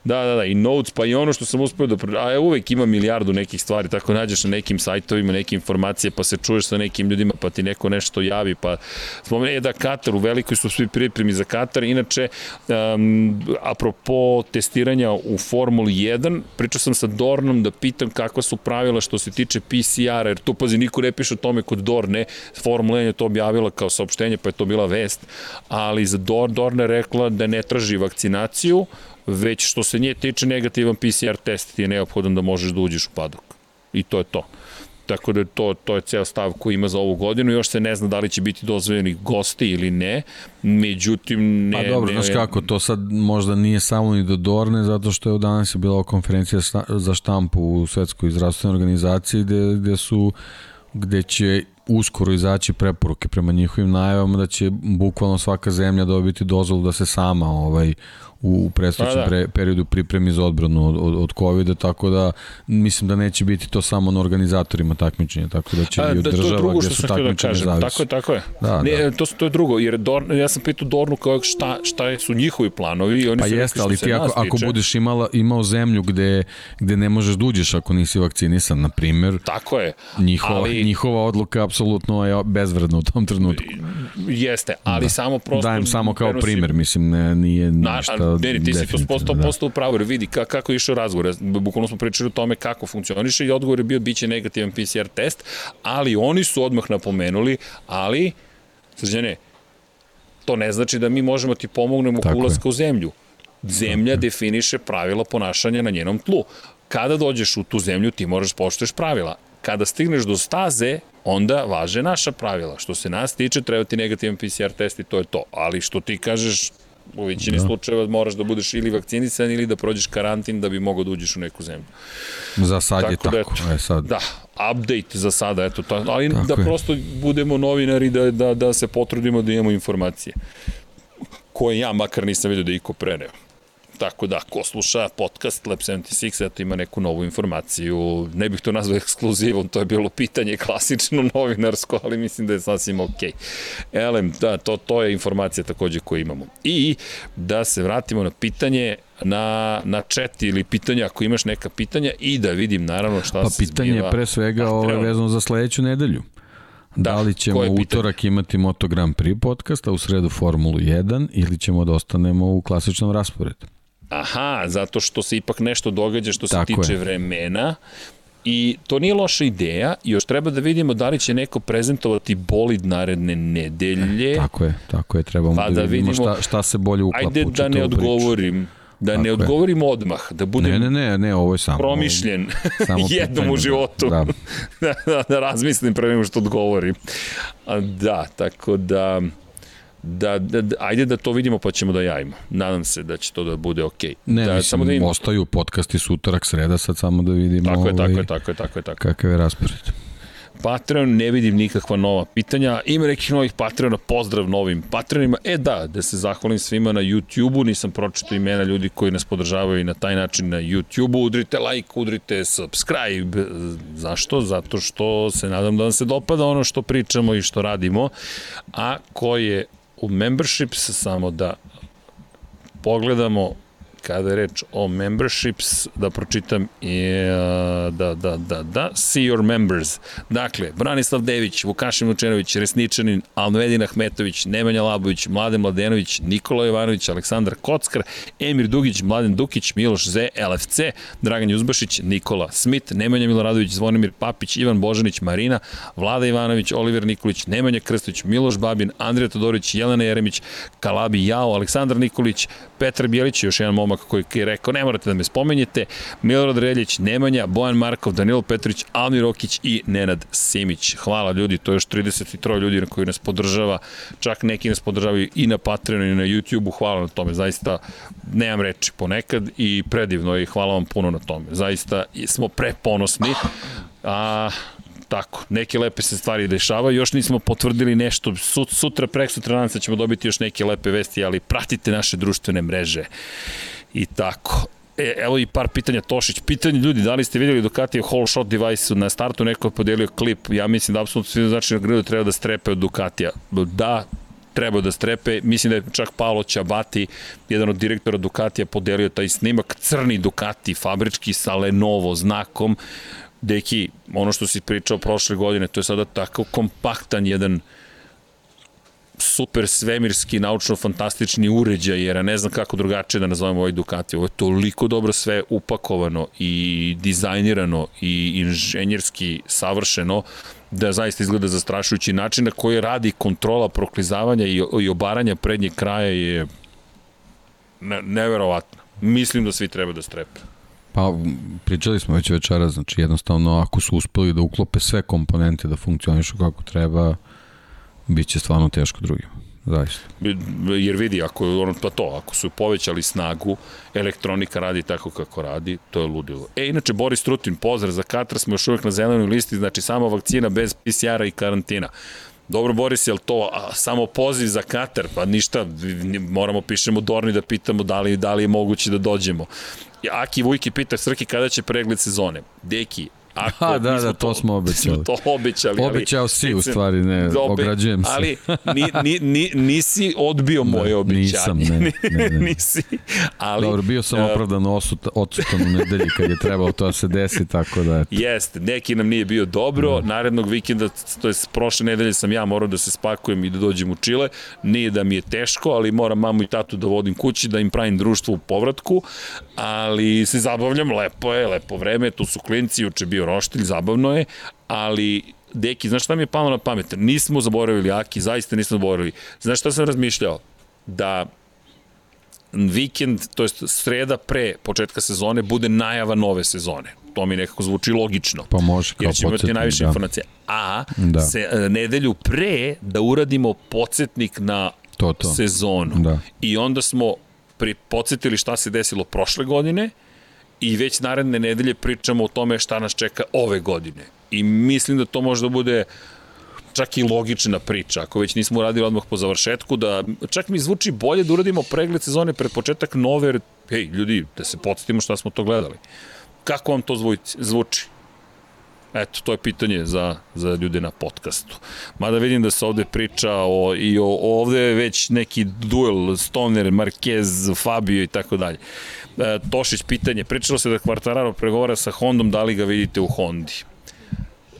Da, da, da, i notes, pa i ono što sam uspeo da... A uvek ima milijardu nekih stvari, tako nađeš na nekim sajtovima neke informacije, pa se čuješ sa nekim ljudima, pa ti neko nešto javi, pa spomene da Katar, u velikoj su svi pripremi za Katar, inače, um, apropo testiranja u Formuli 1, pričao sam sa Dornom da pitam kakva su pravila što se tiče PCR-a, jer tu, pazi, niko ne piše o tome kod Dorne, Formula 1 je to objavila kao saopštenje, pa je to bila vest, ali za Dorne rekla da ne traži vakcinaciju, već što se nje tiče negativan PCR test ti je neophodan da možeš da uđeš u padok. I to je to. Tako da to, to je ceo stav koji ima za ovu godinu. Još se ne zna da li će biti dozvoljeni gosti ili ne. Međutim, ne... Pa dobro, ne, znaš kako, to sad možda nije samo ni do Dorne, zato što je danas je bila konferencija za štampu u Svetskoj zdravstvenoj organizaciji gde, gde su gde će uskoro izaći preporuke prema njihovim najavama da će bukvalno svaka zemlja dobiti dozvolu da se sama ovaj u predstavljućem pa da. pre, periodu pripremi za odbranu od, od, od COVID-a, tako da mislim da neće biti to samo na organizatorima takmičenja, tako da će A, i od da, država gde su takmičenja da zavisi. Tako je, tako je. Da, ne, da. To, to je drugo, jer Dorn, ja sam pitao Dornu kao šta, šta su njihovi planovi. Oni pa jeste, ali ti ako, ako budeš imala, imao zemlju gde, gde ne možeš da uđeš ako nisi vakcinisan, na primer, tako je. Njihova, ali... njihova odluka apsolutno je bezvredno u tom trenutku. Jeste, ali da. samo prosto... Dajem samo kao prenosim... primer, mislim, ne, nije ništa Na, ne, ti si to posto, da. posto u pravu, jer vidi ka, kako je išao razgovor. Bukvalno smo pričali o tome kako funkcioniše i odgovor je bio biće negativan PCR test, ali oni su odmah napomenuli, ali, srđane, to ne znači da mi možemo ti pomognemo u ulazka u zemlju. Zemlja definiše pravila ponašanja na njenom tlu. Kada dođeš u tu zemlju, ti moraš poštuješ pravila. Kada stigneš do staze, onda važe naša pravila. Što se nas tiče, treba ti negativan PCR test i to je to. Ali što ti kažeš, u većini da. slučajeva moraš da budeš ili vakcinisan ili da prođeš karantin da bi mogao da uđeš u neku zemlju. Za sad tako je tako. Da, eto, e, sad. da, update za sada, eto, to, ali tako da je. prosto budemo novinari da, da, da se potrudimo da imamo informacije koje ja makar nisam vidio da iko preneo. Tako da, ko sluša podcast Lab 76, eto ima neku novu informaciju. Ne bih to nazvao ekskluzivom, to je bilo pitanje klasično novinarsko, ali mislim da je sasvim ok. Elem, da, to, to je informacija takođe koju imamo. I da se vratimo na pitanje na, na chat ili pitanja ako imaš neka pitanja i da vidim naravno šta pa, se pitanje je pre svega ovo vezano za sledeću nedelju. Da, da li ćemo utorak imati Moto Grand Prix podcast, a u sredu Formulu 1 ili ćemo da ostanemo u klasičnom rasporedu? Aha, zato što se ipak nešto događa što se Tako tiče je. vremena. I to nije loša ideja, još treba da vidimo da li će neko prezentovati bolid naredne nedelje. Tako je, tako je, trebamo pa da, da vidimo, vidimo šta, šta se bolje uklapa Ajde da ne odgovorim. Priču. Da Tako ne odgovorim je. odmah, da budem ne, ne, ne, ne, ovo je samo promišljen samo jednom u da. životu. Da. da, da, da razmislim pre nego što odgovorim. Da, tako da da, da, da, ajde da to vidimo pa ćemo da javimo. Nadam se da će to da bude okej. Okay. Ne, da, mislim, samo da im... ostaju podcasti sutorak, sreda, sad samo da vidimo tako je, ovaj, tako je, tako je, tako je, tako. kakav je raspored. Patreon, ne vidim nikakva nova pitanja. Ima nekih novih Patreona, pozdrav novim Patreonima. E da, da se zahvalim svima na YouTube-u, nisam pročito imena ljudi koji nas podržavaju i na taj način na YouTube-u. Udrite like, udrite subscribe. Zašto? Zato što se nadam da vam se dopada ono što pričamo i što radimo. A ko je u memberships, samo da pogledamo kada je reč o memberships, da pročitam i da, da, da, da, see your members. Dakle, Branislav Dević, Vukašin Vučenović, Resničanin, Almedin Ahmetović, Nemanja Labović, Mladen Mladenović, Nikola Jovanović, Aleksandar Kockar, Emir Dugić, Mladen Dukić, Miloš Z, LFC, Dragan Juzbašić, Nikola Smit, Nemanja Miloradović, Zvonimir Papić, Ivan Božanić, Marina, Vlada Ivanović, Oliver Nikolić, Nemanja Krstović, Miloš Babin, Andrija Todorović, Jelena Jeremić, Kalabi Jao, Aleksandar Nikolić, Petar Bjelić, još jedan momak koji je rekao, ne morate da me spomenjete, Milorad Reljić, Nemanja, Bojan Markov, Danilo Petrović, Almir Okić i Nenad Simić. Hvala ljudi, to je još 33 ljudi na koji nas podržava, čak neki nas podržavaju i na Patreonu i na YouTubeu, hvala na tome, zaista nemam reči ponekad i predivno i hvala vam puno na tome. Zaista smo preponosni. A, tako, neke lepe se stvari dešavaju, još nismo potvrdili nešto, sutra, prek sutra nadam se da ćemo dobiti još neke lepe vesti, ali pratite naše društvene mreže i tako. E, evo i par pitanja Tošić. Pitanje ljudi, da li ste vidjeli Ducati whole shot device na startu neko je podelio klip. Ja mislim da apsolutno svi znači na grilu treba da strepe od Ducatija. Da, treba da strepe. Mislim da je čak Paolo Čabati, jedan od direktora Ducatija, podelio taj snimak. Crni Ducati, fabrički sa Lenovo znakom. Deki, ono što si pričao prošle godine, to je sada tako kompaktan jedan super svemirski, naučno-fantastični uređaj, jer ja ne znam kako drugačije da nazovem ovaj Ducati. Ovo je toliko dobro sve upakovano i dizajnirano i inženjerski savršeno da zaista izgleda zastrašujući način na koji radi kontrola proklizavanja i, i obaranja prednjeg kraja je ne, neverovatno. Mislim da svi treba da strepe. Pa, pričali smo već večera, znači jednostavno ako su uspeli da uklope sve komponente da funkcionišu kako treba, Biće stvarno teško drugima. Zaista. Jer vidi, ako, ono, pa to, ako su povećali snagu, elektronika radi tako kako radi, to je ludilo. E, inače, Boris Trutin, pozdrav za Katar, smo još uvek na zelenoj listi, znači sama vakcina bez PCR-a i karantina. Dobro, Boris, je li to a, samo poziv za Katar? Pa ništa, moramo pišemo Dorni da pitamo da li, da li je moguće da dođemo. Aki Vujki pita Srki kada će pregled sezone. Deki, Ako, A, da, da, to, to smo obećali. Smo to obećali. Obećao si u stvari, ne, dobe, ograđujem se. Ali ni, ni, ni, nisi odbio moje da, obećanje. Nisam, ne, ne, ne. nisi. Ali, Dobro, bio sam opravdan osut, odsutan u nedelji kad je trebalo to da se desi, tako da eto. Jeste, neki nam nije bio dobro, da. narednog vikenda, to je prošle nedelje sam ja morao da se spakujem i da dođem u Čile, nije da mi je teško, ali moram mamu i tatu da vodim kući, da im pravim društvo u povratku, ali se zabavljam, lepo je, lepo vreme, tu su klinci, juče bio roštilj, zabavno je, ali Deki, znaš šta mi je palo na pamet? Nismo zaboravili Aki, zaista nismo zaboravili. Znaš šta sam razmišljao? Da vikend, to jest sreda pre početka sezone, bude najava nove sezone. To mi nekako zvuči logično. Pa može kao Jer ćemo imati najviše da. informacije. A da. se, e, nedelju pre da uradimo podsjetnik na to, to. sezonu. Da. I onda smo pri, podsjetili šta se desilo prošle godine i već naredne nedelje pričamo o tome šta nas čeka ove godine. I mislim da to može da bude čak i logična priča, ako već nismo uradili odmah po završetku, da čak mi zvuči bolje da uradimo pregled sezone pred početak nove, jer, hej, ljudi, da se podsjetimo šta smo to gledali. Kako vam to zvuči? Eto, to je pitanje za, za ljude na podcastu. Mada vidim da se ovde priča o, i o, ovde je već neki duel Stoner, Marquez, Fabio i tako dalje. E, Tošić pitanje, pričalo se da Quartararo pregovara sa Hondom, da li ga vidite u Hondi?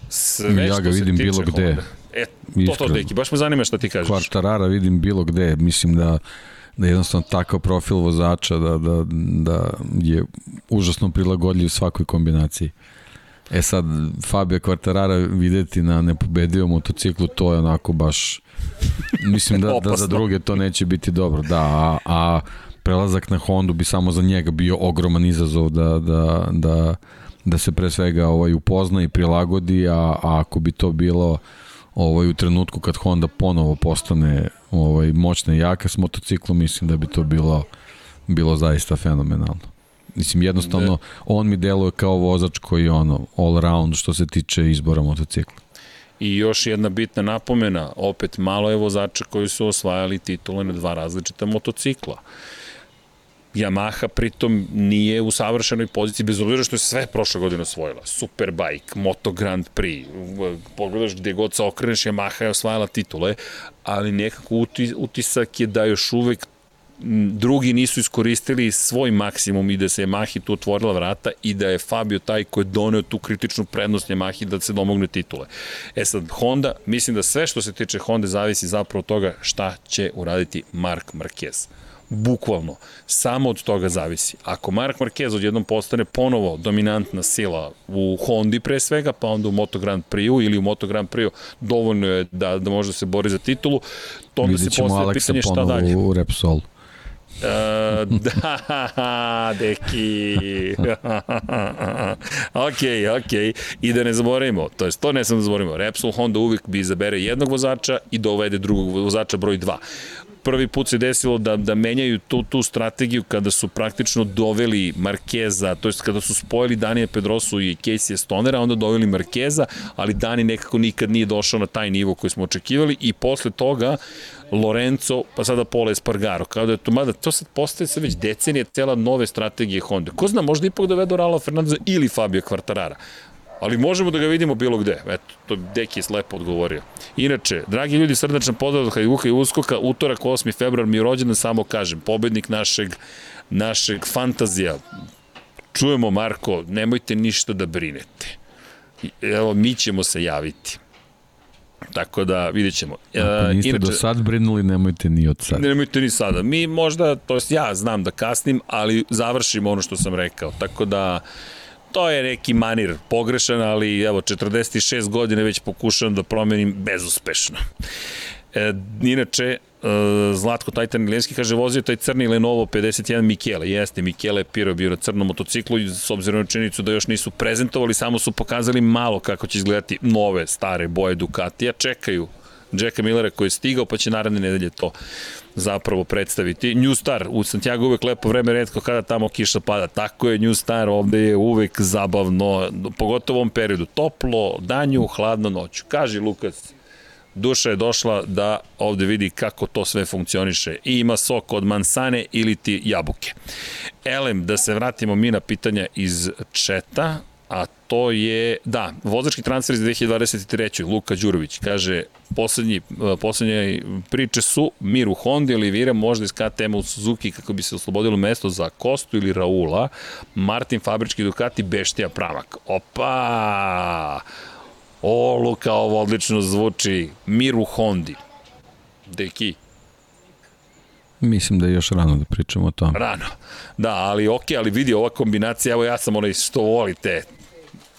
Sve ja ga vidim bilo gde. Honda. E, to to, Deki, baš me zanima šta ti kažeš. Quartarara vidim bilo gde, mislim da da je jednostavno takav profil vozača da, da, da je užasno prilagodljiv svakoj kombinaciji. E sad, Fabio Quartarara videti na nepobedivom motociklu, to je onako baš, mislim da, da za druge to neće biti dobro. Da, a, a prelazak na Hondu bi samo za njega bio ogroman izazov da, da, da, da se pre svega ovaj, upozna i prilagodi, a, a ako bi to bilo ovaj, u trenutku kad Honda ponovo postane ovaj, moćna i jaka s motociklom, mislim da bi to bilo, bilo zaista fenomenalno. Mislim, jednostavno, ne. on mi deluje kao vozač koji je ono, all round što se tiče izbora motocikla. I još jedna bitna napomena, opet malo je vozača koji su osvajali titule na dva različita motocikla. Yamaha pritom nije u savršenoj poziciji, bez obzira što je sve prošle godine osvojila. Superbike, Moto Grand Prix, pogledaš gde god se okreneš, Yamaha je osvajala titule, ali nekako utisak je da još uvek drugi nisu iskoristili svoj maksimum i da se Yamahi tu otvorila vrata i da je Fabio taj ko je doneo tu kritičnu prednost Yamahi da se domogne titule. E sad, Honda, mislim da sve što se tiče Honda zavisi zapravo od toga šta će uraditi Mark Marquez bukvalno, samo od toga zavisi. Ako Mark Marquez odjednom postane ponovo dominantna sila u Hondi pre svega, pa onda u Moto Grand Prix ili u Moto Grand Prix dovoljno je da, da može da se bori za titulu, to onda se postaje pitanje šta dalje. u Repsolu. Uh, da, deki. ok, ok. I da ne zaboravimo, to jest to ne sam da zaboravimo, Repsol Honda uvijek bi izabere jednog vozača i dovede drugog vozača broj 2 prvi put se desilo da, da menjaju tu, tu strategiju kada su praktično doveli Markeza, to jest kada su spojili Danija Pedrosu i Casey Stonera, onda doveli Markeza, ali Dani nekako nikad nije došao na taj nivo koji smo očekivali i posle toga Lorenzo, pa sada Pola Espargaro, kao da je to, mada to sad postaje se već decenije cela nove strategije Honda. Ko zna, možda ipak dovedu Rala Fernandeza ili Fabio Quartarara ali možemo da ga vidimo bilo gde. Eto, to Deki je slepo odgovorio. Inače, dragi ljudi, srdačan pozdrav od Hajduka i Uskoka, utorak 8. februar mi je rođendan, samo kažem, pobednik našeg, našeg fantazija. Čujemo, Marko, nemojte ništa da brinete. Evo, mi ćemo se javiti. Tako da vidjet ćemo. Ako niste Inače, do sad brinuli, nemojte ni od sada. Nemojte ni sada. Mi možda, to jest ja znam da kasnim, ali završimo ono što sam rekao. Tako da, to je neki manir pogrešan, ali evo, 46 godine već pokušavam da promenim bezuspešno. E, inače, e, Zlatko Tajtan Ilenski kaže vozio taj crni Lenovo 51 Mikele. Jeste, Mikele Piro bio na crnom motociklu i s obzirom na činjenicu da još nisu prezentovali, samo su pokazali malo kako će izgledati nove stare boje Ducatija. Čekaju Jacka Millera koji je stigao, pa će naredne nedelje to zapravo predstaviti. New Star, u Santiago uvek lepo vreme, redko kada tamo kiša pada. Tako je, New Star ovde je uvek zabavno, pogotovo u ovom periodu. Toplo, danju, hladno noću. Kaži Lukas, duša je došla da ovde vidi kako to sve funkcioniše i ima sok od mansane ili ti jabuke. Elem, da se vratimo mi na pitanja iz četa, a to je, da, vozački transfer iz 2023. Luka Đurović, kaže, poslednji, e, poslednje priče su Mir u Honda, Olivira možda iz KTM u Suzuki kako bi se oslobodilo mesto za Kostu ili Raula, Martin Fabrički Ducati, Beštija Pramak. Opa! O, Luka, ovo odlično zvuči. Mir u Hondi. Deki, Mislim da je još rano da pričamo o tome. Rano. Da, ali ok, ali vidi ova kombinacija, evo ja sam onaj što volite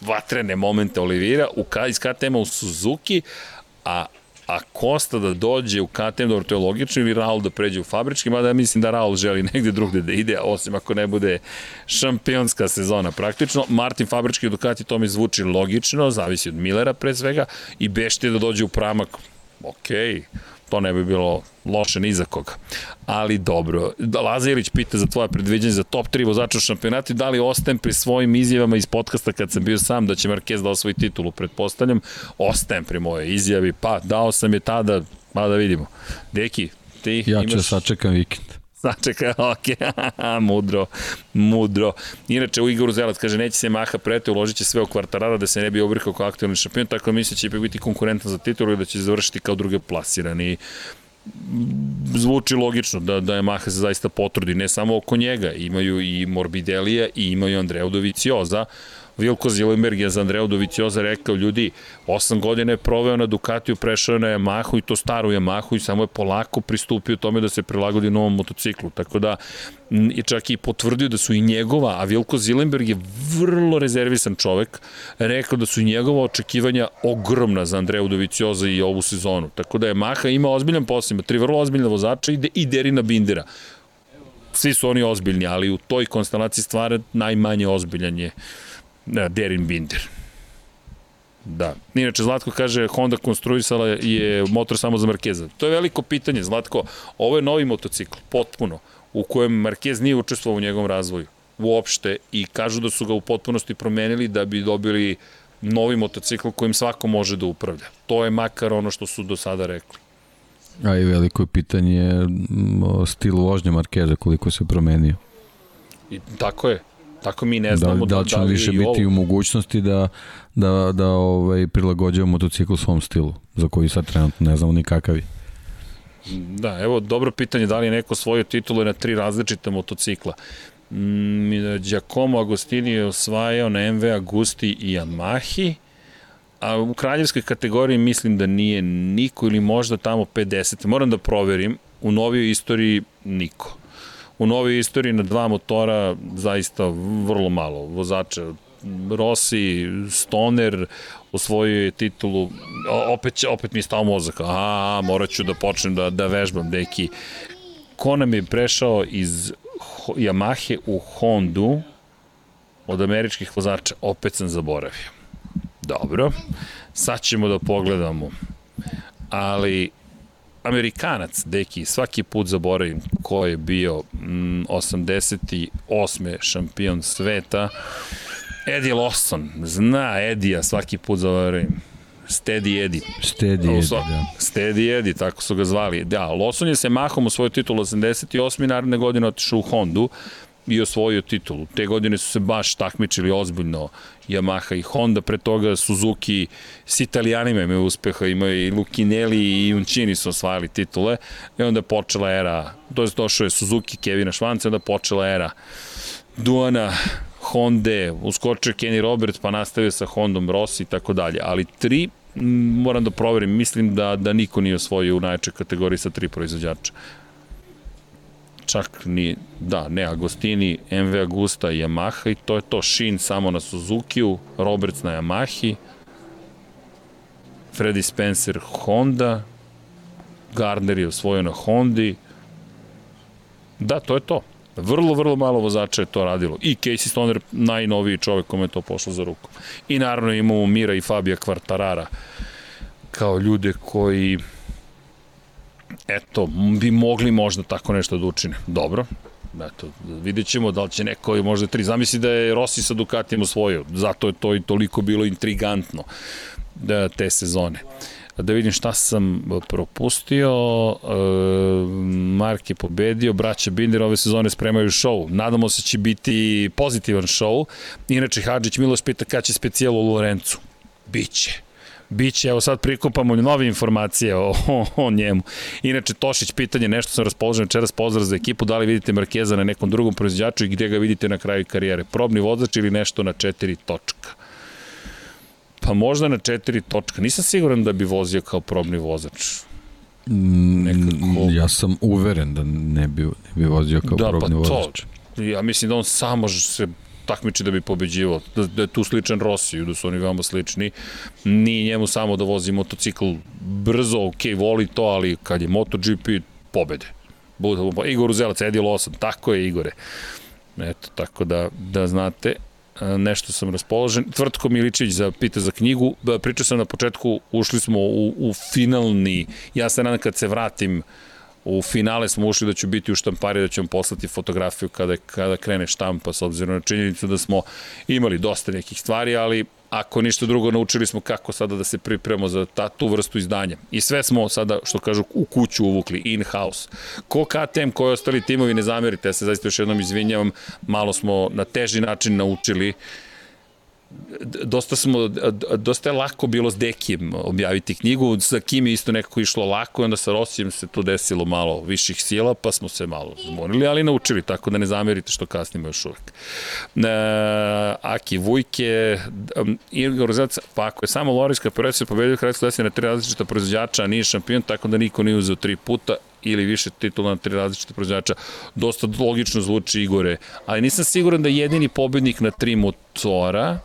vatrene momente Olivira u, iz KTM u Suzuki, a a Kosta da dođe u KTM, dobro, to je logično, ili Raul da pređe u fabrički, mada ja mislim da Raul želi negde drugde da ide, osim ako ne bude šampionska sezona praktično. Martin Fabrički Ducati, to mi zvuči logično, zavisi od Millera pre svega, i Bešte da dođe u pramak, okej, okay to ne bi bilo loše ni za koga. Ali dobro, Laza Ilić pita za tvoje predviđanje za top 3 vozača u šampionatu, da li ostajem pri svojim izjavama iz podcasta kad sam bio sam da će Marquez da osvoji titulu, pretpostavljam, ostajem pri moje izjavi, pa dao sam je tada, pa da vidimo. Deki, ti ja ću imaš... sačekam vikend. Sačekaj, ok, mudro, mudro. Inače, u Igoru Zelac kaže, neće se Maha prete, uložit će sve u kvartarara da se ne bi obrikao kao aktualni šampion, tako da misle da će biti konkurentan za titulu i da će završiti kao druge plasirani zvuči logično da, da je Maha se zaista potrudi, ne samo oko njega, imaju i Morbidelija i imaju Andrea Dovicioza, Vilko Zilenberg je za Andreu Dovicioza rekao, ljudi, 8 godina je proveo na Ducatiju, prešao na Yamahu i to staru Yamahu i samo je polako pristupio tome da se prilagodi novom motociklu. Tako da, i čak i potvrdio da su i njegova, a Vilko Zilenberg je vrlo rezervisan čovek, rekao da su i njegova očekivanja ogromna za Andreu Dovicioza i ovu sezonu. Tako da je Maha ima ozbiljan posao, ima tri vrlo ozbiljna vozača i, i Derina Bindera svi su oni ozbiljni, ali u toj konstelaciji stvara najmanje ozbiljan je Da, Derin Binder. Da. Inače, Zlatko kaže, Honda konstruisala je motor samo za Markeza. To je veliko pitanje, Zlatko. Ovo je novi motocikl, potpuno, u kojem Markez nije učestvovao u njegovom razvoju. Uopšte. I kažu da su ga u potpunosti promenili da bi dobili novi motocikl kojim svako može da upravlja. To je makar ono što su do sada rekli. A i veliko je pitanje stil vožnje Markeza, koliko se promenio. I tako je. Tako mi ne znamo da, da, da će da više biti ovo. u mogućnosti da, da, da ovaj, prilagođava motocikl svom stilu, za koji sad trenutno ne znamo ni kakav je. Da, evo dobro pitanje da li je neko svoju titulu na tri različita motocikla. Mm, Giacomo Agostini je osvajao na MV Agusti i Yamahi, a u kraljevskoj kategoriji mislim da nije niko ili možda tamo 50. Moram da proverim, u novijoj istoriji niko u novoj istoriji na dva motora zaista vrlo malo vozača. Rossi, Stoner osvojio je titulu, opet, opet mi je stao mozak, a, morat ću da počnem da, da vežbam, deki. Ko nam je prešao iz Yamahe u Hondu od američkih vozača, opet sam zaboravio. Dobro, sad ćemo da pogledamo. Ali Amerikanac, deki, svaki put zaboravim ko je bio mm, 88. šampion sveta. Eddie Lawson, zna Edija, svaki put zaboravim. Steady Eddie. Steady Eddie, da. Steady Eddie, tako su ga zvali. Da, Lawson je se mahom u svoju titulu 88. naredne godine otišao u Hondu i osvojio titulu. Te godine su se baš takmičili ozbiljno Yamaha i Honda, pre toga Suzuki s italijanima imaju uspeha, imaju i Lukinelli i Uncini su osvajali titule. I onda je počela era, to je došao je Suzuki Kevina Švanca, onda počela era Duana, Honda, uskočio Kenny Roberts pa nastavio sa Hondom Rossi i tako dalje, ali tri moram da proverim, mislim da, da niko nije osvojio u najčoj kategoriji sa tri proizvođača čak ni, da, ne, Agostini, MV Agusta Yamaha i to je to, Shin samo na Suzuki-u, Roberts na Yamahi, Freddy Spencer Honda, Gardner je osvojio na Hondi, da, to je to. Vrlo, vrlo malo vozača je to radilo. I Casey Stoner, najnoviji čovek kome je to pošlo za ruku. I naravno imamo Mira i Fabija Kvartarara kao ljude koji eto, bi mogli možda tako nešto da učine. Dobro, eto, vidjet ćemo da li će neko možda tri. Zamisli da je Rossi sa Ducatijem osvojio, zato je to i toliko bilo intrigantno da, te sezone. Da vidim šta sam propustio. E, Mark je pobedio, braća Binder ove sezone spremaju show. Nadamo se da će biti pozitivan show. Inače, Hadžić Miloš pita kada će specijal u Lorencu. Biće. Biće, evo sad prikupamo nove informacije o, o, o njemu. Inače, Tošić, pitanje, nešto sam raspoložen večeras, pozdrav za ekipu, da li vidite Markeza na nekom drugom proizvođaču i gde ga vidite na kraju karijere? Probni vozač ili nešto na četiri točka? Pa možda na četiri točka. Nisam siguran da bi vozio kao probni vozač. Mm, Nekako... Ja sam uveren da ne bi, ne bi vozio kao da, probni pa vozač. To, ja mislim da on samo se takmiči da bi pobeđivao, da, da je tu sličan Rosiju, da su oni veoma slični. Ni njemu samo da vozi motocikl brzo, ok, voli to, ali kad je MotoGP, pobede. Igor Uzelac, Edi Lawson, tako je Igore. Eto, tako da, da znate, nešto sam raspoložen. Tvrtko Miličić za pita za knjigu. Pričao sam na početku, ušli smo u, u finalni, ja se nadam kad se vratim U finale smo ušli da ću biti u štampari, da ću vam poslati fotografiju kada, kada krene štampa, s obzirom na činjenicu da smo imali dosta nekih stvari, ali ako ništa drugo, naučili smo kako sada da se pripremamo za ta, tu vrstu izdanja. I sve smo sada, što kažu, u kuću uvukli, in-house. Ko KTM, koji ostali timovi, ne zamerite, ja se zaista još jednom izvinjavam, malo smo na teži način naučili uh, dosta smo, dosta je lako bilo s Dekijem objaviti knjigu, sa Kim je isto nekako išlo lako onda sa Rosijem se tu desilo malo viših sila, pa smo se malo zmonili, ali naučili, tako da ne zamerite što kasnimo još uvek. E, Aki Vujke, Igor Rozac, pa ako je samo Lorijska prve se pobedio Hrvatska desija na tri različita proizvođača, a nije šampion, tako da niko nije uzeo tri puta, ili više titula na tri različite proizvođača, dosta logično zvuči Igore, ali nisam siguran da je jedini pobednik na tri motora,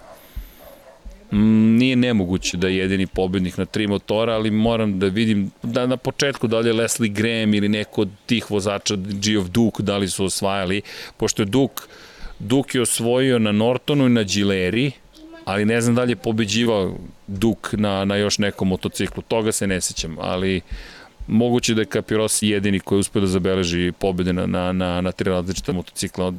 nije nemoguće da je jedini pobednik na tri motora, ali moram da vidim da na početku da li je Leslie Graham ili neko od tih vozača Geoff Duke da li su osvajali, pošto je Duke Duke je osvojio na Nortonu i na Gileri, ali ne znam da li je pobeđivao Duke na, na još nekom motociklu, toga se ne sećam, ali uh, moguće da je Capirosi jedini koji je uspio da zabeleži pobede na, na, na, na tri različita motocikla.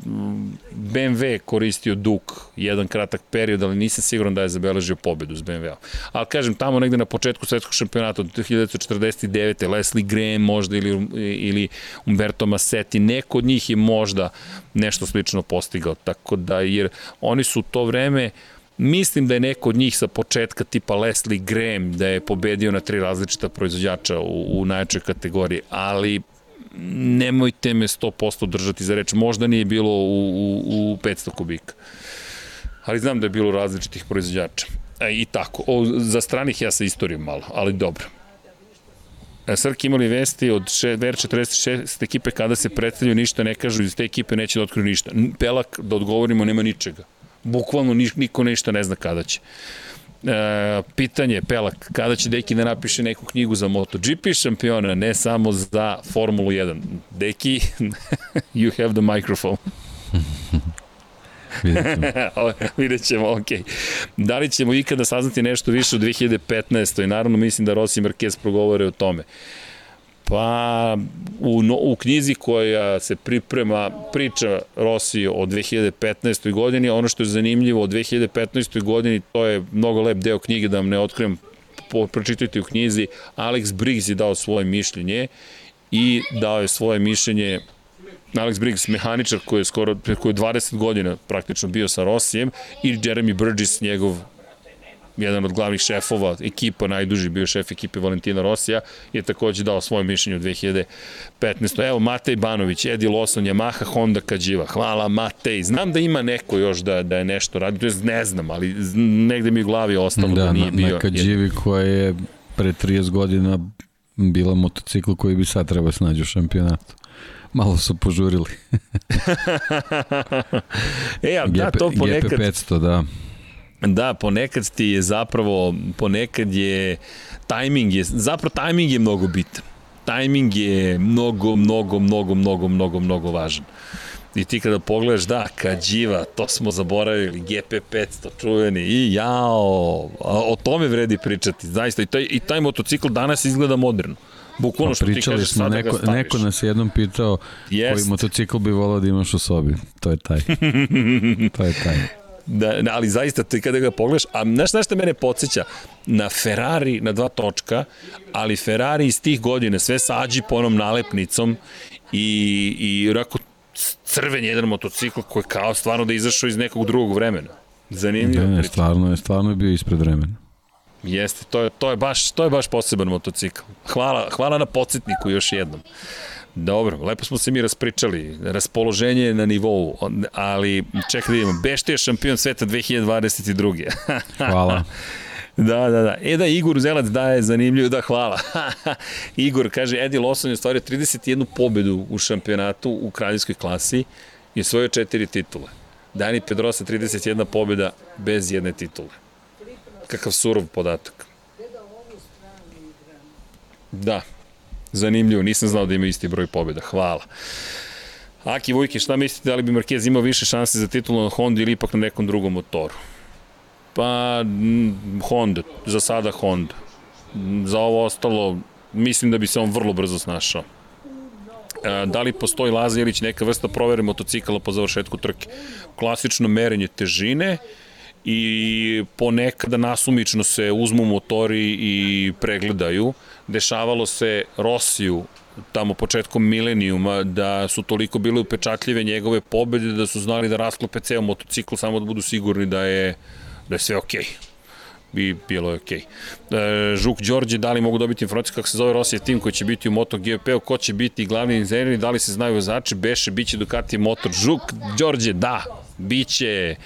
BMW je koristio Duk jedan kratak period, ali nisam siguran da je zabeležio pobedu s BMW-om. Ali kažem, tamo negde na početku svetskog šampionata od 1949. Leslie Graham možda ili, ili Umberto Massetti, neko od njih je možda nešto slično postigao. Tako da, jer oni su u to vreme uh, Mislim da je neko od njih sa početka tipa Leslie Graham da je pobedio na tri različita proizvođača u, u najjačoj kategoriji, ali nemojte me 100% držati za reč. Možda nije bilo u, u, u 500 kubika. Ali znam da je bilo različitih proizvođača. E, I tako. O, za stranih ja sa istorijom malo, ali dobro. E, Srki imali vesti od VR46 ekipe kada se predstavljaju ništa ne kažu iz te ekipe neće da otkriju ništa. Pelak, da odgovorimo, nema ničega. Bukvalno niko ništa ne zna kada će. E, pitanje, Pelak, kada će Deki da napiše neku knjigu za MotoGP šampiona, ne samo za Formulu 1. Deki, you have the microphone. Vidjet ćemo, ok. Da li ćemo ikada saznati nešto više u 2015. I naravno mislim da Rossi i Marquez progovore o tome. Uh, Pa u, u knjizi koja se priprema priča Rossi o 2015. godini, ono što je zanimljivo o 2015. godini, to je mnogo lep deo knjige da vam ne otkrijem, po, pročitajte u knjizi, Alex Briggs je dao svoje mišljenje i dao je svoje mišljenje Alex Briggs, mehaničar koji je skoro koji je 20 godina praktično bio sa Rossijem i Jeremy Burgess, njegov jedan od glavnih šefova ekipa, najduži bio šef ekipe Valentina Rosija, je takođe dao svoje mišljenje u 2015. Evo, Matej Banović, Edi Lawson, Yamaha, Honda, Kađiva. Hvala, Matej. Znam da ima neko još da, da je nešto radio, to je ne znam, ali negde mi u glavi ostalo da, da nije na, bio. Na Kađivi koja je pre 30 godina bila motocikl koji bi sad trebao snađu u šampionatu. Malo su požurili. e, ali da, to ponekad... GP500, da. Da, ponekad ti je zapravo, ponekad je tajming je, zapravo tajming je mnogo bitan. Tajming je mnogo, mnogo, mnogo, mnogo, mnogo, mnogo važan. I ti kada pogledaš, da, Kađiva, to smo zaboravili, GP500 čuveni, i jao, o tome vredi pričati, zaista, i taj, i taj motocikl danas izgleda moderno. Bukvalno pa što ti kažeš smo, neko, neko nas jednom pitao Jest. koji motocikl bi volao da imaš u sobi. To je taj. to je taj. Da, ali zaista, ti kada ga pogledaš, a znaš šta mene podsjeća? Na Ferrari na dva točka, ali Ferrari iz tih godina, sve sa onom nalepnicom i, i rako crven jedan motocikl koji je kao stvarno da izašao iz nekog drugog vremena. Zanimljivo. Ne, ne, stvarno je, stvarno je bio ispred vremena. Jeste, to je, to je, baš, to je baš poseban motocikl. Hvala, hvala na podsjetniku još jednom. Dobro, lepo smo se mi raspričali, raspoloženje je na nivou, ali čekaj da vidimo, Bešte je šampion sveta 2022. Hvala. Da, da, da. E da, Igor Zelac daje zanimljivo, da, hvala. Igor kaže, Edi Lawson je ostvario 31 pobedu u šampionatu u kraljevskoj klasi i osvojio četiri titule. Dani Pedrosa 31 pobeda bez jedne titule. Kakav surov podatak. Da, zanimljivo, nisam znao da ima isti broj pobjeda, hvala. Aki Vujke, šta mislite, da li bi Marquez imao više šanse za titulu na Honda ili ipak na nekom drugom motoru? Pa, Honda, za sada Honda. Za ovo ostalo, mislim da bi se on vrlo brzo snašao. E, da li postoji Laza Ilić neka vrsta provere motocikala po završetku trke? Klasično merenje težine, i ponekada nasumično se uzmu motori i pregledaju. Dešavalo se Rosiju tamo početkom milenijuma da su toliko bile upečatljive njegove pobede da su znali da rasklope ceo motocikl samo da budu sigurni da je, da je sve okej. Okay bi bilo je okej. Okay. E, Žuk Đorđe, da li mogu dobiti informaciju kako se zove Rosija tim koji će biti u MotoGP-u, ko će biti glavni inženjer, da li se znaju vozači, Beše, biće Ducati motor. Žuk Đorđe, da, biće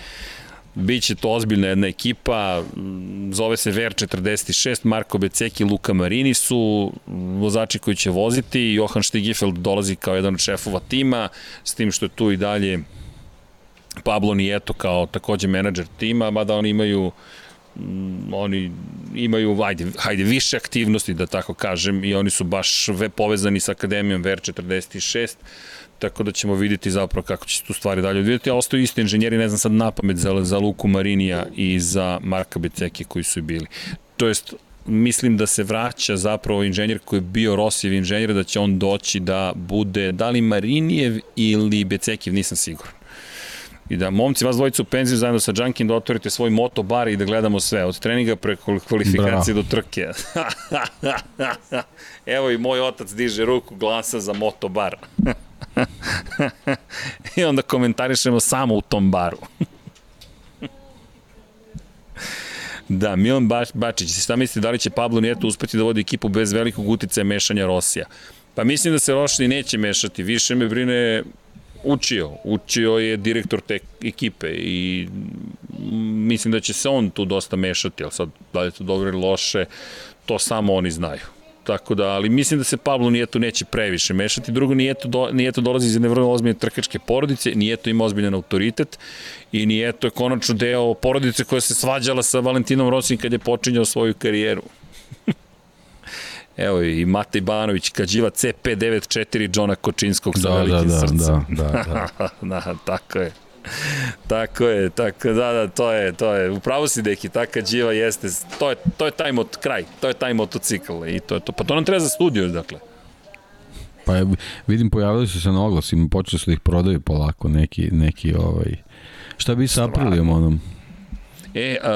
Biće to ozbiljna jedna ekipa, zove se VR46, Marko Beceki, Luka Marini su vozači koji će voziti, Johan Stigifeld dolazi kao jedan od šefova tima, s tim što je tu i dalje Pablo Nieto kao takođe menadžer tima, mada oni imaju oni imaju, ajde, hajde, više aktivnosti, da tako kažem, i oni su baš povezani sa Akademijom VR46, tako da ćemo videti zapravo kako će se tu stvari dalje odvijeti, a ostaju isti inženjeri, ne znam sad napamet za, za Luku Marinija i za Marka Beceke koji su bili. To jest, mislim da se vraća zapravo inženjer koji je bio Rosijev inženjer, da će on doći da bude da li Marinijev ili Becekiv, nisam siguran. I da momci vas dvojica u penziju zajedno sa Junkin da otvorite svoj moto bar i da gledamo sve, od treninga preko kvalifikacije Bravo. do trke. Evo i moj otac diže ruku glasa za moto bar. I onda komentarišemo samo u tom baru. da, Milan Bač, Bačić, šta mislite, da li će Pablo Nieto uspeti da vodi ekipu bez velikog uticaja mešanja Rosija? Pa mislim da se Rošni neće mešati, više me brine učio, učio je direktor te ekipe i mislim da će se on tu dosta mešati, ali sad da li je to dobro ili loše, to samo oni znaju. Tako da, ali mislim da se Pablo Nijeto neće previše mešati. Drugo, Nijeto, do, Nijeto dolazi iz jedne vrlo ozbiljne trkačke porodice, Nijeto ima ozbiljan autoritet i Nijeto je konačno deo porodice koja se svađala sa Valentinom Rosim kad je počinjao svoju karijeru. Evo i Matej Banović, Kađiva CP94 Džona Kočinskog sa da, velikim da, da, srcem. Da, da, da. da, tako je tako je, tako, da, da, to je, to je, upravo si deki, taka dživa jeste, to je, to je taj mot, kraj, to je taj motocikl i to je to, pa to nam treba za studio, dakle. Pa vidim, pojavili su se na oglasima, počeli su da ih prodaju polako, neki, neki ovaj, šta bi sa Aprilijom onom? E, uh,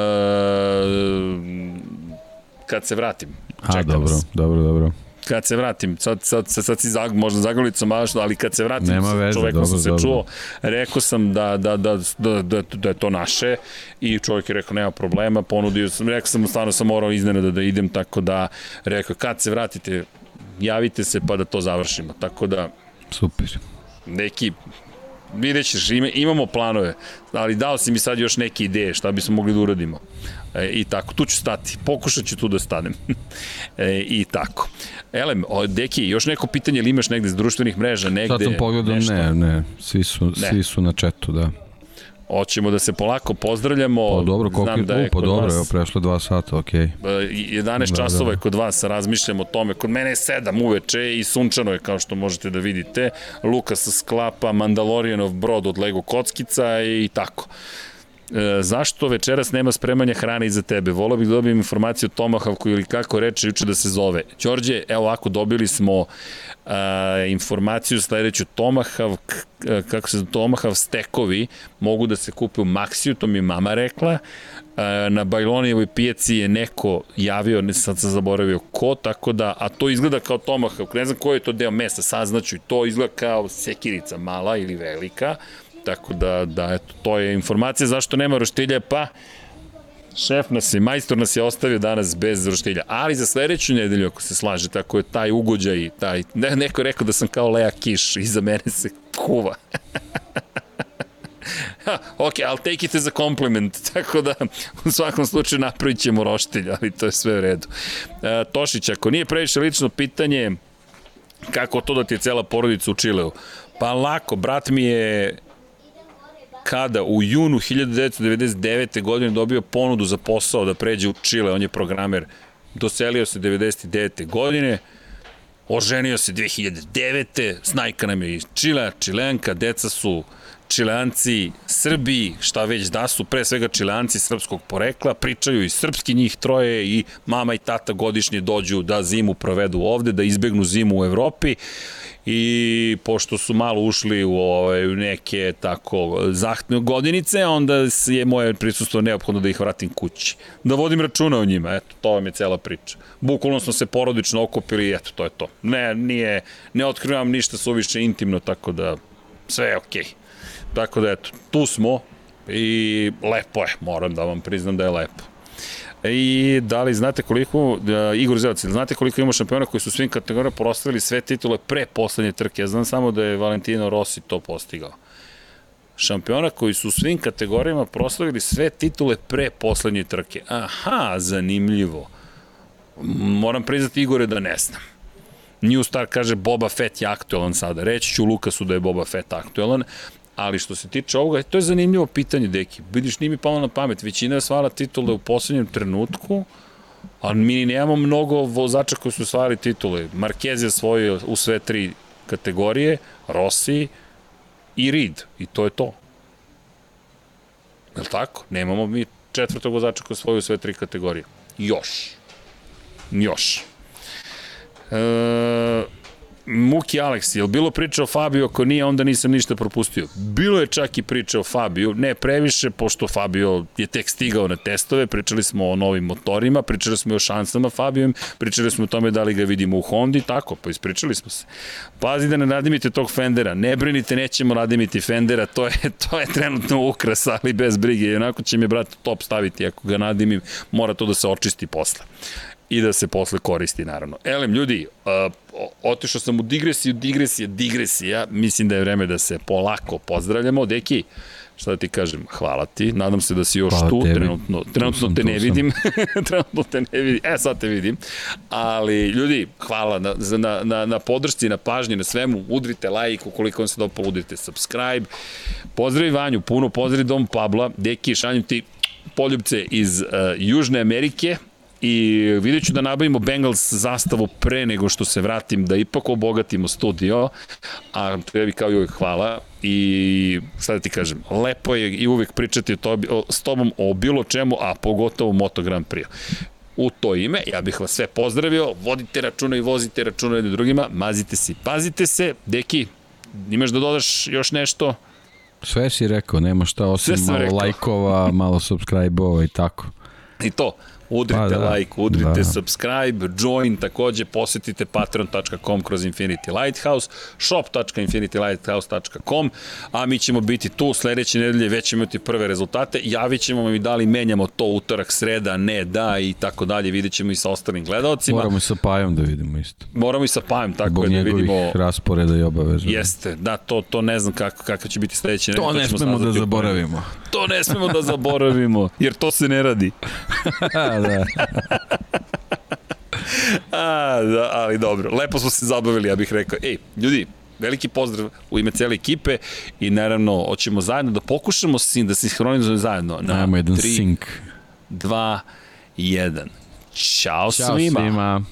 kad se vratim, A, dobro, dobro, dobro kad se vratim, sad, sad, sad, sad si zag, možda zagolicom ali kad se vratim, Nema veze, čovekom dobro, sam se dobro. čuo, rekao sam da, da, da, da, da, da je to naše i čovjek je rekao nema problema, ponudio sam, rekao sam stvarno sam morao iznenada da idem, tako da rekao kad se vratite, javite se pa da to završimo, tako da Super. Neki vidjet ćeš, imamo planove, ali dao si mi sad još neke ideje šta bismo mogli da uradimo. E, I tako, tu ću stati, pokušat ću tu da stanem. e, I tako. Elem, o, Deki, još neko pitanje ili imaš negde iz društvenih mreža, negde? Sad sam pogledao, ne, ne, svi su, ne. svi su na četu, da. Hoćemo da se polako pozdravljamo. Pa dobro, koliko Znam da je pa dobro, vas, evo prešlo 2 sata, okej. Okay. 11 da, časova da. je kod vas, razmišljamo o tome. Kod mene je 7 uveče i sunčano je, kao što možete da vidite. Lukas sklapa Mandalorianov brod od Lego kockica i tako. E, zašto večeras nema spremanja hrane iza tebe? Volao bih da dobijem informaciju o Tomahawku ili kako reče juče da se zove. Đorđe, evo ovako, dobili smo uh, informaciju sledeću Tomahawk, e, kako se Tomahawk stekovi mogu da se kupe u Maxiju, to mi mama rekla. Uh, na Bajlonijevoj pijaci je neko javio, ne sad sam zaboravio ko, tako da, a to izgleda kao Tomahawk, ne znam koji je to deo mesa, saznaću to izgleda kao sekirica mala ili velika, Tako da, da eto, to je informacija zašto nema roštilja, pa šef nas je, majstor nas je ostavio danas bez roštilja. Ali za sledeću nedelju, ako se slaže, tako je taj ugođaj, taj, ne, neko je rekao da sam kao Lea Kiš, iza mene se kuva. ha, ok, I'll take it as a compliment, tako da u svakom slučaju napravit ćemo roštilj, ali to je sve u redu. E, Tošić, ako nije previše lično pitanje, kako to da ti je cela porodica u Čileu? Pa lako, brat mi je kada u junu 1999. godine dobio ponudu za posao da pređe u Čile, on je programer, doselio se 99. godine, oženio se 2009. Snajka nam je iz Čile, Čilenka, deca su Čileanci, Srbi, šta već da su, pre svega Čileanci srpskog porekla, pričaju i srpski njih troje i mama i tata godišnje dođu da zimu provedu ovde, da izbegnu zimu u Evropi i pošto su malo ušli u ovaj, neke tako zahtne godinice, onda je moje prisustvo neophodno da ih vratim kući. Da vodim računa o njima, eto, to vam je cela priča. Bukvalno smo se porodično okupili i eto, to je to. Ne, nije, ne otkrivam ništa suviše intimno, tako da sve je okej. Okay. Tako da eto, tu smo i lepo je, moram da vam priznam da je lepo. I da li znate koliko, uh, Igor Zelac, znate koliko ima šampiona koji su svim kategorijama proslavili sve titule pre poslednje trke? Ja znam samo da je Valentino Rossi to postigao. Šampiona koji su svim kategorijama proslavili sve titule pre poslednje trke. Aha, zanimljivo. Moram priznati Igore da ne znam. New Star kaže Boba Fett je aktualan sada. Reći ću Lukasu da je Boba Fett aktualan, Ali što se tiče ovoga, to je zanimljivo pitanje, deki. Vidiš, nije mi palo na pamet. Većina je svala titule u poslednjem trenutku, a mi nemamo mnogo vozača koji su osvajali titule. Marquez je svojio u sve tri kategorije, Rossi i Reed. I to je to. Je li tako? Nemamo mi četvrtog vozača koji osvojio sve tri kategorije. Još. Još. E, Muki Alex, je bilo priča o Fabio, ako nije, onda nisam ništa propustio. Bilo je čak i priča o Fabio, ne previše, pošto Fabio je tek stigao na testove, pričali smo o novim motorima, pričali smo o šansama Fabio, pričali smo o tome da li ga vidimo u Hondi, tako, pa ispričali smo se. Pazi da ne nadimite tog Fendera, ne brinite, nećemo nadimiti Fendera, to je, to je trenutno ukras, ali bez brige, i onako će mi brat top staviti, ako ga nadimim, mora to da se očisti posle i da se posle koristi, naravno. Elem, ljudi, uh, otišao sam u digresiju, digresija, digresija, mislim da je vreme da se polako pozdravljamo. Deki, šta da ti kažem, hvala ti, nadam se da si još hvala tu, tebi. trenutno, trenutno te ne vidim, trenutno te ne vidim, e sad te vidim, ali ljudi, hvala na, na, na, na podršci, na pažnji, na svemu, udrite like, ukoliko vam se dopalo, udrite subscribe, pozdravi Vanju, puno pozdravi Dom Pabla, Deki, šanjem ti poljubce iz uh, Južne Amerike, i vidjet ću da nabavimo Bengals zastavu pre nego što se vratim, da ipak obogatimo studio, a tebi kao i uvijek hvala i šta da ti kažem, lepo je i uvijek pričati o tobi, o, s tobom o bilo čemu, a pogotovo Moto Grand Prix. U to ime, ja bih vas sve pozdravio, vodite računa i vozite računa jednim drugima, mazite se i pazite se. Deki, imaš da dodaš još nešto? Sve si rekao, nema šta osim malo rekao. lajkova, malo subscribe-ova i tako. I to. Udrite pa, da, like, udrite da. subscribe, join, takođe posetite patreon.com kroz Infinity Lighthouse, shop.infinitylighthouse.com, a mi ćemo biti tu sledeće nedelje, već ćemo imati prve rezultate, javit ćemo vam i da li menjamo to utorak, sreda, ne, da i tako dalje, vidjet ćemo i sa ostalim gledalcima. Moramo i sa Pajom da vidimo isto. Moramo i sa Pajom, tako Zbog je da vidimo. rasporeda i obaveza. Jeste, da, to, to ne znam kako, kako će biti sledeće nedelje. To, to ne smemo da zaboravimo. To ne smemo da zaboravimo, jer to se ne radi. da. A, da, ali dobro. Lepo smo se zabavili, ja bih rekao. Ej, ljudi, veliki pozdrav u ime cele ekipe i naravno, hoćemo zajedno da pokušamo sin, da se sinhronizujemo zajedno. Na Ajmo jedan tri, sink. 2, 1. Ćao, Ćao svima. svima.